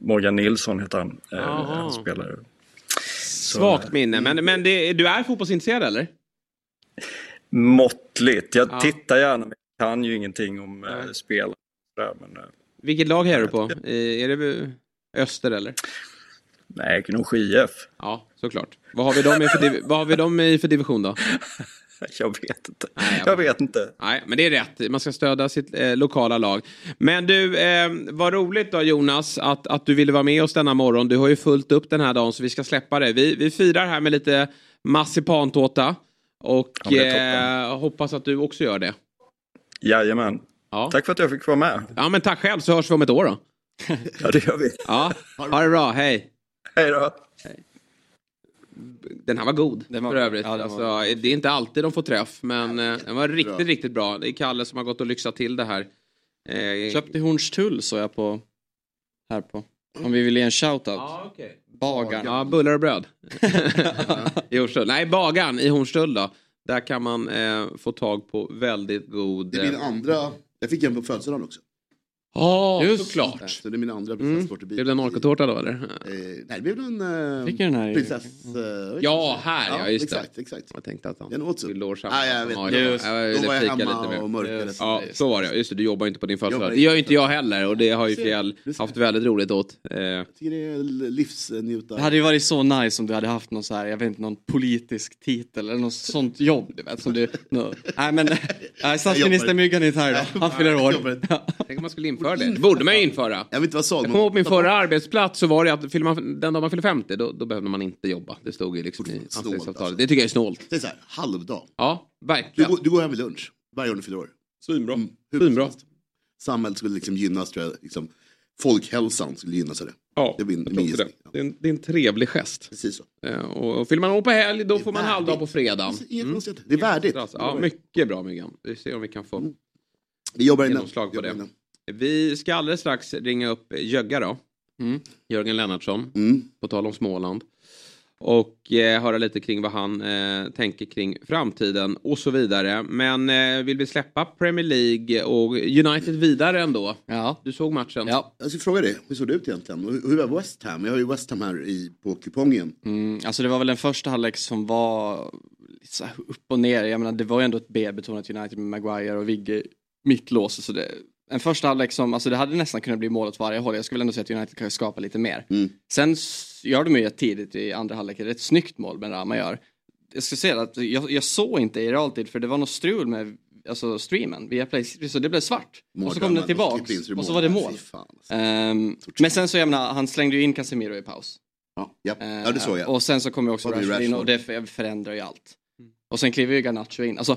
Morgan Nilsson heter han. Eh, han spelar. Svagt minne, men, men det, du är fotbollsintresserad eller? Måttligt. Jag ja. tittar gärna, men jag kan ju ingenting om eh, spel. Men, eh, Vilket lag är du på? Är det Öster eller? Nej, Gnosjö IF. Ja, såklart. Vad har vi dem i för, vad har vi dem i för division då? [laughs] [laughs] Jag vet inte. Nej, jag, vet inte. Nej, men det är rätt. Man ska stödja sitt eh, lokala lag. Men du, eh, vad roligt då Jonas att, att du ville vara med oss denna morgon. Du har ju fullt upp den här dagen så vi ska släppa det. Vi, vi firar här med lite marsipantårta. Och ja, eh, hoppas att du också gör det. Jajamän. Ja. Tack för att jag fick vara med. Ja, men tack själv så hörs vi om ett år då. ja, det gör vi. Ja, ha det bra. Hej. Hej då. Hej den här var god den var, för övrigt. Ja, alltså, var... Det är inte alltid de får träff men eh, den var riktigt, bra. riktigt bra. Det är Kalle som har gått och lyxat till det här. Eh, Köpte i Hornstull så jag på här på. Om vi vill ge en shoutout. Ah, okay. Bagaren. Ja, bullar och bröd. [laughs] I Hornstull. Nej, bagaren i Hornstull då. Där kan man eh, få tag på väldigt god... Det är min eh, andra. Jag fick en på födelsedagen också. Ja, oh, såklart. Så det är min andra prinsesstårta. Mm. Blev det en Norrkotårta då eller? Eh, nej, det blev en eh, Fick den här prinsess... Eh, ja, här ja, just exakt, det. Exakt. Jag tänkte att han den åt fyllde år samma. Ah, jag vet, ja, just, då var jag hemma och mörkade. Ja, så var det. Just det, du jobbar inte på din födelsedag. Det gör ju inte jag heller och det har ju Fjäll haft väldigt roligt åt. Eh. Jag tycker det är livsnjutande. Det hade ju varit så nice om du hade haft någon så här, jag vet inte, någon politisk titel eller något sånt jobb, du vet. Som du, no. [laughs] Nej men, statsminister Myggan är inte här idag. Han fyller år. Tänk om man skulle införa införa det. Det borde man ju införa. Jag vet inte vad såg. Jag kommer ihåg min förra arbetsplats så var det att man, den dag man fyller 50 då, då behövde man inte jobba. Det stod ju liksom i anställningsavtalet. Alltså. Det tycker jag är snålt. Det är så här, halvdag. Ja, verkligen. Du, går, du går hem vid lunch varje år du fyller år. Svinbra. Mm. Svinbra. Samhället skulle liksom gynnas tror jag. Liksom, folkhälsan skulle gynnas av det. Ja, det, min, min det. Det, är en, det är en trevlig gest. Precis så. Eh, och, och fyller man år på helg då får man halvdag på fredagen. Mm. Det är värdigt. Ja, mycket bra Myggan. Vi ser om vi kan få mm. vi jobbar genomslag på det. Vi ska alldeles strax ringa upp Jögga då. Mm. Jörgen Lennartsson. Mm. På tal om Småland. Och eh, höra lite kring vad han eh, tänker kring framtiden och så vidare. Men eh, vill vi släppa Premier League och United vidare ändå? Ja. Du såg matchen? Ja. Jag ska fråga dig, hur såg det ut egentligen? Hur var West Ham? Jag har ju West Ham här i, på kupongen. Mm, alltså det var väl den första halvlek som var så upp och ner. Jag menar det var ju ändå ett B-betonat United med Maguire och Vigge mittlås. Så det, en första halvlek som, alltså det hade nästan kunnat bli mål åt varje håll. Jag skulle ändå säga att United kan skapa lite mer. Mm. Sen gör de ju ett tidigt i andra halvlek, ett snyggt mål Ben Rama gör. Jag ska säga att jag, jag såg inte i realtid för det var något strul med alltså streamen via Play, så det blev svart. och så kom den tillbaks och så var det mål. Um, men sen så jag menar, han slängde ju in Casemiro i paus. Ja, ja. ja det såg jag. Och sen så kom ju också Rashford in och det förändrar ju allt. Och sen kliver ju Garnacho in. Alltså,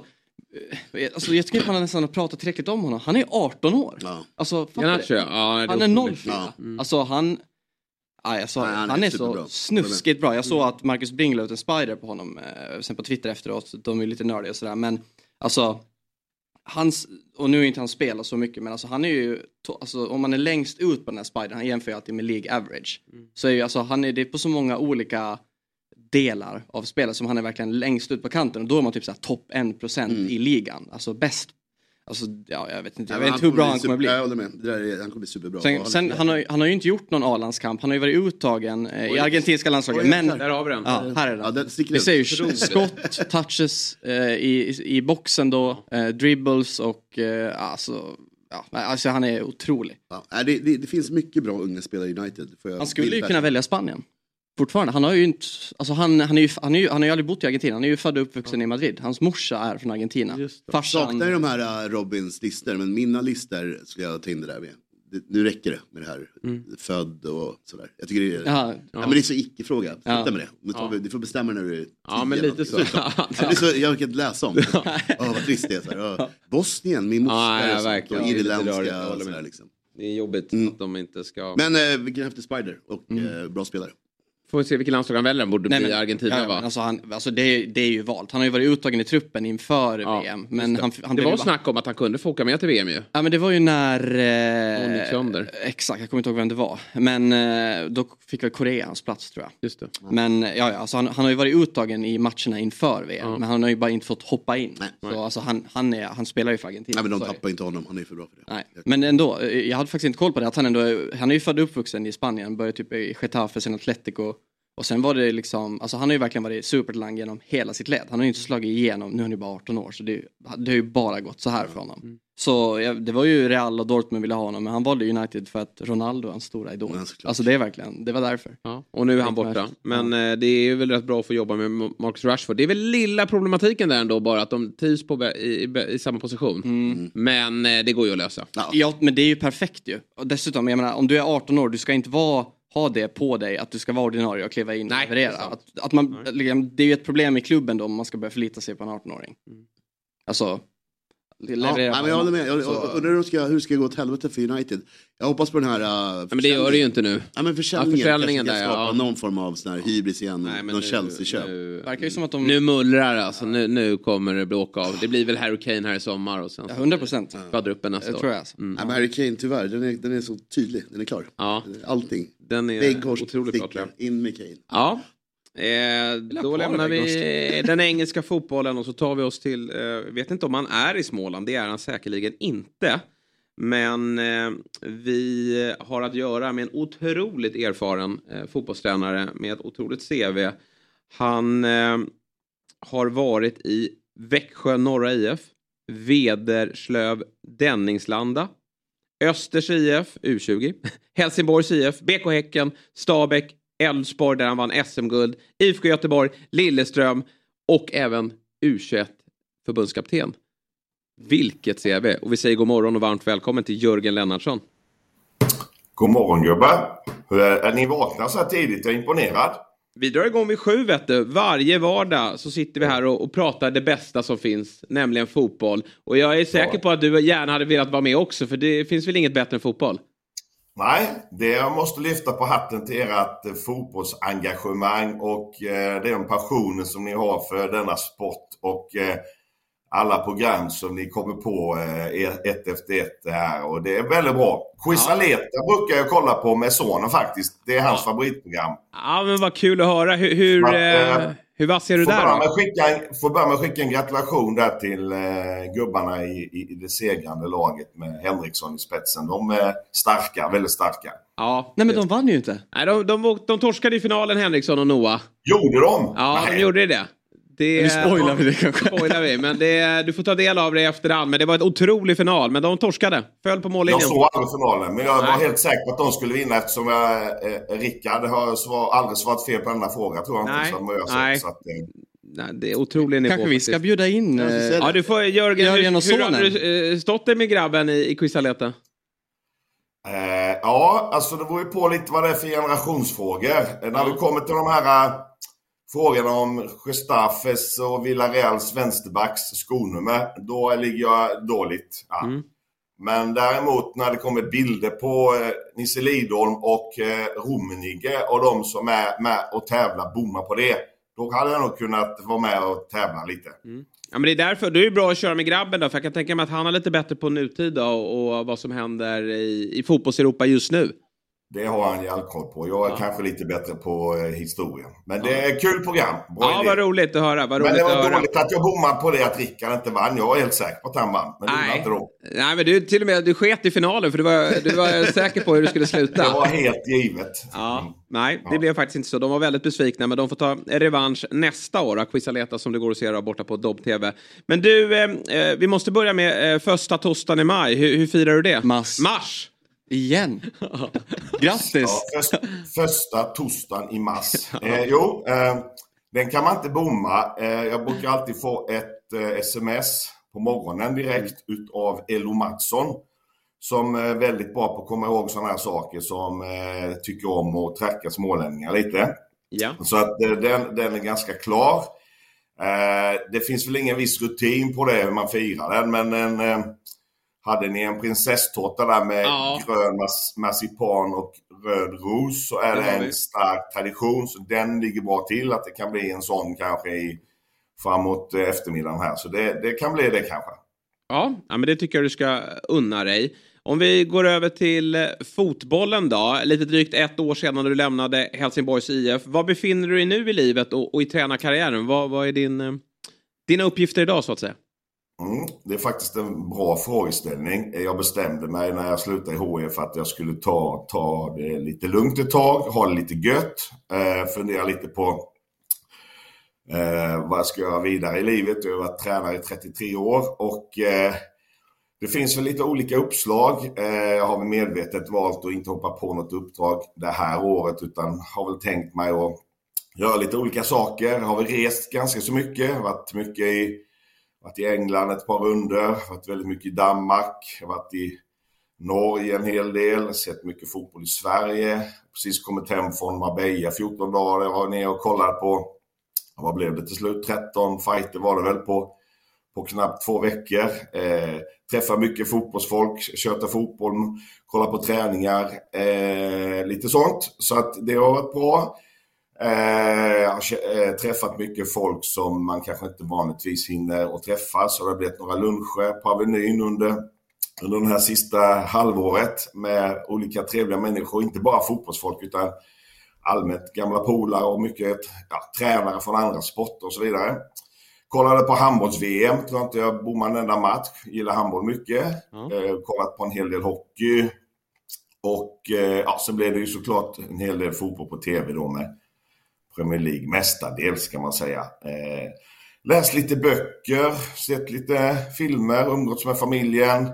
alltså, jag tycker inte man nästan har pratat tillräckligt om honom. Han är 18 år. Ja. Alltså, Garnacho, ja, han är 04. Ja. Mm. Alltså han... Aj, alltså, Nej, han, han, är, är så snuskigt bra. Jag såg att Marcus Bring la ut en spider på honom eh, sen på Twitter efteråt. De är lite nördiga och sådär men alltså hans, och nu är inte han spelar så mycket men alltså han är ju, alltså, om man är längst ut på den här spidern, han jämför ju alltid med League average. Mm. Så är ju alltså han är det är på så många olika delar av spelet som han är verkligen längst ut på kanten och då är man typ såhär topp 1% mm. i ligan. Alltså bäst Alltså, ja, jag vet inte, jag vet inte hur bra han kommer bli. Jag håller med, det är, han kommer bli superbra. Sen, sen han, har, han har ju inte gjort någon A-landskamp, han har ju varit uttagen eh, i argentinska landslaget. Men, där har vi den. Ja, här är den. Ja, den Vi ser ju skott, touches eh, i, i boxen då, eh, dribbles och eh, alltså Ja, alltså han är otrolig. Ja, det, det, det finns mycket bra unga spelare i United. han skulle ju kunna välja Spanien. Fortfarande. Han har ju inte, alltså han, han, är ju, han, är ju, han har ju aldrig bott i Argentina, han är ju född och uppvuxen ja. i Madrid. Hans morsa är från Argentina. Farsan... Saknar ju de här uh, Robins listor, men mina listor skulle jag ta in det där med. Det, nu räcker det med det här. Mm. Född och sådär. Jag tycker det är, ja. ja. men det är så icke-fråga. Sluta ja. med det. Nu tar vi, du får bestämma när du är Ja men lite så. jag, så. Jag kan inte läsa om det. oh, vad trist det är. Så här. Oh, Bosnien, min moster ja, ja, och irländska. Och sådär, liksom. Det är jobbigt mm. att de inte ska... Men eh, vilken häftig spider och mm. eh, bra spelare. Får vi se vilken landslag han väljer. Borde Nej, bli men, Argentina ja, va? Alltså, han, alltså det, det, är ju valt. Han har ju varit uttagen i truppen inför ja, VM. Men han, han det var snack om att han kunde få åka med till VM ju. Ja men det var ju när... Eh. Exakt, jag kommer inte ihåg vem det var. Men eh, då fick väl Korea hans plats tror jag. Just det. Men ja, ja alltså, han, han har ju varit uttagen i matcherna inför VM. Ja. Men han har ju bara inte fått hoppa in. Nej. Så alltså, han, han, är, han spelar ju för Argentina. Nej men de tappar inte honom, han är för bra för det. Nej. Men ändå, eh, jag hade faktiskt inte koll på det. Att han, ändå, han är ju född och uppvuxen i Spanien. Började typ i Getafe, sen Atletico. Och sen var det liksom, alltså han har ju verkligen varit supertalang genom hela sitt led. Han har ju inte slagit igenom, nu är han ju bara 18 år, så det, det har ju bara gått så här för honom. Mm. Så det var ju Real och Dortmund ville ha honom, men han valde United för att Ronaldo är hans stora idol. Ja, alltså det är verkligen, det var därför. Ja, och nu är han borta. Men ja. Eh, det är väl rätt bra att få jobba med Marcus Rashford. Det är väl lilla problematiken där ändå bara, att de trivs på, i, i, samma position. Mm. Men eh, det går ju att lösa. Ja, men det är ju perfekt ju. Och dessutom, jag menar, om du är 18 år, du ska inte vara ha det på dig att du ska vara ordinarie och kliva in och leverera. Att, att man, liksom, det är ju ett problem i klubben då om man ska börja förlita sig på en 18-åring. Mm. Alltså. Ja, men jag håller med. Jag, undrar hur det ska, hur det ska gå åt helvete för United. Jag hoppas på den här uh, Men det gör det ju inte nu. Ja, men försäljningen, ja, försäljningen där, skapa ja. någon form av sån här hybris igen. Nej, någon Chelsea-köp. Verkar ju som att de... Nu mullrar alltså. Nu, nu kommer det bråka av. Det blir väl Harry Kane här i sommar och sen... Ja, 100 procent. Kvadruppen nästa år. Tror jag. Alltså. Mm. Ja, men Harry Kane tyvärr, den är, den är så tydlig. Den är klar. Ja. Allting. Den är Vägghorst, otroligt bra. In med Kane. Ja. Eh, då lämnar vi den engelska fotbollen och så tar vi oss till, eh, vet inte om han är i Småland, det är han säkerligen inte. Men eh, vi har att göra med en otroligt erfaren eh, fotbollstränare med ett otroligt CV. Han eh, har varit i Växjö Norra IF, Vederslöv Denningslanda, Östers IF, U20, Helsingborgs IF, BK Häcken, Stabäck, Elfsborg där han vann SM-guld, IFK Göteborg, Lilleström och även U21 förbundskapten. Vilket CV! Och vi säger god morgon och varmt välkommen till Jörgen Lennartsson. God morgon gubbar! Hur är, är ni vakna så här tidigt? Jag är imponerad. Vi drar igång vid sju vet du. Varje vardag så sitter vi här och, och pratar det bästa som finns, nämligen fotboll. Och jag är säker på att du gärna hade velat vara med också, för det finns väl inget bättre än fotboll? Nej, det jag måste lyfta på hatten till ert eh, fotbollsengagemang och eh, den passionen som ni har för denna sport. Och eh, alla program som ni kommer på eh, ett efter ett här och det är väldigt bra. Quizaleta ja. brukar jag kolla på med sonen faktiskt. Det är hans ja. favoritprogram. Ja men vad kul att höra. Hur, hur, att, eh, eh hur vass är du där då? Skicka, får börja med att skicka en gratulation där till eh, gubbarna i, i, i det segrande laget med Henriksson i spetsen. De är starka, väldigt starka. Ja. Nej men de vann ju inte. Nej de, de, de, de torskade i finalen Henriksson och Noah. Gjorde de? Ja, Nej. de gjorde det. Det, nu spoilar vi det kanske. Spoilar vi, men det, du får ta del av det i efterhand. Men det var ett otrolig final, men de torskade. Föll på mållinjen. Jag såg aldrig finalen, men jag Nej. var helt säker på att de skulle vinna eftersom jag, eh, Rickard har svar, aldrig svarat fel på denna fråga, tror jag Nej. inte. Som jag Nej. Så att, eh. Nej, det är otrolig nivå. Kanske vi ska bjuda in eh, Ja, du får, Jörgen, Jörgen och hur, hur har du eh, stått dig med grabben i, i Quizaleta? Eh, ja, alltså det beror ju på lite vad det är för generationsfrågor. När vi kommer till de här frågan om Gestafes och Villareals vänsterbacks skonummer, då ligger jag dåligt. Ja. Mm. Men däremot när det kommer bilder på eh, Nisse Lidholm och eh, Rummenigge och de som är med och tävlar, bommar på det. Då hade jag nog kunnat vara med och tävla lite. Mm. Ja, men det är därför, det är bra att köra med grabben då, för jag kan tänka mig att han är lite bättre på nutid då, och, och vad som händer i, i fotbolls-Europa just nu. Det har han järnkoll på. Jag är ja. kanske lite bättre på eh, historia. Men det är kul program. Bra ja, idé. vad roligt att höra. Vad men det var dåligt att jag bommade på det att Rickard inte vann. Jag var helt säker på att han vann. Men Nej. inte då. Nej, men du till och med du sket i finalen för du var, du var [laughs] säker på hur det skulle sluta. Det var helt givet. Ja, mm. Nej, det ja. blev faktiskt inte så. De var väldigt besvikna, men de får ta revansch nästa år. Quizaleta som det går att se borta på Dobb-TV. Men du, eh, eh, vi måste börja med eh, första torsdagen i maj. Hur, hur firar du det? Mars. Mars! Igen. Grattis! Ja, första, första torsdagen i mars. [laughs] Eh, jo, eh, den kan man inte bomma. Eh, jag brukar alltid få ett eh, sms på morgonen direkt utav Elo Mattsson. Som är väldigt bra på att komma ihåg sådana här saker som eh, tycker om att tracka smålänningar lite. Ja. Så att eh, den, den är ganska klar. det finns väl ingen viss rutin på det hur man firar den men en hade ni en prinsesstårta där med ja. grön marsipan och röd ros så är det, det en stark tradition. Så den ligger bra till att det kan bli en sån kanske i, framåt eftermiddagen här. Så det, det kan bli det kanske. Ja, ja, men det tycker jag du ska unna dig. Om vi går över till fotbollen då. Lite drygt ett år sedan du lämnade Helsingborgs IF. Vad befinner du dig nu i livet och, och i tränarkarriären? Vad, vad är din, eh, dina uppgifter idag så att säga? Mm, det är faktiskt en bra frågeställning. Jag bestämde mig när jag slutade i HIF att jag skulle ta, ta det lite lugnt ett tag, ha det lite gött, eh, fundera lite på eh, vad jag ska göra vidare i livet. Jag har varit tränare i 33 år och eh, det finns väl lite olika uppslag. Eh, jag har medvetet valt att inte hoppa på något uppdrag det här året utan har väl tänkt mig att göra lite olika saker. Jag har väl rest ganska så mycket, varit mycket i varit i England ett par runder, varit väldigt mycket i Danmark, varit i Norge en hel del, sett mycket fotboll i Sverige. Precis kommit hem från Marbella 14 dagar. Jag var nere och kollade på, vad blev det till slut? 13 fighter var det väl på, på knappt två veckor. Eh, träffar mycket fotbollsfolk, köta fotboll, kolla på träningar, eh, lite sånt. Så att det har varit bra. Eh, jag har eh, träffat mycket folk som man kanske inte vanligtvis hinner att träffa. Så det har blivit några luncher på Avenyn under, under det här sista halvåret med olika trevliga människor. Inte bara fotbollsfolk utan allmänt gamla polare och mycket ja, tränare från andra sporter och så vidare. Kollade på handbolls-VM, tror inte jag bommade en enda match. Gillar handboll mycket. Mm. Kollat på en hel del hockey. Och ja, så blev det ju såklart en hel del fotboll på tv då med Premier League mestadels kan man säga. Eh, läst lite böcker, sett lite filmer, umgåtts med familjen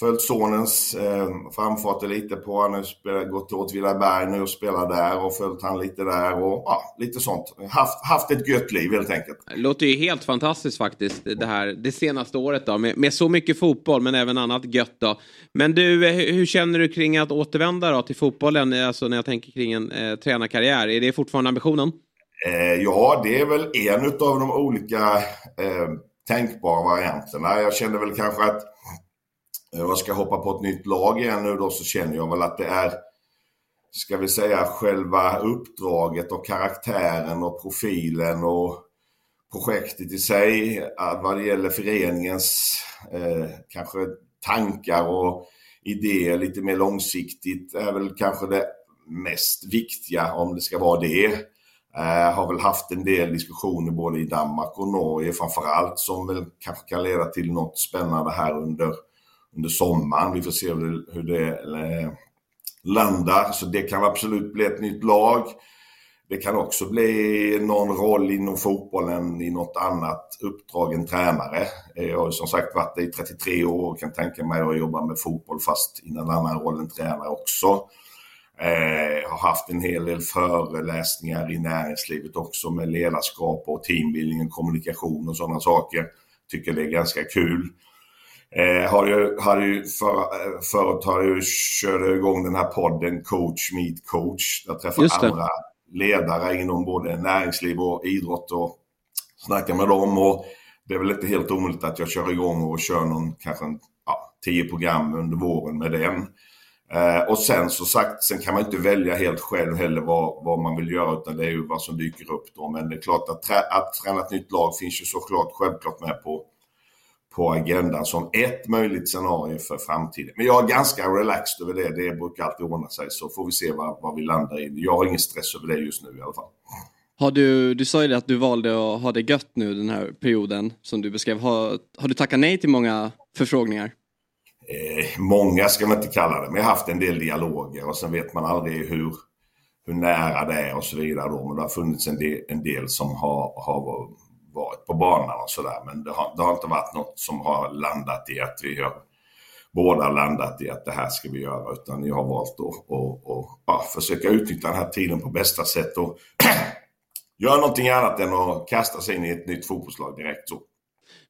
följt sonens eh, framfarter lite på. Han har gått till Åtvidaberg nu och spelar där och följt han lite där och ja, lite sånt. Haft, haft ett gött liv helt enkelt. Det låter ju helt fantastiskt faktiskt det här det senaste året då med, med så mycket fotboll men även annat gött då. Men du, eh, hur känner du kring att återvända då till fotbollen? Alltså när jag tänker kring en eh, tränarkarriär. Är det fortfarande ambitionen? Eh, ja, det är väl en av de olika eh, tänkbara varianterna. Jag känner väl kanske att Eh, Eh, jag ska hoppa på ett nytt lag igen nu då så känner jag väl att det är ska vi säga själva uppdraget och karaktären och profilen och projektet i sig eh, vad det gäller föreningens eh, kanske tankar och idéer lite mer långsiktigt är väl kanske det mest viktiga om det ska vara det. Eh, har väl haft en del diskussioner både i Danmark och Norge framförallt som väl kanske kan leda till något spännande här under under sommaren. Vi får se hur det eh, landar. Så det kan absolut bli ett nytt lag. Det kan också bli någon roll inom fotbollen i något annat uppdrag än tränare. Eh, jag har som sagt varit det i 33 år och kan tänka mig att jobba med fotboll fast i en annan roll än tränare också. Eh, jag har haft en hel del föreläsningar i näringslivet också med ledarskap och teambildning, kommunikation och sådana saker. Tycker det är ganska kul. Eh, har ju, har ju för, eh, förut har jag kört igång den här podden Coach Meet Coach. Jag träffar andra ledare inom både näringsliv och idrott och snackar med dem. Och det är väl inte helt omöjligt att jag kör igång och kör någon, kanske en, ja, tio program under våren med den. Eh, och sen så sagt, sen kan man inte välja helt själv heller vad, vad man vill göra utan det är ju vad som dyker upp då. Men det är klart att, trä, att träna ett nytt lag finns ju såklart självklart med på på agendan som ett möjligt scenario för framtiden. Men jag är ganska relaxed över det. Det brukar alltid ordna sig så får vi se vad, vad vi landar i. Jag har ingen stress över det just nu i alla fall. Har du, du sa ju det att du valde att ha det gött nu den här perioden som du beskrev. Har, har du tackat nej till många förfrågningar? Eh, många ska man inte kalla det, men jag har haft en del dialoger och sen vet man aldrig hur, hur nära det är och så vidare. Då. Men det har funnits en del, en del som har, har varit på banan och sådär. Men det har, det har inte varit något som har landat i att vi har båda landat i att det här ska vi göra. Utan jag har valt att och, och, ja, försöka utnyttja den här tiden på bästa sätt och [clears throat] göra någonting annat än att kasta sig in i ett nytt fotbollslag direkt. Så.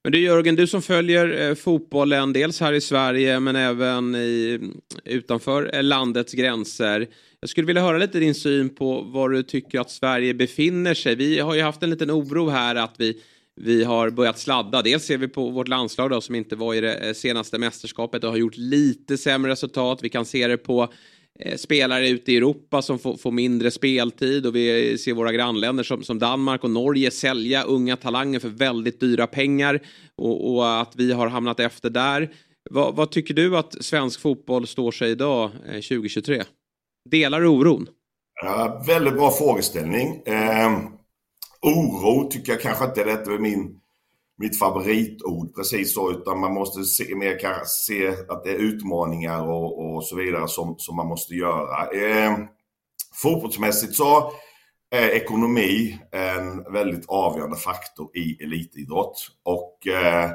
Men du Jörgen, du som följer eh, fotbollen dels här i Sverige men även i, utanför eh, landets gränser. Jag skulle vilja höra lite din syn på var du tycker att Sverige befinner sig. Vi har ju haft en liten oro här att vi vi har börjat sladda. Dels ser vi på vårt landslag då, som inte var i det eh, senaste mästerskapet och har gjort lite sämre resultat. Vi kan se det på Eh, spelare ute i Europa som får, får, mindre speltid och vi ser våra grannländer som, som Danmark och Norge sälja unga talanger för väldigt dyra pengar och, och att vi har hamnat efter där. Va, vad tycker du att svensk fotboll står sig idag eh, 2023? Delar du oron? Ja, väldigt bra frågeställning. Eh, oro tycker jag kanske inte är rätt min, mitt favoritord precis så utan man måste se, mer se att det är utmaningar och, och så vidare som, som man måste göra. Eh, fotbollsmässigt så är ekonomi en väldigt avgörande faktor i elitidrott och eh,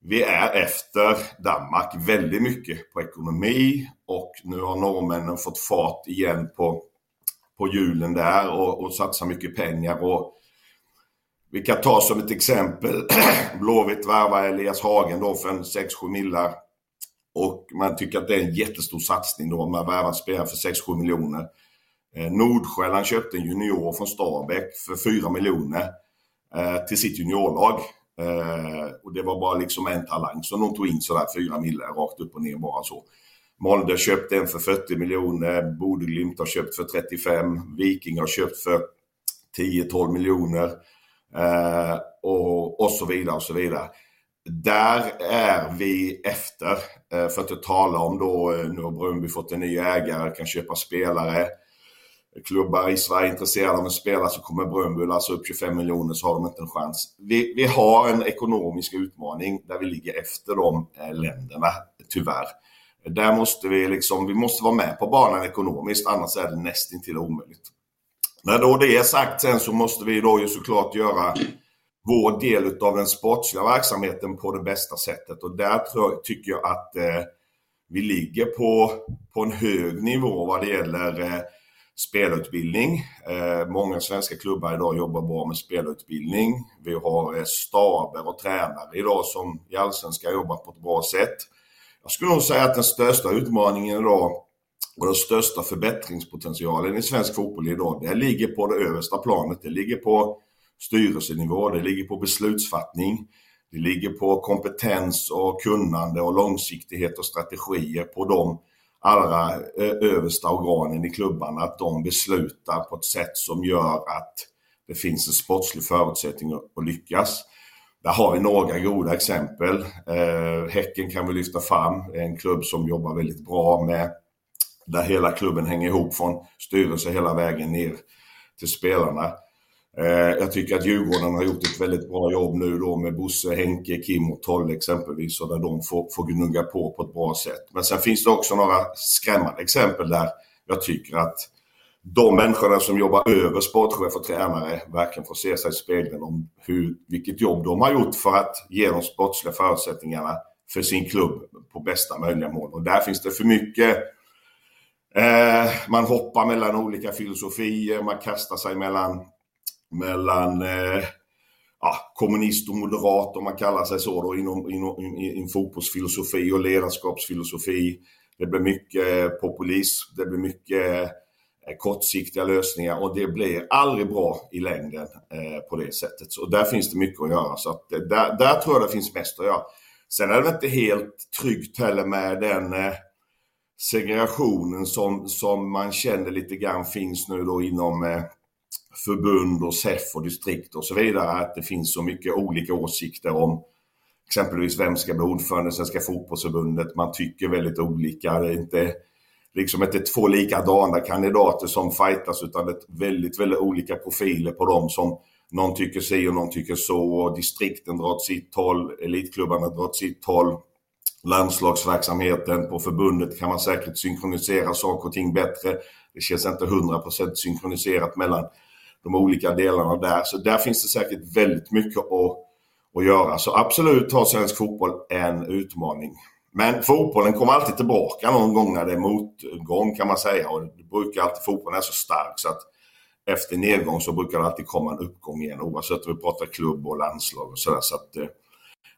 vi är efter Danmark väldigt mycket på ekonomi och nu har norrmännen fått fart igen på, på hjulen där och, och satsar mycket pengar. Och vi kan ta som ett exempel [clears throat] Blåvitt värvar Elias Hagen då för en 6-7 millar. Och man tycker att det är en jättestor satsning då. Man värvar spelare för 6-7 miljoner. Eh, Nordsjälland köpte en junior från Stabäck för 4 miljoner eh, till sitt juniorlag. Eh, och det var bara liksom en talang som de tog in sådär fyra millar rakt upp och ner bara så. Molde köpte en för 40 miljoner, Bodeglimt har köpt för 35, Viking har köpt för 10-12 miljoner eh, och, och så vidare och så vidare. Där är vi efter, eh, för att inte tala om då, eh, nu har Brunby fått en ny ägare, kan köpa spelare klubbar i Sverige är intresserade av en spelare så kommer Brunby alltså upp 25 miljoner så har de inte en chans. Vi, vi har en ekonomisk utmaning där vi ligger efter de eh, länderna, tyvärr. Där måste vi liksom, vi måste vara med på banan ekonomiskt annars är det nästintill omöjligt. När då det är sagt sen så måste vi då ju såklart göra vår del av den sportsliga verksamheten på det bästa sättet och där tror, tycker jag att eh, Vi ligger på, på en hög nivå vad det gäller eh, spelutbildning. Eh, många svenska klubbar idag jobbar bra med spelutbildning. Vi har eh, staber och tränare idag som i Allsvenskan jobbar på ett bra sätt. Jag skulle nog säga att den största utmaningen idag och den största förbättringspotentialen i svensk fotboll idag, det ligger på det översta planet. Det ligger på styrelsenivå, det ligger på beslutsfattning. Det ligger på kompetens och kunnande och långsiktighet och strategier på de allra eh, översta organen i klubbarna. Att de beslutar på ett sätt som gör att det finns en sportslig förutsättning att lyckas. Där har vi några goda exempel. Eh, Häcken kan vi lyfta fram, en klubb som jobbar väldigt bra med där hela klubben hänger ihop från styrelse hela vägen ner till spelarna. Eh, jag tycker att Djurgården har gjort ett väldigt bra jobb nu då med Bosse, Henke, Kim och Tolle exempelvis och där de får, får gnugga på på ett bra sätt. Men sen finns det också några skrämmande exempel där jag tycker att de människorna som jobbar över sportchef och tränare verkligen får se sig i spegeln om hur, vilket jobb de har gjort för att ge de sportsliga förutsättningarna för sin klubb på bästa möjliga mål. Och där finns det för mycket eh, man hoppar mellan olika filosofier, man kastar sig mellan mellan eh, ja, kommunist och moderat om man kallar sig så då inom, inom, inom fotbollsfilosofi och ledarskapsfilosofi. Det blir mycket eh, populism, det blir mycket eh, kortsiktiga lösningar och det blir aldrig bra i längden eh, på det sättet. Så där finns det mycket att göra. Så att, eh, där, där tror jag det finns mest att göra. Sen är det inte helt tryggt heller med den eh, segregationen som, som man känner lite grann finns nu då inom eh, förbund och SEF och distrikt och så vidare. Att det finns så mycket olika åsikter om exempelvis vem ska bli ordförande i Svenska fotbollsförbundet. Man tycker väldigt olika. Det är inte liksom inte två likadana kandidater som fightas utan det är väldigt, väldigt olika profiler på dem som någon tycker si och någon tycker så och distrikten drar åt sitt håll, elitklubbarna drar åt sitt håll. Landslagsverksamheten på förbundet kan man säkert synkronisera saker och ting bättre. Det känns inte 100% synkroniserat mellan de olika delarna där. Så där finns det säkert väldigt mycket att, att göra. Så absolut har svensk fotboll en utmaning. Men fotbollen kommer alltid tillbaka någon gång när det är motgång kan man säga. Och det brukar alltid, fotbollen är så stark så att efter nedgång så brukar det alltid komma en uppgång igen oavsett om vi pratar klubb och landslag och sådär. Så att, eh,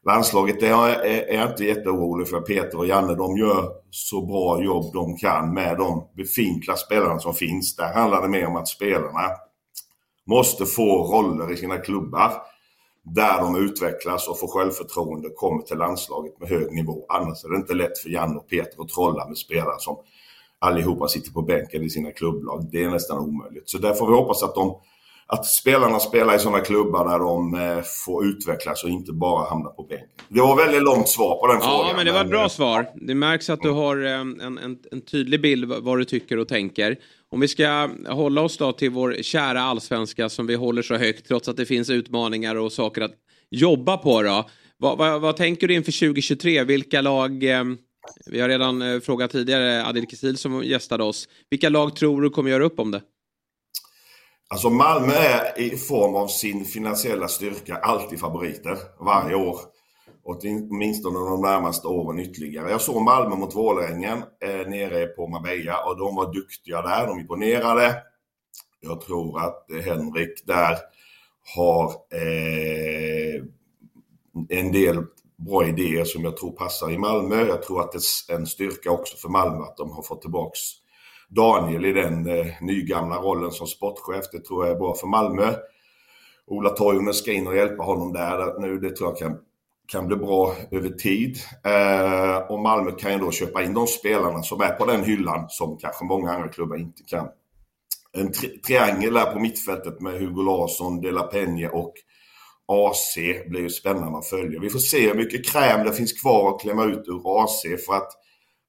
landslaget landslaget är jag inte jätteorolig för. Peter och Janne de gör så bra jobb de kan med de befintliga spelarna som finns. Där handlar det mer om att spelarna måste få roller i sina klubbar där de utvecklas och får självförtroende och kommer till landslaget med hög nivå. Annars är det inte lätt för Janne, och Peter att trolla med spelare som allihopa sitter på bänken i sina klubblag. Det är nästan omöjligt. Så där får vi hoppas att, de, att spelarna spelar i sådana klubbar där de eh, får utvecklas och inte bara hamna på bänken. Det var väldigt långt svar på den ja, frågan. Ja, men det var ett bra svar. Det märks att du har en, en, en tydlig bild vad du tycker och tänker. Om vi ska hålla oss då till vår kära allsvenska som vi håller så högt trots att det finns utmaningar och saker att jobba på då. Vad, vad, vad tänker du inför 2023? Vilka lag, eh, vi har redan eh, frågat tidigare Adil Kisil som gästade oss. Vilka lag tror du kommer göra upp om det? Alltså Malmö är i form av sin finansiella styrka alltid favoriter varje år åtminstone de närmaste åren ytterligare. Jag såg Malmö mot Vålerengen eh, nere på Marbella och de var duktiga där. De imponerade. Jag tror att Henrik där har eh, en del bra idéer som jag tror passar i Malmö. Jag tror att det är en styrka också för Malmö att de har fått tillbaks Daniel i den eh, nygamla rollen som sportchef. Det tror jag är bra för Malmö. Ola Toivonen ska in och hjälpa honom där nu. Det tror jag kan kan bli bra över tid. Eh, och Malmö kan ju då köpa in de spelarna som är på den hyllan som kanske många andra klubbar inte kan. En tri triangel där på mittfältet med Hugo Larsson, De La Peña och AC blir ju spännande att följa. Vi får se hur mycket kräm det finns kvar att klämma ut ur AC för att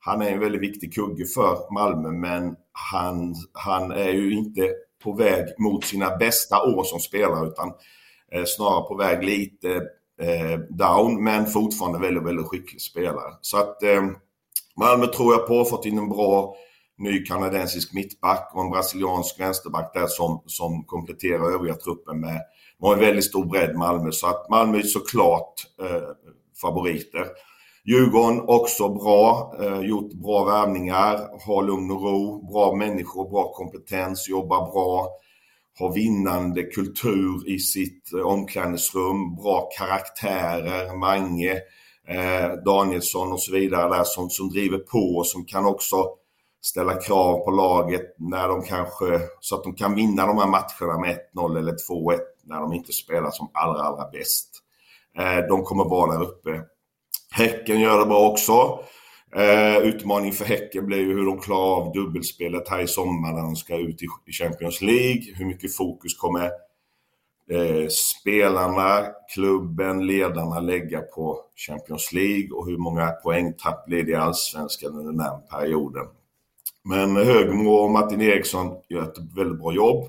han är en väldigt viktig kugge för Malmö men han, han är ju inte på väg mot sina bästa år som spelare utan eh, snarare på väg lite eh, down men fortfarande väldigt, väldigt skicklig spelare. Så att eh, Malmö tror jag på, fått in en bra ny kanadensisk mittback och en brasiliansk vänsterback där som, som kompletterar övriga truppen med de har en väldigt stor bredd Malmö så att Malmö är såklart eh, favoriter. Djurgården också bra, eh, gjort bra värvningar, har lugn och ro, bra människor, bra kompetens, jobbar bra, har vinnande kultur i sitt eh, omklädningsrum, bra karaktärer, Mange, eh, Danielsson och så vidare där som, som driver på och som kan också ställa krav på laget när de kanske, så att de kan vinna de här matcherna med 1-0 eller 2-1 när de inte spelar som allra, allra bäst. Eh, de kommer vara där uppe. Häcken gör det bra också. Eh, utmaning för Häcken blir ju hur de klarar av dubbelspelet här i sommar när de ska ut i, i Champions League. Hur mycket fokus kommer eh, spelarna, klubben, ledarna lägga på Champions League och hur många poängtapp blir det i Allsvenskan under den här perioden. Men Högmo och Martin Eriksson gör ett väldigt bra jobb.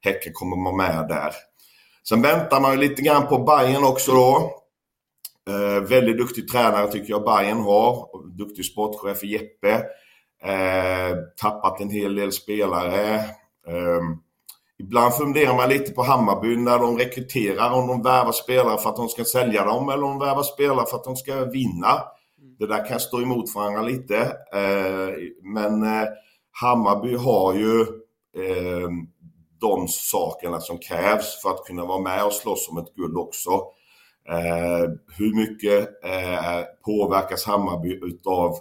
Häcken kommer vara med där. Sen väntar man ju lite grann på Bayern också då. Eh, väldigt duktig tränare tycker jag Bayern har. Duktig sportchef Jeppe. Eh, tappat en hel del spelare. Eh, ibland funderar man lite på Hammarby när de rekryterar om de värvar spelare för att de ska sälja dem eller om de värvar spelare för att de ska vinna. Det där kan stå emot varandra lite. Eh, men eh, Hammarby har ju eh, de sakerna som krävs för att kunna vara med och slåss om ett guld också. Eh, hur mycket eh, påverkas Hammarby utav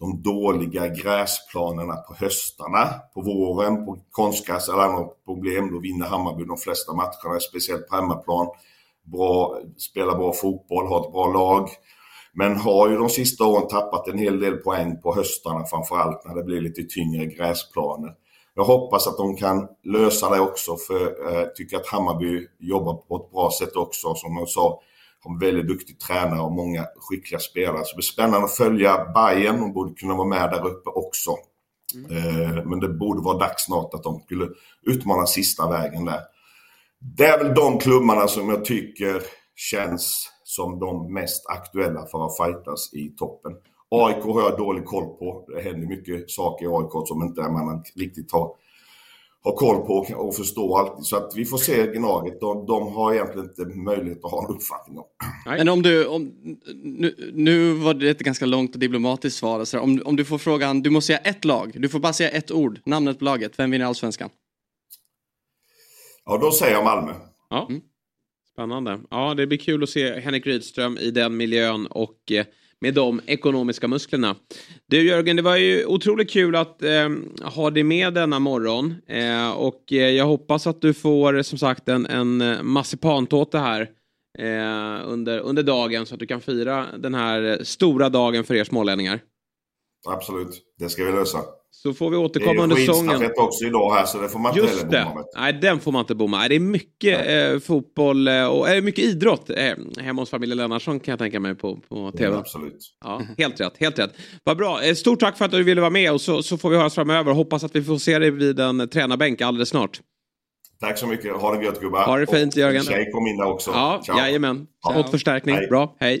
de dåliga gräsplanerna på höstarna, på våren, på konstgräs eller andra problem. Då vinner Hammarby de flesta matcherna, speciellt på hemmaplan. Bra, spelar bra fotboll, har ett bra lag. Men har ju de sista åren tappat en hel del poäng på höstarna framförallt när det blir lite tyngre gräsplaner. Jag hoppas att de kan lösa det också för jag eh, tycker att Hammarby jobbar på ett bra sätt också. Som jag sa, en väldigt duktig tränare och många skickliga spelare. Så det blir spännande att följa Bayern. De borde kunna vara med där uppe också. Mm. Eh, men det borde vara dags snart att de skulle utmana sista vägen där. Det är väl de klubbarna som jag tycker känns som de mest aktuella för att fightas i toppen. AIK har jag dålig koll på. Det händer mycket saker i AIK som inte man riktigt har, har koll på och förstår alltid. Så att vi får se Gnaget. De, de har egentligen inte möjlighet att ha en uppfattning om. Men om du, om, nu, nu var det ett ganska långt och diplomatiskt svar. Så om, om du får frågan, du måste säga ett lag. Du får bara säga ett ord, namnet på laget. Vem vinner allsvenskan? Ja, då säger jag Malmö. Ja. Mm. Spännande. Ja, det blir kul att se Henrik Rydström i den miljön och eh, med de ekonomiska musklerna. Du Jörgen, det var ju otroligt kul att eh, ha dig med denna morgon eh, och eh, jag hoppas att du får som sagt en, en eh, massipantåte här eh, under, under dagen så att du kan fira den här eh, stora dagen för er smålänningar. Absolut, det ska vi lösa. Så får vi återkomma under säsongen. Det är också idag här så det får man inte Just heller bomma med. Nej, den får man inte bomma. Det är mycket eh, fotboll eh, och eh, mycket idrott eh, hemma hos familjen Lennartsson kan jag tänka mig på, på tv. Ja, absolut. Ja, helt rätt, helt rätt. Vad bra. Eh, stort tack för att du ville vara med och så, så får vi höras framöver. Hoppas att vi får se dig vid en tränarbänk alldeles snart. Tack så mycket. Ha det gött gubbar. Ha det fint Jörgen. Tjej kom in där också. Ja, Ciao. jajamän. Fått förstärkning. Hej. Bra, hej.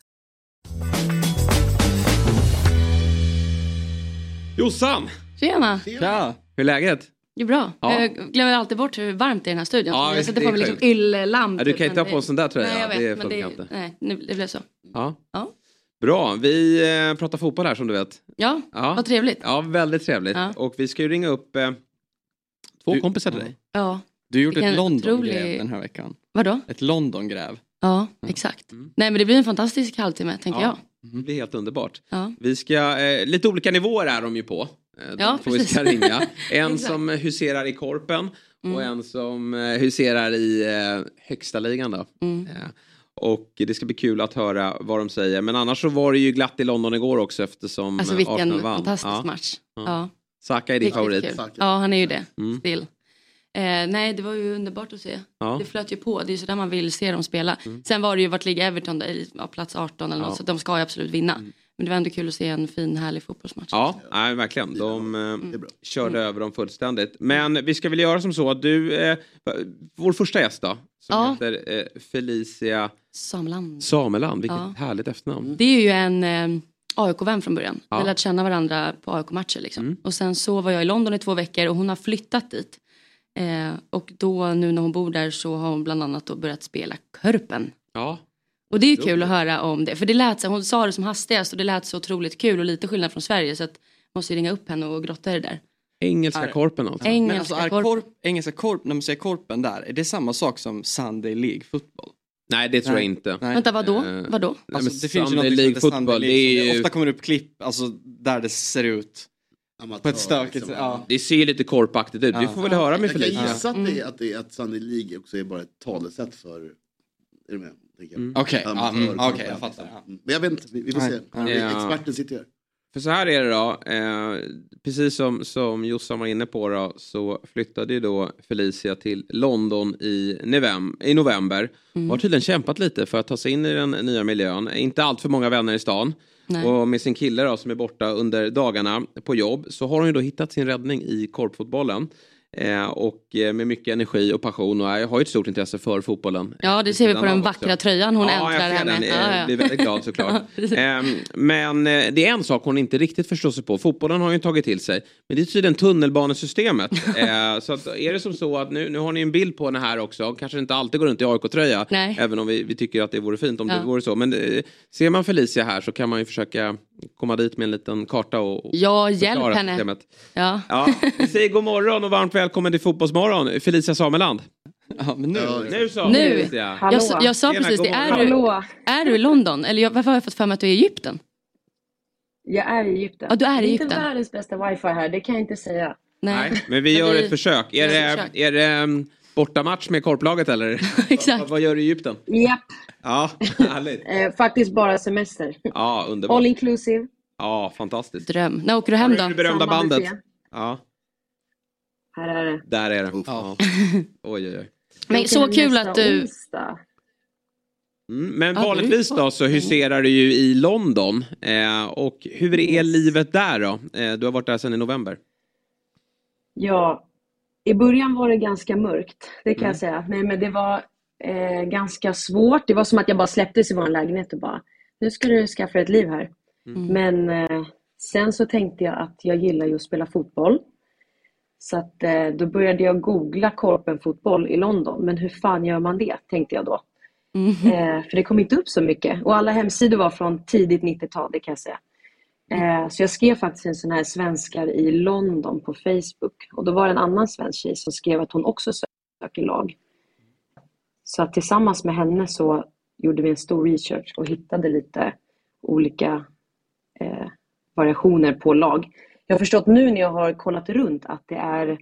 Jossan! Tjena! Tja! Hur är läget? Det är bra. Ja. Jag glömmer alltid bort hur varmt det är i den här studion. Ja, jag sätter på mig liksom yllelamp. Ja, du kan inte ha på en sån där tröja. Nej, jag vet. Det men det, inte. nej, nu, det blev så. Ja. Ja. Bra, vi eh, pratar fotboll här som du vet. Ja, vad trevligt. Ja, väldigt trevligt. Ja. Och vi ska ju ringa upp eh, två kompisar till dig. Ja. Du gjorde Vilken ett Londongräv otrolig- den här veckan. Vadå? Ett Londongräv. Ja, exakt. Nej, men det blir en fantastisk halvtimme, tänker jag. Det blir helt underbart. Ja. Vi ska, eh, lite olika nivåer är de ju på. Eh, Ja, två vi ska ringa. [laughs] En som huserar i korpen och Mm. en som eh, huserar i eh, högsta ligan då. Mm. Eh, och det ska bli kul att höra vad de säger. Men annars så var det ju glatt i London igår också eftersom Alltså vilken Arsenal vann. fantastisk Ja. match. Ja. Saka är din Riktigt favorit. kul. Ja, han är ju det. Mm. Still. Eh, nej, det var ju underbart att se. Ja. Det flöt ju på. Det är sådär man vill se dem spela. Mm. Sen var det ju vart ligger Everton där, i ja, plats 18 eller något. Ja. Så de ska ju absolut vinna. Mm. Men det var ändå kul att se en fin härlig fotbollsmatch. Ja, nej, verkligen. De eh, körde över dem fullständigt. Men vi ska väl göra som så att du, eh, vår första gäst då, som Ja. heter eh, Felicia Sameland. Sameland, vilket Ja. härligt efternamn. Det är ju en eh, AIK-vän från början. Ja. Vi har lärt känna varandra på AIK-matcher. Liksom. Mm. Och sen så var jag i London i två veckor och hon har flyttat dit. Eh, och då nu när hon bor där så har hon bland annat då börjat spela Körpen. Ja. Och det är ju kul att höra om det. För det lät så, hon sa det som hastigast och det lät så otroligt kul och lite skillnad från Sverige. Så att man måste ju ringa upp henne och grotta i det där. Engelska korpen alltså. Engelska Men alltså är korp. korp, engelska korp, när man säger korpen där, är det samma sak som Sunday League fotboll? Nej, det tror jag inte. Nej. Vänta, vadå? Eh, Vadå? Nej, Alltså, det finns ju Sunday något League som heter fotboll, Sunday det är League. ju... Ofta kommer det upp klipp alltså, där det ser ut på ett stökigt sätt. Ja. Det ser ju lite korpaktigt ut. Vi får väl höra med Jag kan Felicia. gissa att, det, är- att, det är, att Sunday League också är bara ett talesätt för... Är du med? Jag. Mm. Okej, Amatör- mm, okej, jag fattar. Ja. Mm. Men jag vet inte, vi, vi får Nej. se. Ja. Experten sitter här. För så här är det då, eh, precis som, som Jossan var inne på då, så flyttade ju då Felicia till London i, novem, i november. Mm. Har tydligen kämpat lite för att ta sig in i den nya miljön. Inte allt för många vänner i stan. Nej. Och med sin kille då, som är borta under dagarna på jobb så har hon ju då hittat sin räddning i korpfotbollen. Eh, och eh, med mycket energi och passion och jag har ju ett stort intresse för fotbollen. Ja, det ser vi på den vackra också. tröjan hon ja, äntrar den. Ja, Jag ja. blir väldigt glad [laughs] såklart. Ehm, men eh, det är en sak hon inte riktigt förstår sig på. Fotbollen har ju tagit till sig. Men det är tydligen tunnelbanesystemet. [laughs] eh, så att, är det som så att nu, nu har ni en bild på henne här också. Kanske inte alltid går runt i AIK-tröja. Även om vi, vi tycker att det vore fint om Ja. det vore så. Men eh, ser man Felicia här så kan man ju försöka komma dit med en liten karta och, och Ja, hjälp henne. systemet. Ja. Ja, vi säger god morgon och varmt välkommen till Fotbollsmorgon. Felicia Sameland. Ja, men nu. Nu så. Nu. Felicia. Jag, sa- jag sa Tjena, precis det. Är du, är du i London? Eller jag, varför har jag fått för mig att du är i Egypten? Jag är i Egypten. Ja, du är i Det är Egypten. inte världens bästa wifi här, det kan jag inte säga. Nej, men vi gör ett försök. Är vi gör ett det, försök. är det um, bortamatch med korplaget eller? [laughs] Exakt. Vad, vad gör du i Egypten? Japp, Ja, härligt. [laughs] eh, faktiskt bara semester. Ja, underbart. All inclusive. Ja, fantastiskt. Dröm. När åker du hem Har då? du det berömda Samma bandet? Ja, Här är det. där är det. Ja. [laughs] Oj, oj, oj. Men så kul att du... onsdag. Mm, men vanligtvis då så huserar du ju i London. Eh, och hur är livet där då? Eh, du har varit där sedan i november. Ja, i början var det ganska mörkt, det kan Mm. jag säga. Men, men det var eh, ganska svårt. Det var som att jag bara släpptes i vår lägenhet och bara, nu ska du skaffa ett liv här. Mm. Men eh, sen så tänkte jag att jag gillar ju att spela fotboll. Så att eh, då började jag googla korpenfotboll i London. Men hur fan gör man det, tänkte jag då. Mm. Eh, för det kom inte upp så mycket. Och alla hemsidor var från tidigt 90-tal, det kan jag säga. Eh, så jag skrev faktiskt en sån här svenskar i London på Facebook. Och då var det en annan svensk tjej som skrev att hon också söker lag. Så att tillsammans med henne så gjorde vi en stor research och hittade lite olika eh, variationer på lag. Jag har förstått nu när jag har kollat runt att det är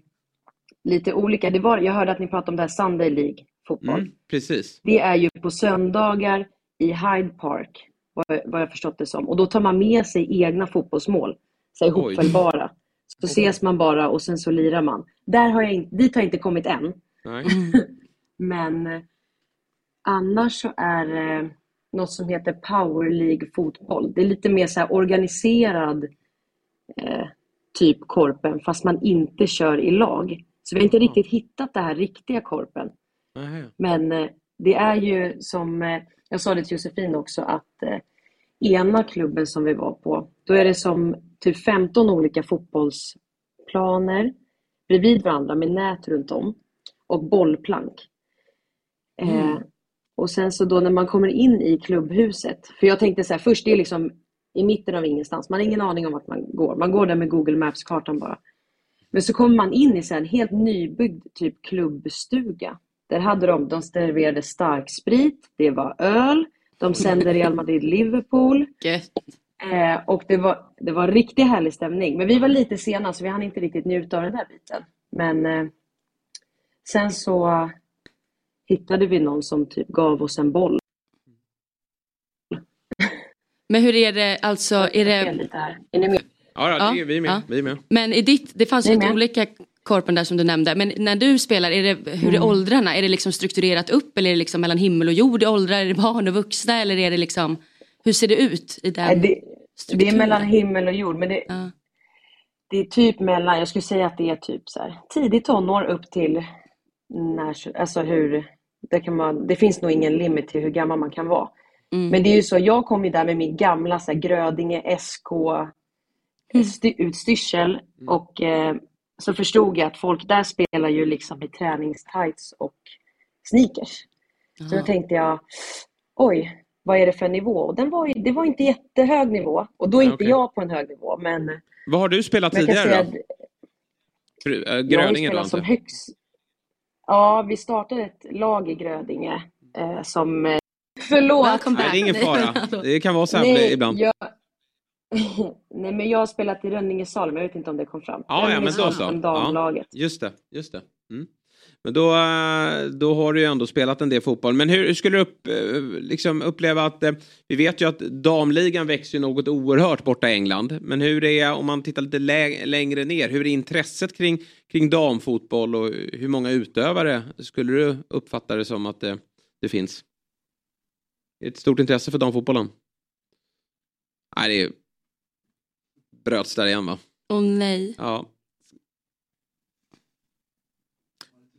lite olika. Det var, jag hörde att ni pratade om det här Sunday League fotboll. Mm, precis. Det är ju på söndagar i Hyde Park, vad jag, vad jag förstått det som. Och då tar man med sig egna fotbollsmål, så Oj. ihopfällbara. Så ses man bara och sen så lirar man. Där har jag inte, dit har jag inte kommit än. Nej. [laughs] Men eh, annars så är det något som heter Power League fotboll. Det är lite mer så organiserad eh, typ korpen fast man inte kör i lag. Så vi har inte riktigt hittat det här riktiga korpen. Men eh, det är ju som, eh, jag sa det till Josefin också, att eh, ena klubben som vi var på, då är det som typ 15 olika fotbollsplaner bredvid varandra med nät runt om och bollplank. Eh, och sen så då när man kommer in i klubbhuset, för jag tänkte så här, först det är liksom i mitten av ingenstans, man har ingen aning om vart man går. Man går där med Google Maps-kartan bara. Men så kommer man in i så en helt nybyggd typ klubbstuga. Där hade de, de serverade starksprit, det var öl, de sände Real Madrid-Liverpool. Eh, och det var, det var en riktigt härlig stämning. Men vi var lite sena så vi hann inte riktigt njuta av den där biten. Men eh, sen så hittade vi någon som typ gav oss en boll. Men hur är det, alltså, är Är det... Är ni med? Ja, ja, det är vi med. ja. Vi är med. Men i ditt, det fanns ju är olika korpen där som du nämnde. Men när du spelar, är det, hur är Mm. åldrarna? Är det liksom strukturerat upp eller är det liksom mellan himmel och jord i åldrar? Är det barn och vuxna eller är det liksom, hur ser det ut i den det, det är mellan himmel och jord. Men det, det är typ mellan, jag skulle säga att det är typ så här, tidigt tonår upp till när, alltså hur, det, kan man, det finns nog ingen limit till hur gammal man kan vara. Mm. Men det är ju så, jag kom ju där med min gamla så här, Grödinge SK sty, utstyrsel och eh, så förstod jag att folk där spelar ju liksom i träningstights och sneakers. Så då tänkte jag, oj, vad är det för nivå? Och den var, det var inte jättehög nivå. Och då är Nej, inte okej. jag på en hög nivå. Men, Vad har du spelat tidigare säga då? jag har ju Gröninge då? som högst. Ja, vi startade ett lag i Grödinge eh, som... Eh, förlåt! Nej, det är ingen fara. [laughs] Det kan vara så här Nej, ibland. Jag... [laughs] Nej, men jag har spelat i Rönningesalm. Jag vet inte om det kom fram. Ja, ja, men då så. Damlaget. Ja, just det, just det. Mm. Men då, eh, då har du ju ändå spelat en del fotboll. Men hur skulle du upp, eh, liksom uppleva att, eh, vi vet ju att damligan växer något oerhört borta i England. Men hur är, om man tittar lite lä längre ner, hur är intresset kring, kring damfotboll och hur många utövare skulle du uppfatta det som att det, det finns? Är det ett stort intresse för damfotbollen? Nej, det är bröts där igen va? Åh nej. Ja.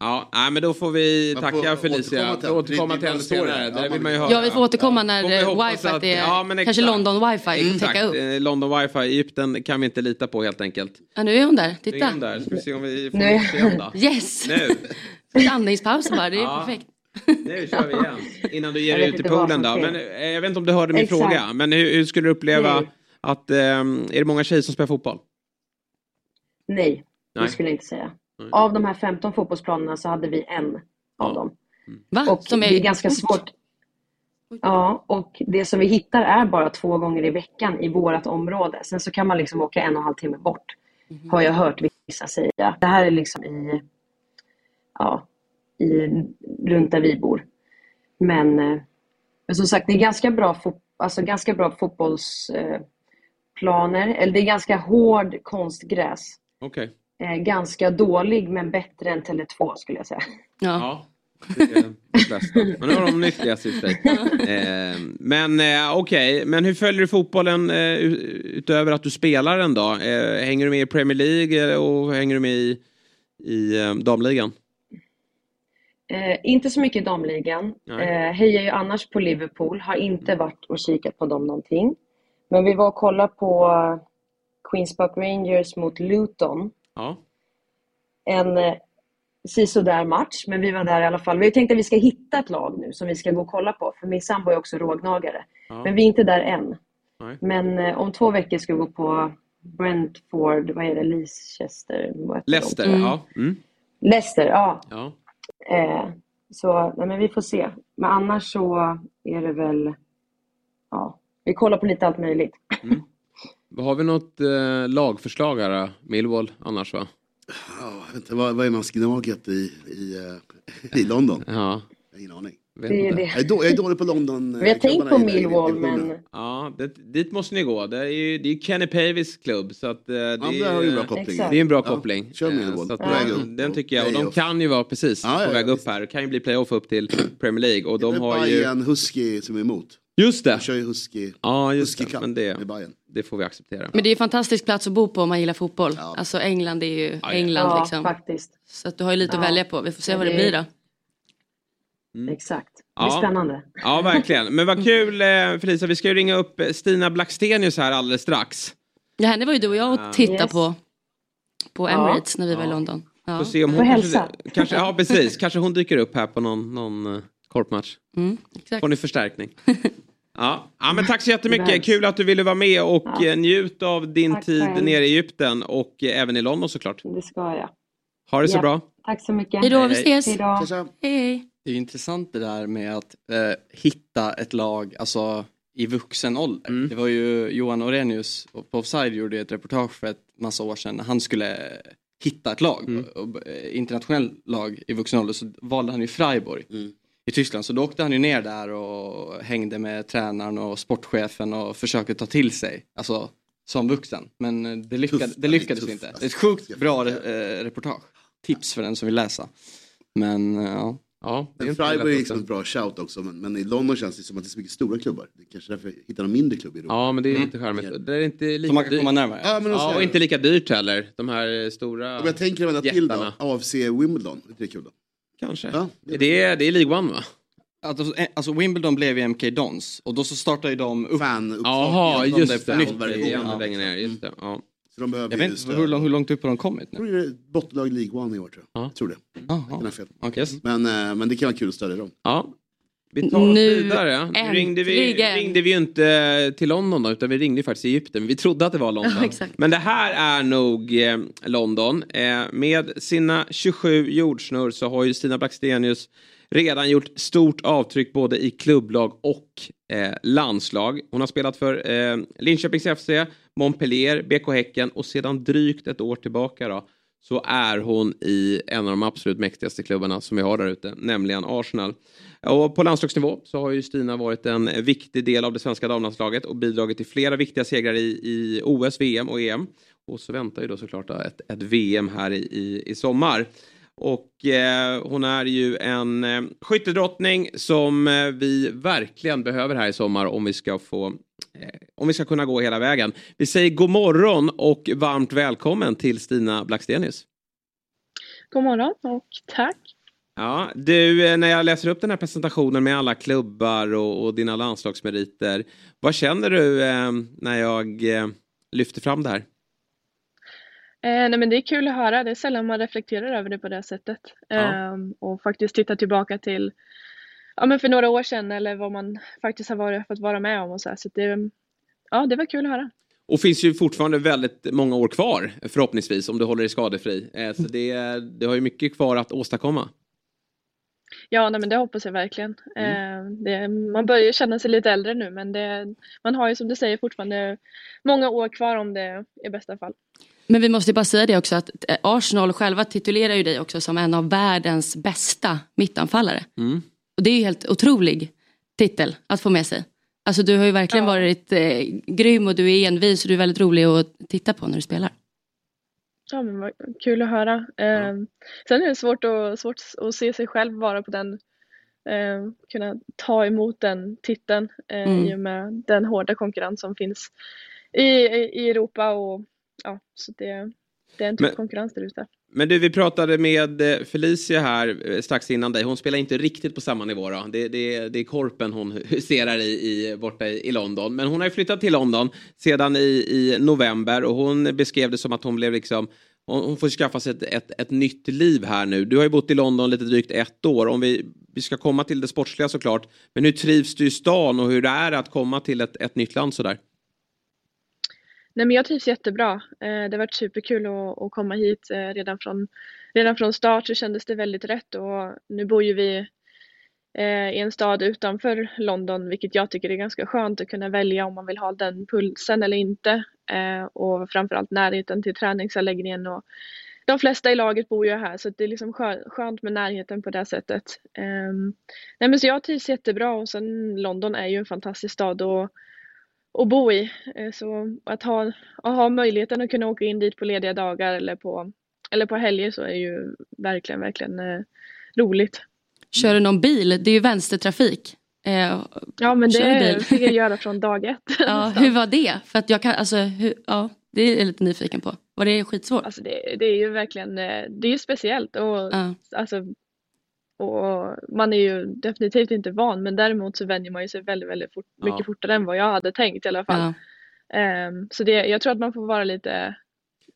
Ja, nej, men då får vi Man tacka får Felicia. återkomma till- återkomma till henne det. Det Ja, vill man ju man- höra. Ja, vi får återkomma när Får wifi att- är, ja, men kanske. London wifi Mm, täcka exakt. upp. Eh, London wifi, Egypten kan vi inte lita på helt enkelt. Ja, nu är hon där. Nu är Titta. hon där. Ska vi se om vi får Nu. se då. [laughs] Yes! Nu. [laughs] Lite andningspaus bara, det är Ja. perfekt. Nu kör vi igen. Innan du ger dig ut i poolen då. Men eh, jag vet inte om du hörde min Exakt. fråga. Men hur, hur skulle du uppleva Nej. Att, eh, är det många tjejer som spelar fotboll? Nej, Nej. det skulle jag inte säga. Av de här 15 fotbollsplanerna så hade vi en av dem. Va? Och Som är- det är ganska svårt. Ja, och det som vi hittar är bara två gånger i veckan i vårt område. Sen så kan man liksom åka en och en halv timme bort. Har jag hört vissa säga. Det här är liksom i, ja, i, runt där vi bor. Men, eh, men som sagt, det är ganska bra, fot, alltså ganska bra fotbollsplaner. Eh, planer. Eller det är ganska hård konstgräs. Okej. Eh, ganska dålig men bättre än Tele2 skulle jag säga. Ja. Det är det bästa. Men nu har de nyttigaste i sig. Eh, men eh, okej, men hur följer du fotbollen eh, utöver att du spelar den då? Eh, hänger du med i Premier League och hänger du med i, i damligan? Eh, inte så mycket i damligan. Eh, hejar ju annars på Liverpool. Har inte varit och kikat på dem någonting. Men vi var och kollade på Queens Park Rangers mot Luton. Ja. En eh, sisådär match, men vi var där i alla fall. Vi tänkte att vi ska hitta ett lag nu som vi ska gå och kolla på. För min sambo är också rågnagare. Ja. Men vi är inte där än. Nej. Men eh, om två veckor ska vi gå på Brentford, vad är det, Leicester? Leicester, ja. Mm. Leicester, ja. ja. Eh, så nej, men vi får se. Men annars så är det väl, ja, vi kollar på lite allt möjligt. Har vi något eh, lagförslag här? då? Millwall annars va? Ja, inte, vad, vad är man Gnaget i, i, eh, [laughs] i London? Ja. Jag har ingen aning. Vet Det är det. Jag är, då, jag är dålig på London. eh, Vi har tänkt på Millwall, men Ja, det, dit måste ni gå. Det är ju det är Kenny Pavis klubb. Så att, eh, det, men är, en bra koppling. Det är en bra Ja, koppling. kör Eh, Millwall. så att, På väg eh, upp. Den tycker jag. Och de kan ju vara precis Ja, ja, på väg ja, upp här. Det kan ju bli playoff upp till Premier League. Och Det de är har ju... Bayern Husky som är emot. Just det! De kör ju Husky. Ja, just Husky det. Cup Men det, med Bayern. det får vi acceptera. Men det är en fantastisk plats att bo på om man gillar fotboll. Alltså England är ju ja. England ja, liksom. faktiskt. Så att du har ju lite Ja. att välja på. Vi får se Ja, vad det det- blir då. Exakt. Det Ja. blir spännande. Ja, verkligen. Men vad kul eh, Felicia. Vi ska ju ringa upp eh, Stina Blackstenius här alldeles strax. Ja, henne var ju du och jag och tittade Yes. på. På Ja. Emirates när vi var i London. Ja. Får se om hon kanske, kanske, ja precis, kanske hon dyker upp här på någon, någon uh, korpmatch. Mm, exakt. Får ni förstärkning. [laughs] Ja. ja, men tack så jättemycket. Kul att du ville vara med och Ja. eh, njut av din Tack tid själv. nere i Egypten och eh, även i London såklart. Det ska jag. Ha det så Ja. bra. Tack så mycket. Hej då, vi ses. Hej då. Tja, tja. Hej, hej. Det är intressant det där med att eh, hitta ett lag alltså, i vuxen ålder. Mm. Det var ju Johan Orenius på Offside gjorde ett reportage för ett massa år sedan. när Han skulle hitta ett lag, Mm. eh, internationellt lag i vuxen ålder så valde han ju Freiburg Mm. I Tyskland. Så då åkte han ju ner där och hängde med tränaren och sportchefen och försökte ta till sig. Alltså som vuxen. Men eh, det, lyckades, Tufft, det lyckades tufft, inte. alltså. Det är ett sjukt bra eh, reportage. tips för den som vill läsa. Men eh, ja. Ja, Men Freiburg är liksom ett bra shout också, men, men i London känns det som att det är så mycket stora klubbar. Det är kanske därför jag hittar en mindre klubb i Europa. Ja, men det är lite charmigt. Det är inte lika Så man kan dyrt. komma närmare. Ja, men Ja, och inte lika dyrt heller. De här stora Om jag tänker vända till då. AFC Wimbledon, är det kul då? Kanske. Ja, Det är, det är League One va? Alltså, eh, alltså Wimbledon blev ju MK Dons och då så startade ju de upp Fan, Jaha, de just där det. Ja. längre ner. Just det. Ja. Så de behöver Jag vet inte hur, lång, hur långt upp har de kommit Jag nu? tror det är bottenlag League One i år tror jag. Ja. Jag tror det. Jag kan ha fel. Okej. Men, eh, men det kan vara kul att stödja dem. ja. Vi tar oss Nu vidare. Nu ringde vi, ringde vi inte till London då, utan vi ringde faktiskt Egypten. Vi trodde att det var London. [laughs] Ja. Men det här är nog eh, London. Eh, med sina 27 jordsnurr så har ju Stina Blackstenius redan gjort stort avtryck både i klubblag och eh, landslag. Hon har spelat för eh, Linköpings FC, Montpellier, BK Häcken och sedan drygt ett år tillbaka då, så är hon i en av de absolut mäktigaste klubbarna som vi har där ute, nämligen Arsenal. Och på landslagsnivå så har ju Stina varit en viktig del av det svenska damlandslaget och bidragit till flera viktiga segrar i, i OS, VM och EM. Och så väntar ju då såklart ett, ett VM här i, i, i sommar. Och eh, hon är ju en eh, skyttedrottning som eh, vi verkligen behöver här i sommar om vi ska få om vi ska kunna gå hela vägen. Vi säger god morgon och varmt välkommen till Stina Blackstenius. God morgon och tack. Ja, du, eh, när jag läser upp den här presentationen med alla klubbar och, och dina landslagsmeriter. Vad känner du eh, när jag eh, lyfter fram det här? Eh, nej men det är kul att höra, det är sällan man reflekterar över det på det sättet. Ja. Ehm, och faktiskt titta tillbaka till ja, men för några år sedan eller vad man faktiskt har varit, fått vara med om och så här. Så det, ja, det var kul att höra. Och finns ju fortfarande väldigt många år kvar förhoppningsvis om du håller dig skadefri. Eh, så det, det har ju mycket kvar att åstadkomma. Ja, nej, men det hoppas jag verkligen. Mm. Eh, det, man börjar känna sig lite äldre nu men det, man har ju som du säger fortfarande många år kvar om det i bästa fall. Men vi måste ju bara säga det också att eh, Arsenal själva titulerar ju dig också som en av världens bästa mittanfallare. Mm. Och det är ju helt otrolig titel att få med sig. Alltså du har ju verkligen varit eh, grym och du är envis och du är väldigt rolig att titta på när du spelar. Ja, men vad kul att höra. Eh, sen är det svårt att, svårt att se sig själv vara på den, eh, kunna ta emot den titeln eh, Mm. i och med den hårda konkurrens som finns i, i, i Europa och ja, så det, det är en tuff Men- konkurrens där ute. Men du, vi pratade med eh, Felicia här eh, strax innan dig. Hon spelar inte riktigt på samma nivå då. Det, det, det är korpen hon [laughs] huserar i, i borta i, i London. Men hon har ju flyttat till London sedan i, i november och hon beskrev det som att hon blev liksom hon hon får skaffa sig ett, ett, ett nytt liv här nu. Du har ju bott i London lite drygt ett år. Om vi, vi ska komma till det sportsliga såklart. Men hur trivs du i stan och hur det är att komma till ett, ett nytt land sådär? Nej, men jag trivs jättebra. Eh, det har varit superkul att, komma hit eh, redan från, redan från start så kändes det väldigt rätt och nu bor ju vi eh, i en stad utanför London vilket jag tycker är ganska skönt att kunna välja om man vill ha den pulsen eller inte och framförallt närheten till träningsanläggningen och de flesta i laget bor ju här så det är liksom skönt med närheten på det sättet. Ehm, nej men så jag trivs jättebra och sen London är ju en fantastisk stad och att bo i. Eh, Så att ha, att ha möjligheten att kunna åka in dit på lediga dagar eller på, eller på helger så är ju verkligen, verkligen eh, roligt. Kör du någon bil? Det är ju vänstertrafik. Eh, Ja men det fick [laughs] jag göra [laughs] från dag ett. Ja, hur [laughs] var det? För att jag kan, alltså, hur, ja, det är jag lite nyfiken på. Var det skitsvårt? Alltså det, det är ju verkligen, eh, det är ju speciellt och Ja. alltså och man är ju definitivt inte van men däremot så vänjer man ju sig väldigt, väldigt fort, Ja. mycket fortare än vad jag hade tänkt i alla fall. Ja. Ehm, så det, jag tror att man får vara lite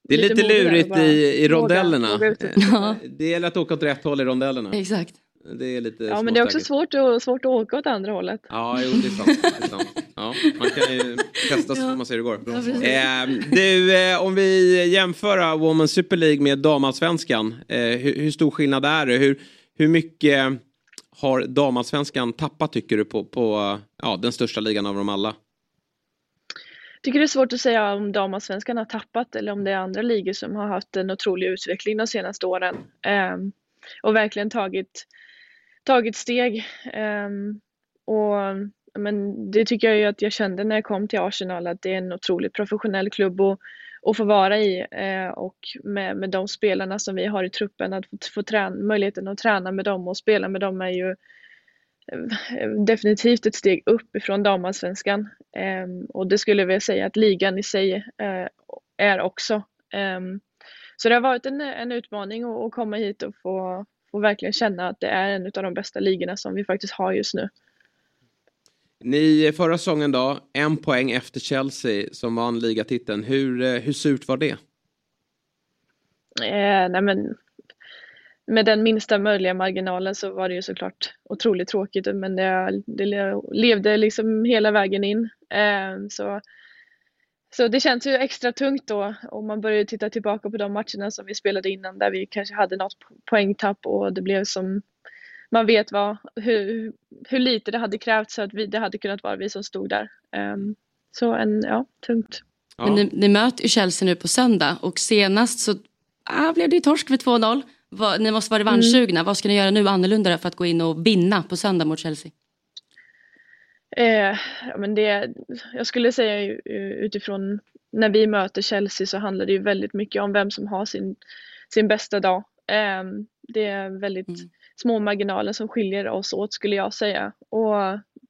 Det är lite, och lurigt i, i rondellerna. våga Eh, [laughs] Det gäller att åka åt rätt håll i rondellerna. Exakt. Det är lite Ja men det är också svårt att, svårt att åka åt andra hållet. Ja, jo, det är sant. Det är sant. Ja, man kan ju testa så får man se hur det går. Ja. Eh, du, eh, om vi jämför Women's Super League med damallsvenskan. Eh, hur, hur stor skillnad är det? Hur, hur mycket har damallsvenskan tappat tycker du på, på ja, den största ligan av dem alla? tycker det är svårt att säga om damallsvenskan har tappat eller om det är andra ligor som har haft en otrolig utveckling de senaste åren. Ehm, och verkligen tagit, tagit steg. Ehm, och men det tycker jag ju att jag kände när jag kom till Arsenal att det är en otroligt professionell klubb och, att få vara i eh, och med, med de spelarna som vi har i truppen, att få, få träna, möjligheten att träna med dem och spela med dem är ju eh, definitivt ett steg upp ifrån damallsvenskan. Eh, och det skulle jag vilja säga att ligan i sig eh, är också. Ehm, så det har varit en, en utmaning att, att komma hit och få, få verkligen känna att det är en av de bästa ligorna som vi faktiskt har just nu. Ni eh, förra säsongen då, en poäng efter Chelsea som vann ligatiteln. Hur, eh, hur surt var det? Eh, nej men, med den minsta möjliga marginalen så var det ju såklart otroligt tråkigt men det, det levde liksom hela vägen in. Eh, så, så det känns ju extra tungt då om man börjar titta tillbaka på de matcherna som vi spelade innan där vi kanske hade något poängtapp och det blev som man vet vad, hur, hur lite det hade krävts så att vi, det hade kunnat vara vi som stod där. Um, så en, ja, tungt. Ja. Men ni, ni möter ju Chelsea nu på söndag och senast så ah, blev det ju torsk med 2-0. ni måste vara revanschsugna. Mm. Vad ska ni göra nu annorlunda för att gå in och vinna på söndag mot Chelsea? Eh, ja, men det, jag skulle säga utifrån när vi möter Chelsea så handlar det ju väldigt mycket om vem som har sin, sin bästa dag. Eh, det är väldigt mm små marginaler som skiljer oss åt skulle jag säga. Och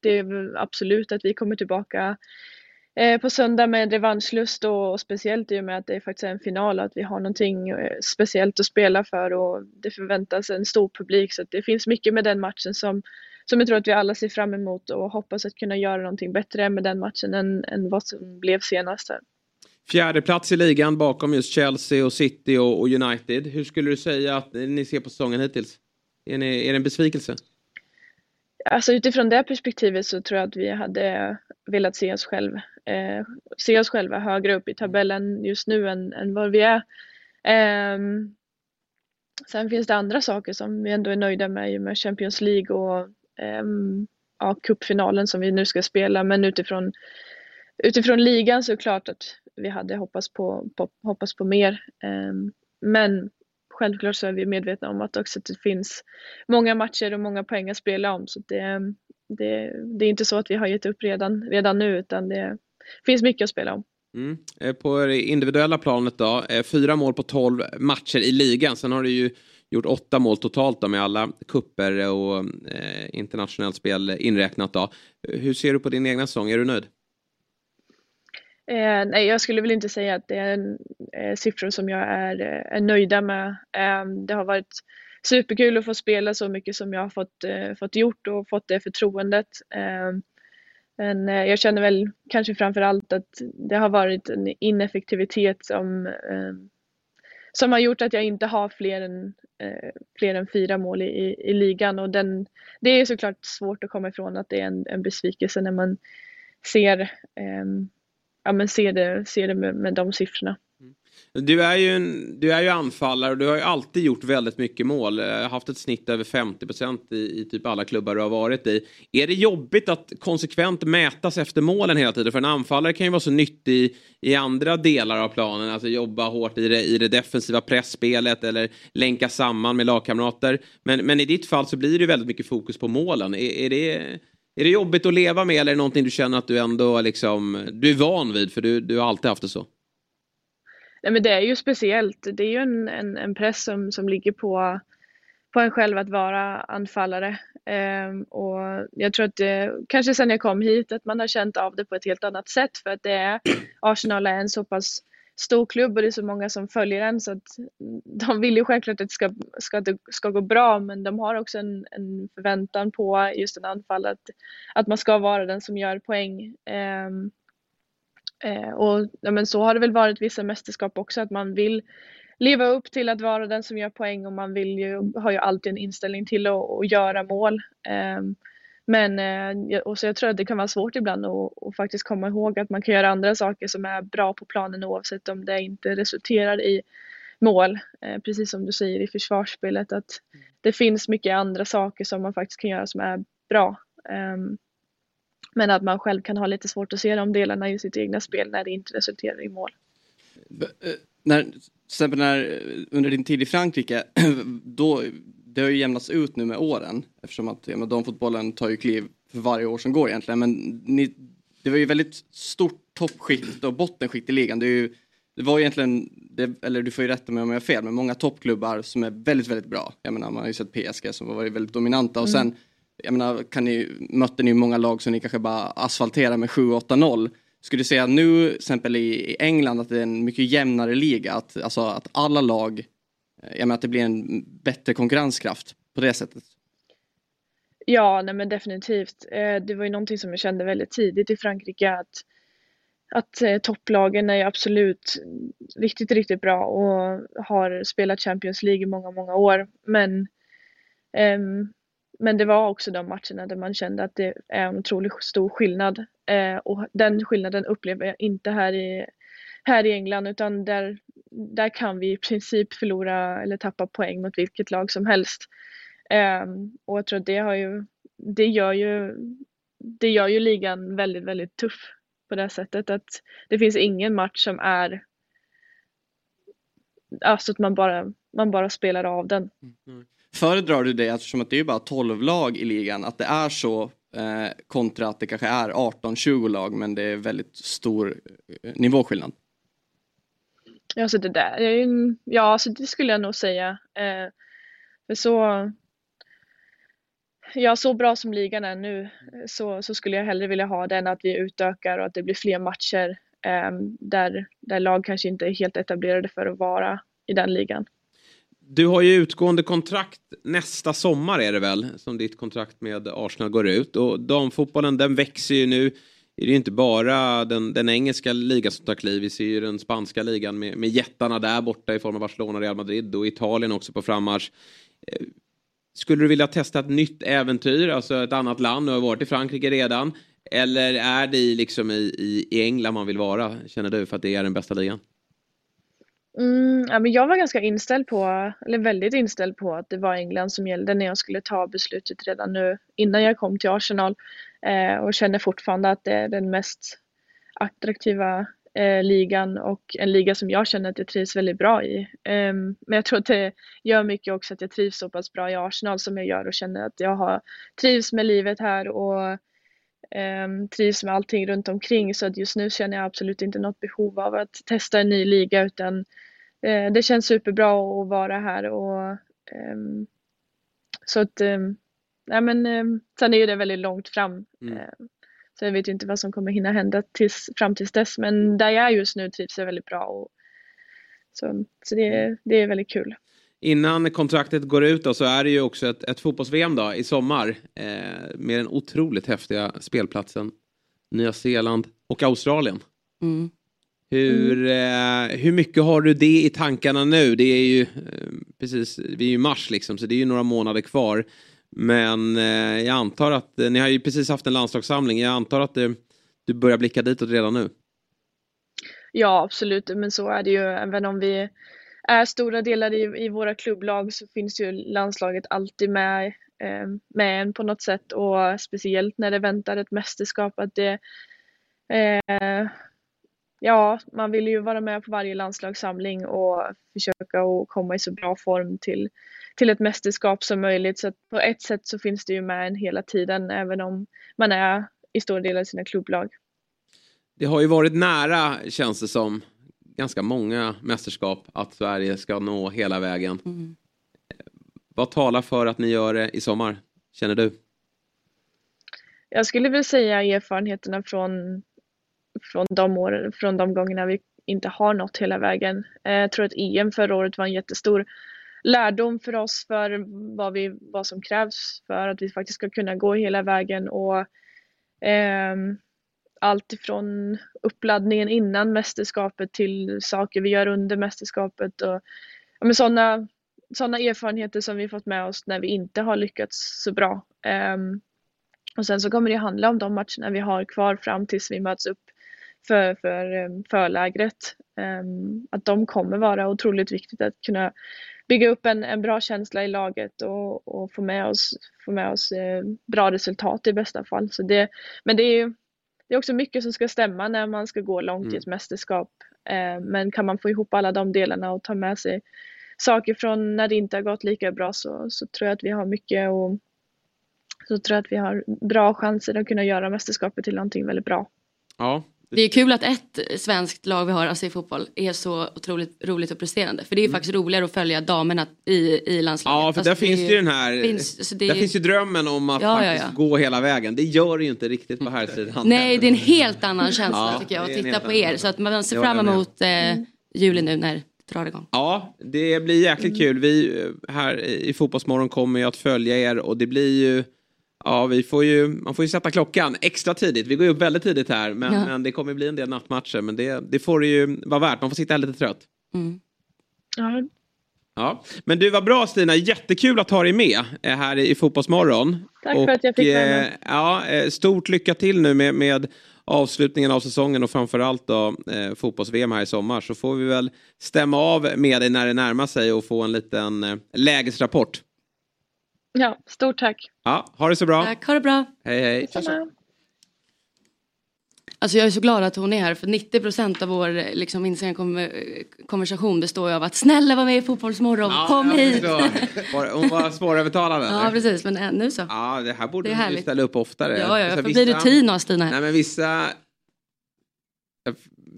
det är absolut att vi kommer tillbaka eh, på söndag med revanschlust och speciellt i och med att det faktiskt är en final och att vi har någonting eh, speciellt att spela för och det förväntas en stor publik så det finns mycket med den matchen som, som jag tror att vi alla ser fram emot och hoppas att kunna göra någonting bättre med den matchen än, än vad som blev senast. Här. Fjärde plats i ligan bakom just Chelsea och City och, och United. Hur skulle du säga att ni ser på säsongen hittills? Är, ni, är det en besvikelse? Alltså utifrån det perspektivet så tror jag att vi hade velat se oss, själv, eh, se oss själva högre upp i tabellen just nu än, än vad vi är. Eh, sen finns det andra saker som vi ändå är nöjda med, med Champions League och eh, ja, cupfinalen som vi nu ska spela. Men utifrån, utifrån ligan så är det klart att vi hade hoppats på, på, hoppats på mer. Ehm, men självklart så är vi medvetna om att också att det finns många matcher och många poäng att spela om. Så det, det, det är inte så att vi har gett upp redan, redan nu utan det finns mycket att spela om. Mm. Eh, på det individuella planet då, eh, fyra mål på tolv matcher i ligan. Sen har du ju gjort åtta mål totalt då med alla kupper och eh, internationellt spel inräknat då. Hur ser du på din egna säsong? Är du nöjd? Eh, nej, jag skulle väl inte säga att det är en, eh, siffror som jag är, eh, är nöjda med. Eh, det har varit superkul att få spela så mycket som jag har fått, eh, fått gjort och fått det förtroendet. Ehm, eh, men jag känner väl kanske framför allt att det har varit en ineffektivitet som, ehm, som har gjort att jag inte har fler än, eh, fler än fyra mål i, i ligan och den, det är såklart svårt att komma ifrån att det är en, en besvikelse när man ser ehm, ja, men se det, se det med, med de siffrorna. Mm. Du är, ju en, du är ju anfallare och du har ju alltid gjort väldigt mycket mål. Eh, haft ett snitt över 50 procent i, i typ alla klubbar du har varit i. Är det jobbigt att konsekvent mätas efter målen hela tiden? För en anfallare kan ju vara så nyttig i andra delar av planen. Alltså jobba hårt i det, i det defensiva pressspelet eller länka samman med lagkamrater. Men, men i ditt fall så blir det väldigt mycket fokus på målen. Är, är det är det jobbigt att leva med eller är det någonting du känner att du ändå liksom, du är van vid för du, du har alltid haft det så? Nej men det är ju speciellt. Det är ju en, en, en press som, som ligger på, på en själv att vara anfallare. Ehm, och jag tror att det, kanske sen jag kom hit, att man har känt av det på ett helt annat sätt för att det är, Arsenal är en så pass stor klubb och det är så många som följer den så att de vill ju självklart att det ska, ska, det ska gå bra men de har också en, en förväntan på just en anfall att, att man ska vara den som gör poäng. Um, uh, och ja, men så har det väl varit vissa mästerskap också att man vill leva upp till att vara den som gör poäng och man vill ju, har ju alltid en inställning till att, att göra mål. Um, men eh, och så jag tror att det kan vara svårt ibland att, att faktiskt komma ihåg att man kan göra andra saker som är bra på planen oavsett om det inte resulterar i mål. Eh, precis som du säger i försvarsspelet att det finns mycket andra saker som man faktiskt kan göra som är bra. Ehm, men att man själv kan ha lite svårt att se de delarna i sitt egna spel när det inte resulterar i mål. Eh, när, till exempel när, under din tid i Frankrike, [clears throat] då det har ju jämnats ut nu med åren eftersom att ja, damfotbollen tar ju kliv för varje år som går egentligen. Men ni, det var ju väldigt stort toppskikt och bottenskikt i ligan. Det ju det var egentligen, det, eller du får ju rätta mig om jag har fel, men många toppklubbar som är väldigt, väldigt bra. Jag menar, man har ju sett PSG som har varit väldigt dominanta och Mm. sen, jag menar, kan ni, mötte ni många lag som ni kanske bara asfalterar med 7-8-0. Skulle du säga nu, till exempel i, i England, att det är en mycket jämnare liga, att, alltså att alla lag, Eh, jag menar att det blir en bättre konkurrenskraft på det sättet? Ja, nej men definitivt. Eh, det var ju någonting som jag kände väldigt tidigt i Frankrike att, att eh, topplagen är ju absolut riktigt, riktigt bra och har spelat Champions League i många, många år. Men, ehm, men det var också de matcherna där man kände att det är en otroligt stor skillnad. Och den skillnaden upplever jag inte här i, här i England utan där, där kan vi i princip förlora eller tappa poäng mot vilket lag som helst. Ehm, och jag tror att det har ju, det gör ju, det gör ju ligan väldigt, väldigt tuff på det sättet att det finns ingen match som är alltså att man bara, man bara spelar av den. Mm. Föredrar du det eftersom att det är bara 12 lag i ligan, att det är så eh, kontra att det kanske är 18-20 lag men det är väldigt stor eh, nivåskillnad? Ja, så det där är ju, en- ja, så det skulle jag nog säga. Eh, för så, ja, så bra som ligan är nu så, så skulle jag hellre vilja ha den att vi utökar och att det blir fler matcher eh, där, där lag kanske inte är helt etablerade för att vara i den ligan. Du har ju utgående kontrakt nästa sommar är det väl som ditt kontrakt med Arsenal går ut och damfotbollen den växer ju nu. Det är ju inte bara den, den engelska ligan som tar kliv. Vi ser ju den spanska ligan med, med jättarna där borta i form av Barcelona, Real Madrid och Italien också på frammarsch. Eh, skulle du vilja testa ett nytt äventyr, alltså ett annat land? Du har varit i Frankrike redan. Eller är det i, liksom i, i, i England man vill vara, känner du, för att det är den bästa ligan? Mm, ja, men jag var ganska inställd på, eller väldigt inställd på att det var England som gällde när jag skulle ta beslutet redan nu innan jag kom till Arsenal. Eh, och känner fortfarande att det är den mest attraktiva eh, ligan och en liga som jag känner att jag trivs väldigt bra i. Ehm, men jag tror att det gör mycket också att jag trivs så pass bra i Arsenal som jag gör och känner att jag har trivs med livet här och ehm, trivs med allting runt omkring så att just nu känner jag absolut inte något behov av att testa en ny liga utan eh, det känns superbra att vara här och ehm, så att nej men ehm, sen är ju det väldigt långt fram Mm. eh, så jag vet ju inte vad som kommer hinna hända tills, fram tills dess men där jag är just nu trivs jag väldigt bra och så, så det, det är väldigt kul. Innan kontraktet går ut då, så är det ju också ett, ett fotbolls-VM då, i sommar. Eh, med den otroligt häftiga spelplatsen Nya Zeeland och Australien. Mm. Hur, eh, hur mycket har du det i tankarna nu? Det är ju eh, precis, vi är ju i mars liksom, så det är ju några månader kvar. Men eh, jag antar att, eh, ni har ju precis haft en landslagssamling, jag antar att det, du börjar blicka ditåt redan nu. Ja, absolut, men så är det ju. Även om vi är stora delar i, i våra klubblag så finns ju landslaget alltid med, eh, med en på något sätt och speciellt när det väntar ett mästerskap att det eh, Ja, man vill ju vara med på varje landslagssamling och försöka att komma i så bra form till, till ett mästerskap som möjligt. Så att på ett sätt så finns det ju med en hela tiden även om man är i stora delar i sina klubblag. Det har ju varit nära, känns det som, ganska många mästerskap att Sverige ska nå hela vägen. Vad talar för att ni gör det i sommar, känner du? Jag skulle väl säga erfarenheterna från, från de åren, från de gångerna vi inte har nått hela vägen. Eh, Jag tror att EM förra året var en jättestor lärdom för oss för vad, vi, vad som krävs för att vi faktiskt ska kunna gå hela vägen och eh, allt ifrån uppladdningen innan mästerskapet till saker vi gör under mästerskapet och ja, sådana såna erfarenheter som vi fått med oss när vi inte har lyckats så bra. Eh, och sen så kommer det handla om de matcherna vi har kvar fram tills vi möts upp för, för ehm, förlägret. Ehm, att de kommer vara otroligt viktigt att kunna bygga upp en, en bra känsla i laget och, och få med oss, få med oss eh, bra resultat i bästa fall. Så det, men det är ju det är också mycket som ska stämma när man ska gå långt i Mm. ett mästerskap. Eh, men kan man få ihop alla de delarna och ta med sig saker från när det inte har gått lika bra så, så tror jag att vi har mycket och så tror jag att vi har bra chanser att kunna göra mästerskapet till någonting väldigt bra. Ja, Det är kul att ett svenskt lag vi har alltså i fotboll är så otroligt roligt och presterande. För det är Mm. faktiskt roligare att följa damerna i, i landslaget. Ja, för Alltså, där finns ju den här... Finns, alltså det där är- finns ju drömmen om att Ja, ja, faktiskt ja. gå hela vägen. Det gör det ju inte riktigt på här sidan. [laughs] Nej, det är en helt annan [laughs] känsla Ja, tycker jag att titta på er. Så att man ser fram emot eh, juli nu när det drar igång. Ja, det blir jäkligt kul. Vi eh, här i Fotbollsmorgon kommer ju att följa er och det blir ju Ja, vi får ju, man får ju sätta klockan extra tidigt. Vi går ju upp väldigt tidigt här, men, Ja. men det kommer bli en del nattmatcher. Men det, det får det ju vara värt. Man får sitta här lite trött. Ja, Ja. Men du var bra Stina, jättekul att ha dig med eh, här i Fotbollsmorgon. Tack för att jag fick vara med. eh, ja, eh, Stort lycka till nu med, med avslutningen av säsongen och framförallt då eh, fotbolls-VM här i sommar. Så får vi väl stämma av med dig när det närmar sig och få en liten eh, lägesrapport. Ja, stort tack. Ja, ha det så bra. Tack, ha det bra. Hej hej. Detsamma. Alltså jag är så glad att hon är här för 90% av vår liksom, Instagram-konversation består ju av att snälla var med i Fotbollsmorgon, kom jag hit. Hon var svårövertalande. Ja precis, men nu så. Ja, det här borde Det härligt. ställa upp oftare. Ja, ja, jag Så får bli rutin av Stina här. Nej, men vissa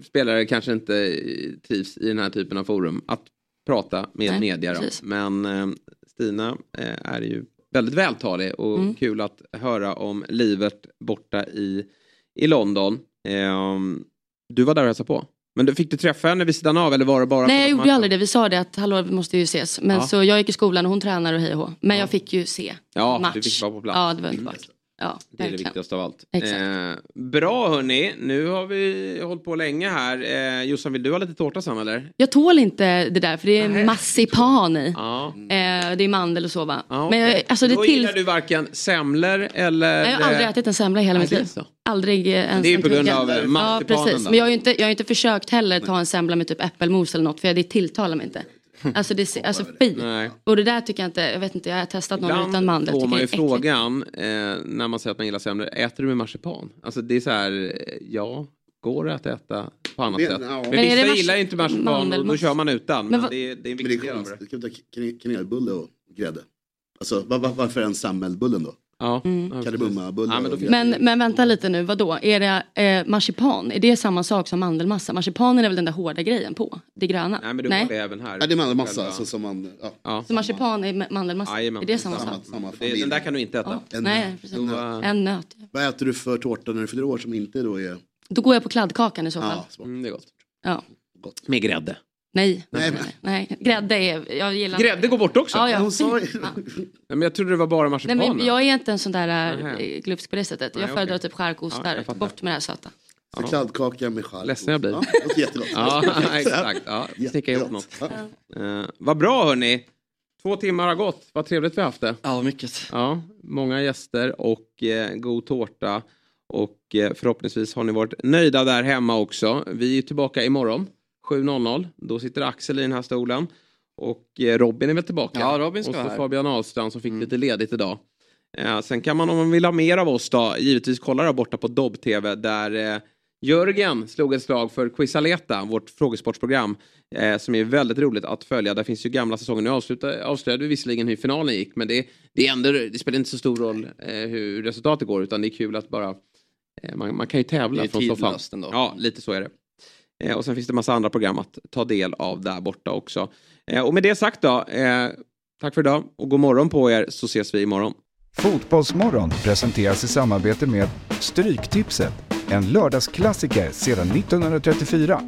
spelare kanske inte trivs i den här typen av forum. Att prata med Nej, media. Men eh, Stina eh, är ju väldigt vältalig och Mm. kul att höra om livet borta i, i London. Eh, du var där och hälsade på. Men du, fick du träffa henne vid sidan av eller var det bara Nej jag gjorde matchen? aldrig det, vi sa det att hallå vi måste ju ses. Men Ja. så jag gick i skolan och hon tränar och hej och hå. Men jag fick ju se Ja, match. du fick vara på plats. Ja det var underbart. Ja, Det är det viktigaste av allt. Eh, bra hörni, nu har vi hållit på länge här. Eh, Jossan, vill du ha lite tårta sen eller? Jag tål inte det där för det är marsipan i. Ja. Eh, det är mandel och så va. Ja, Men alltså det Då till... gillar du varken semlor eller... Nej, jag har aldrig eh, ätit en semla i hela Nej, mitt det är liv. Aldrig eh, ens Det är ju på grund av, eh, Ja precis. då. Men jag har ju inte, jag har inte försökt heller ta en semla med typ äppelmos eller något för det tilltalar mig inte. Alltså, det, alltså. Nej. Och det där tycker jag inte, jag vet inte, jag har testat någon utan mandel. får tycker man ju frågan eh, när man säger att man gillar semlor, äter du med marsipan? Alltså det är så här, eh, ja, går det att äta på annat Det- sätt? ja. Men, Men vissa gillar inte marsipan och då kör man utan. Men, Men vad- det, är- det är en viktig är del av det. Du kan ta kane- kanelbulle och grädde. Alltså var, var, varför en sammelbullen då? Ja. Kardemummabulle Ja, men Men, men vänta lite nu, vadå? Är det eh, marsipan? Är det samma sak som mandelmassa? Marsipanen är väl den där hårda grejen på? Det gröna? Nej men du har det även här. Ja, det är mandelmassa, alltså, som man... Ja. Ja. Så marsipan är ma- mandelmassa? Jajamän. Är det samma Samma- sak? samma Det, den där kan du inte äta. Ja. Nej, precis. Då, eh, En nöt. Vad äter du för tårta när du fyller år som inte då är... Då går jag på kladdkakan i så fall. Ja. Mm, det är gott. Ja. Med grädde. Nej. Nej, Nej, nej. Grädde är, jag gillar Grädde går bort också? Ja, ja. Hon sa ju- [laughs] Ja. Nej, men jag trodde det var bara Nej, marsipanen. men jag är inte en sån där äh, glupsk på det sättet. Nej, Jag föredrar okej. typ charkostar. Ja. Bort med det här söta. Så kladdkaka med chark. Ledsen jag blir. Ja, det låter jättegott. Ja, [laughs] exakt. Ja, [laughs] sticka ihop något. Eh, vad bra hörni. Två timmar har gått. Vad trevligt vi har haft det. Ja, mycket. Ja, många gäster och eh, god tårta. Och eh, förhoppningsvis har ni varit nöjda där hemma också. Vi är tillbaka imorgon 7.00. Då sitter Axel i den här stolen. Och eh, Robin är väl tillbaka. Ja, Robin ska och så här. Fabian Ahlstrand som fick lite ledigt idag. Eh, sen kan man om man vill ha mer av oss då givetvis kolla där borta på Dobb-TV där eh, Jörgen slog ett slag för Quizaleta, vårt frågesportsprogram. Eh, som är väldigt roligt att följa. Där finns ju gamla säsonger. Nu avslutade, avslöjade vi visserligen hur finalen gick. Men det, det, ändå, det spelar inte så stor roll eh, hur resultatet går. Utan det är kul att bara... Man, man kan ju tävla från soffan. Ja, lite så är det. Eh, och sen finns det massa andra program att ta del av där borta också. Eh, och med det sagt då. Eh, tack för idag och god morgon på er så ses vi imorgon. Fotbollsmorgon presenteras i samarbete med Stryktipset, en lördagsklassiker sedan 1934.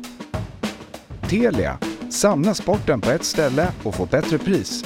Telia, samla sporten på ett ställe och få bättre pris.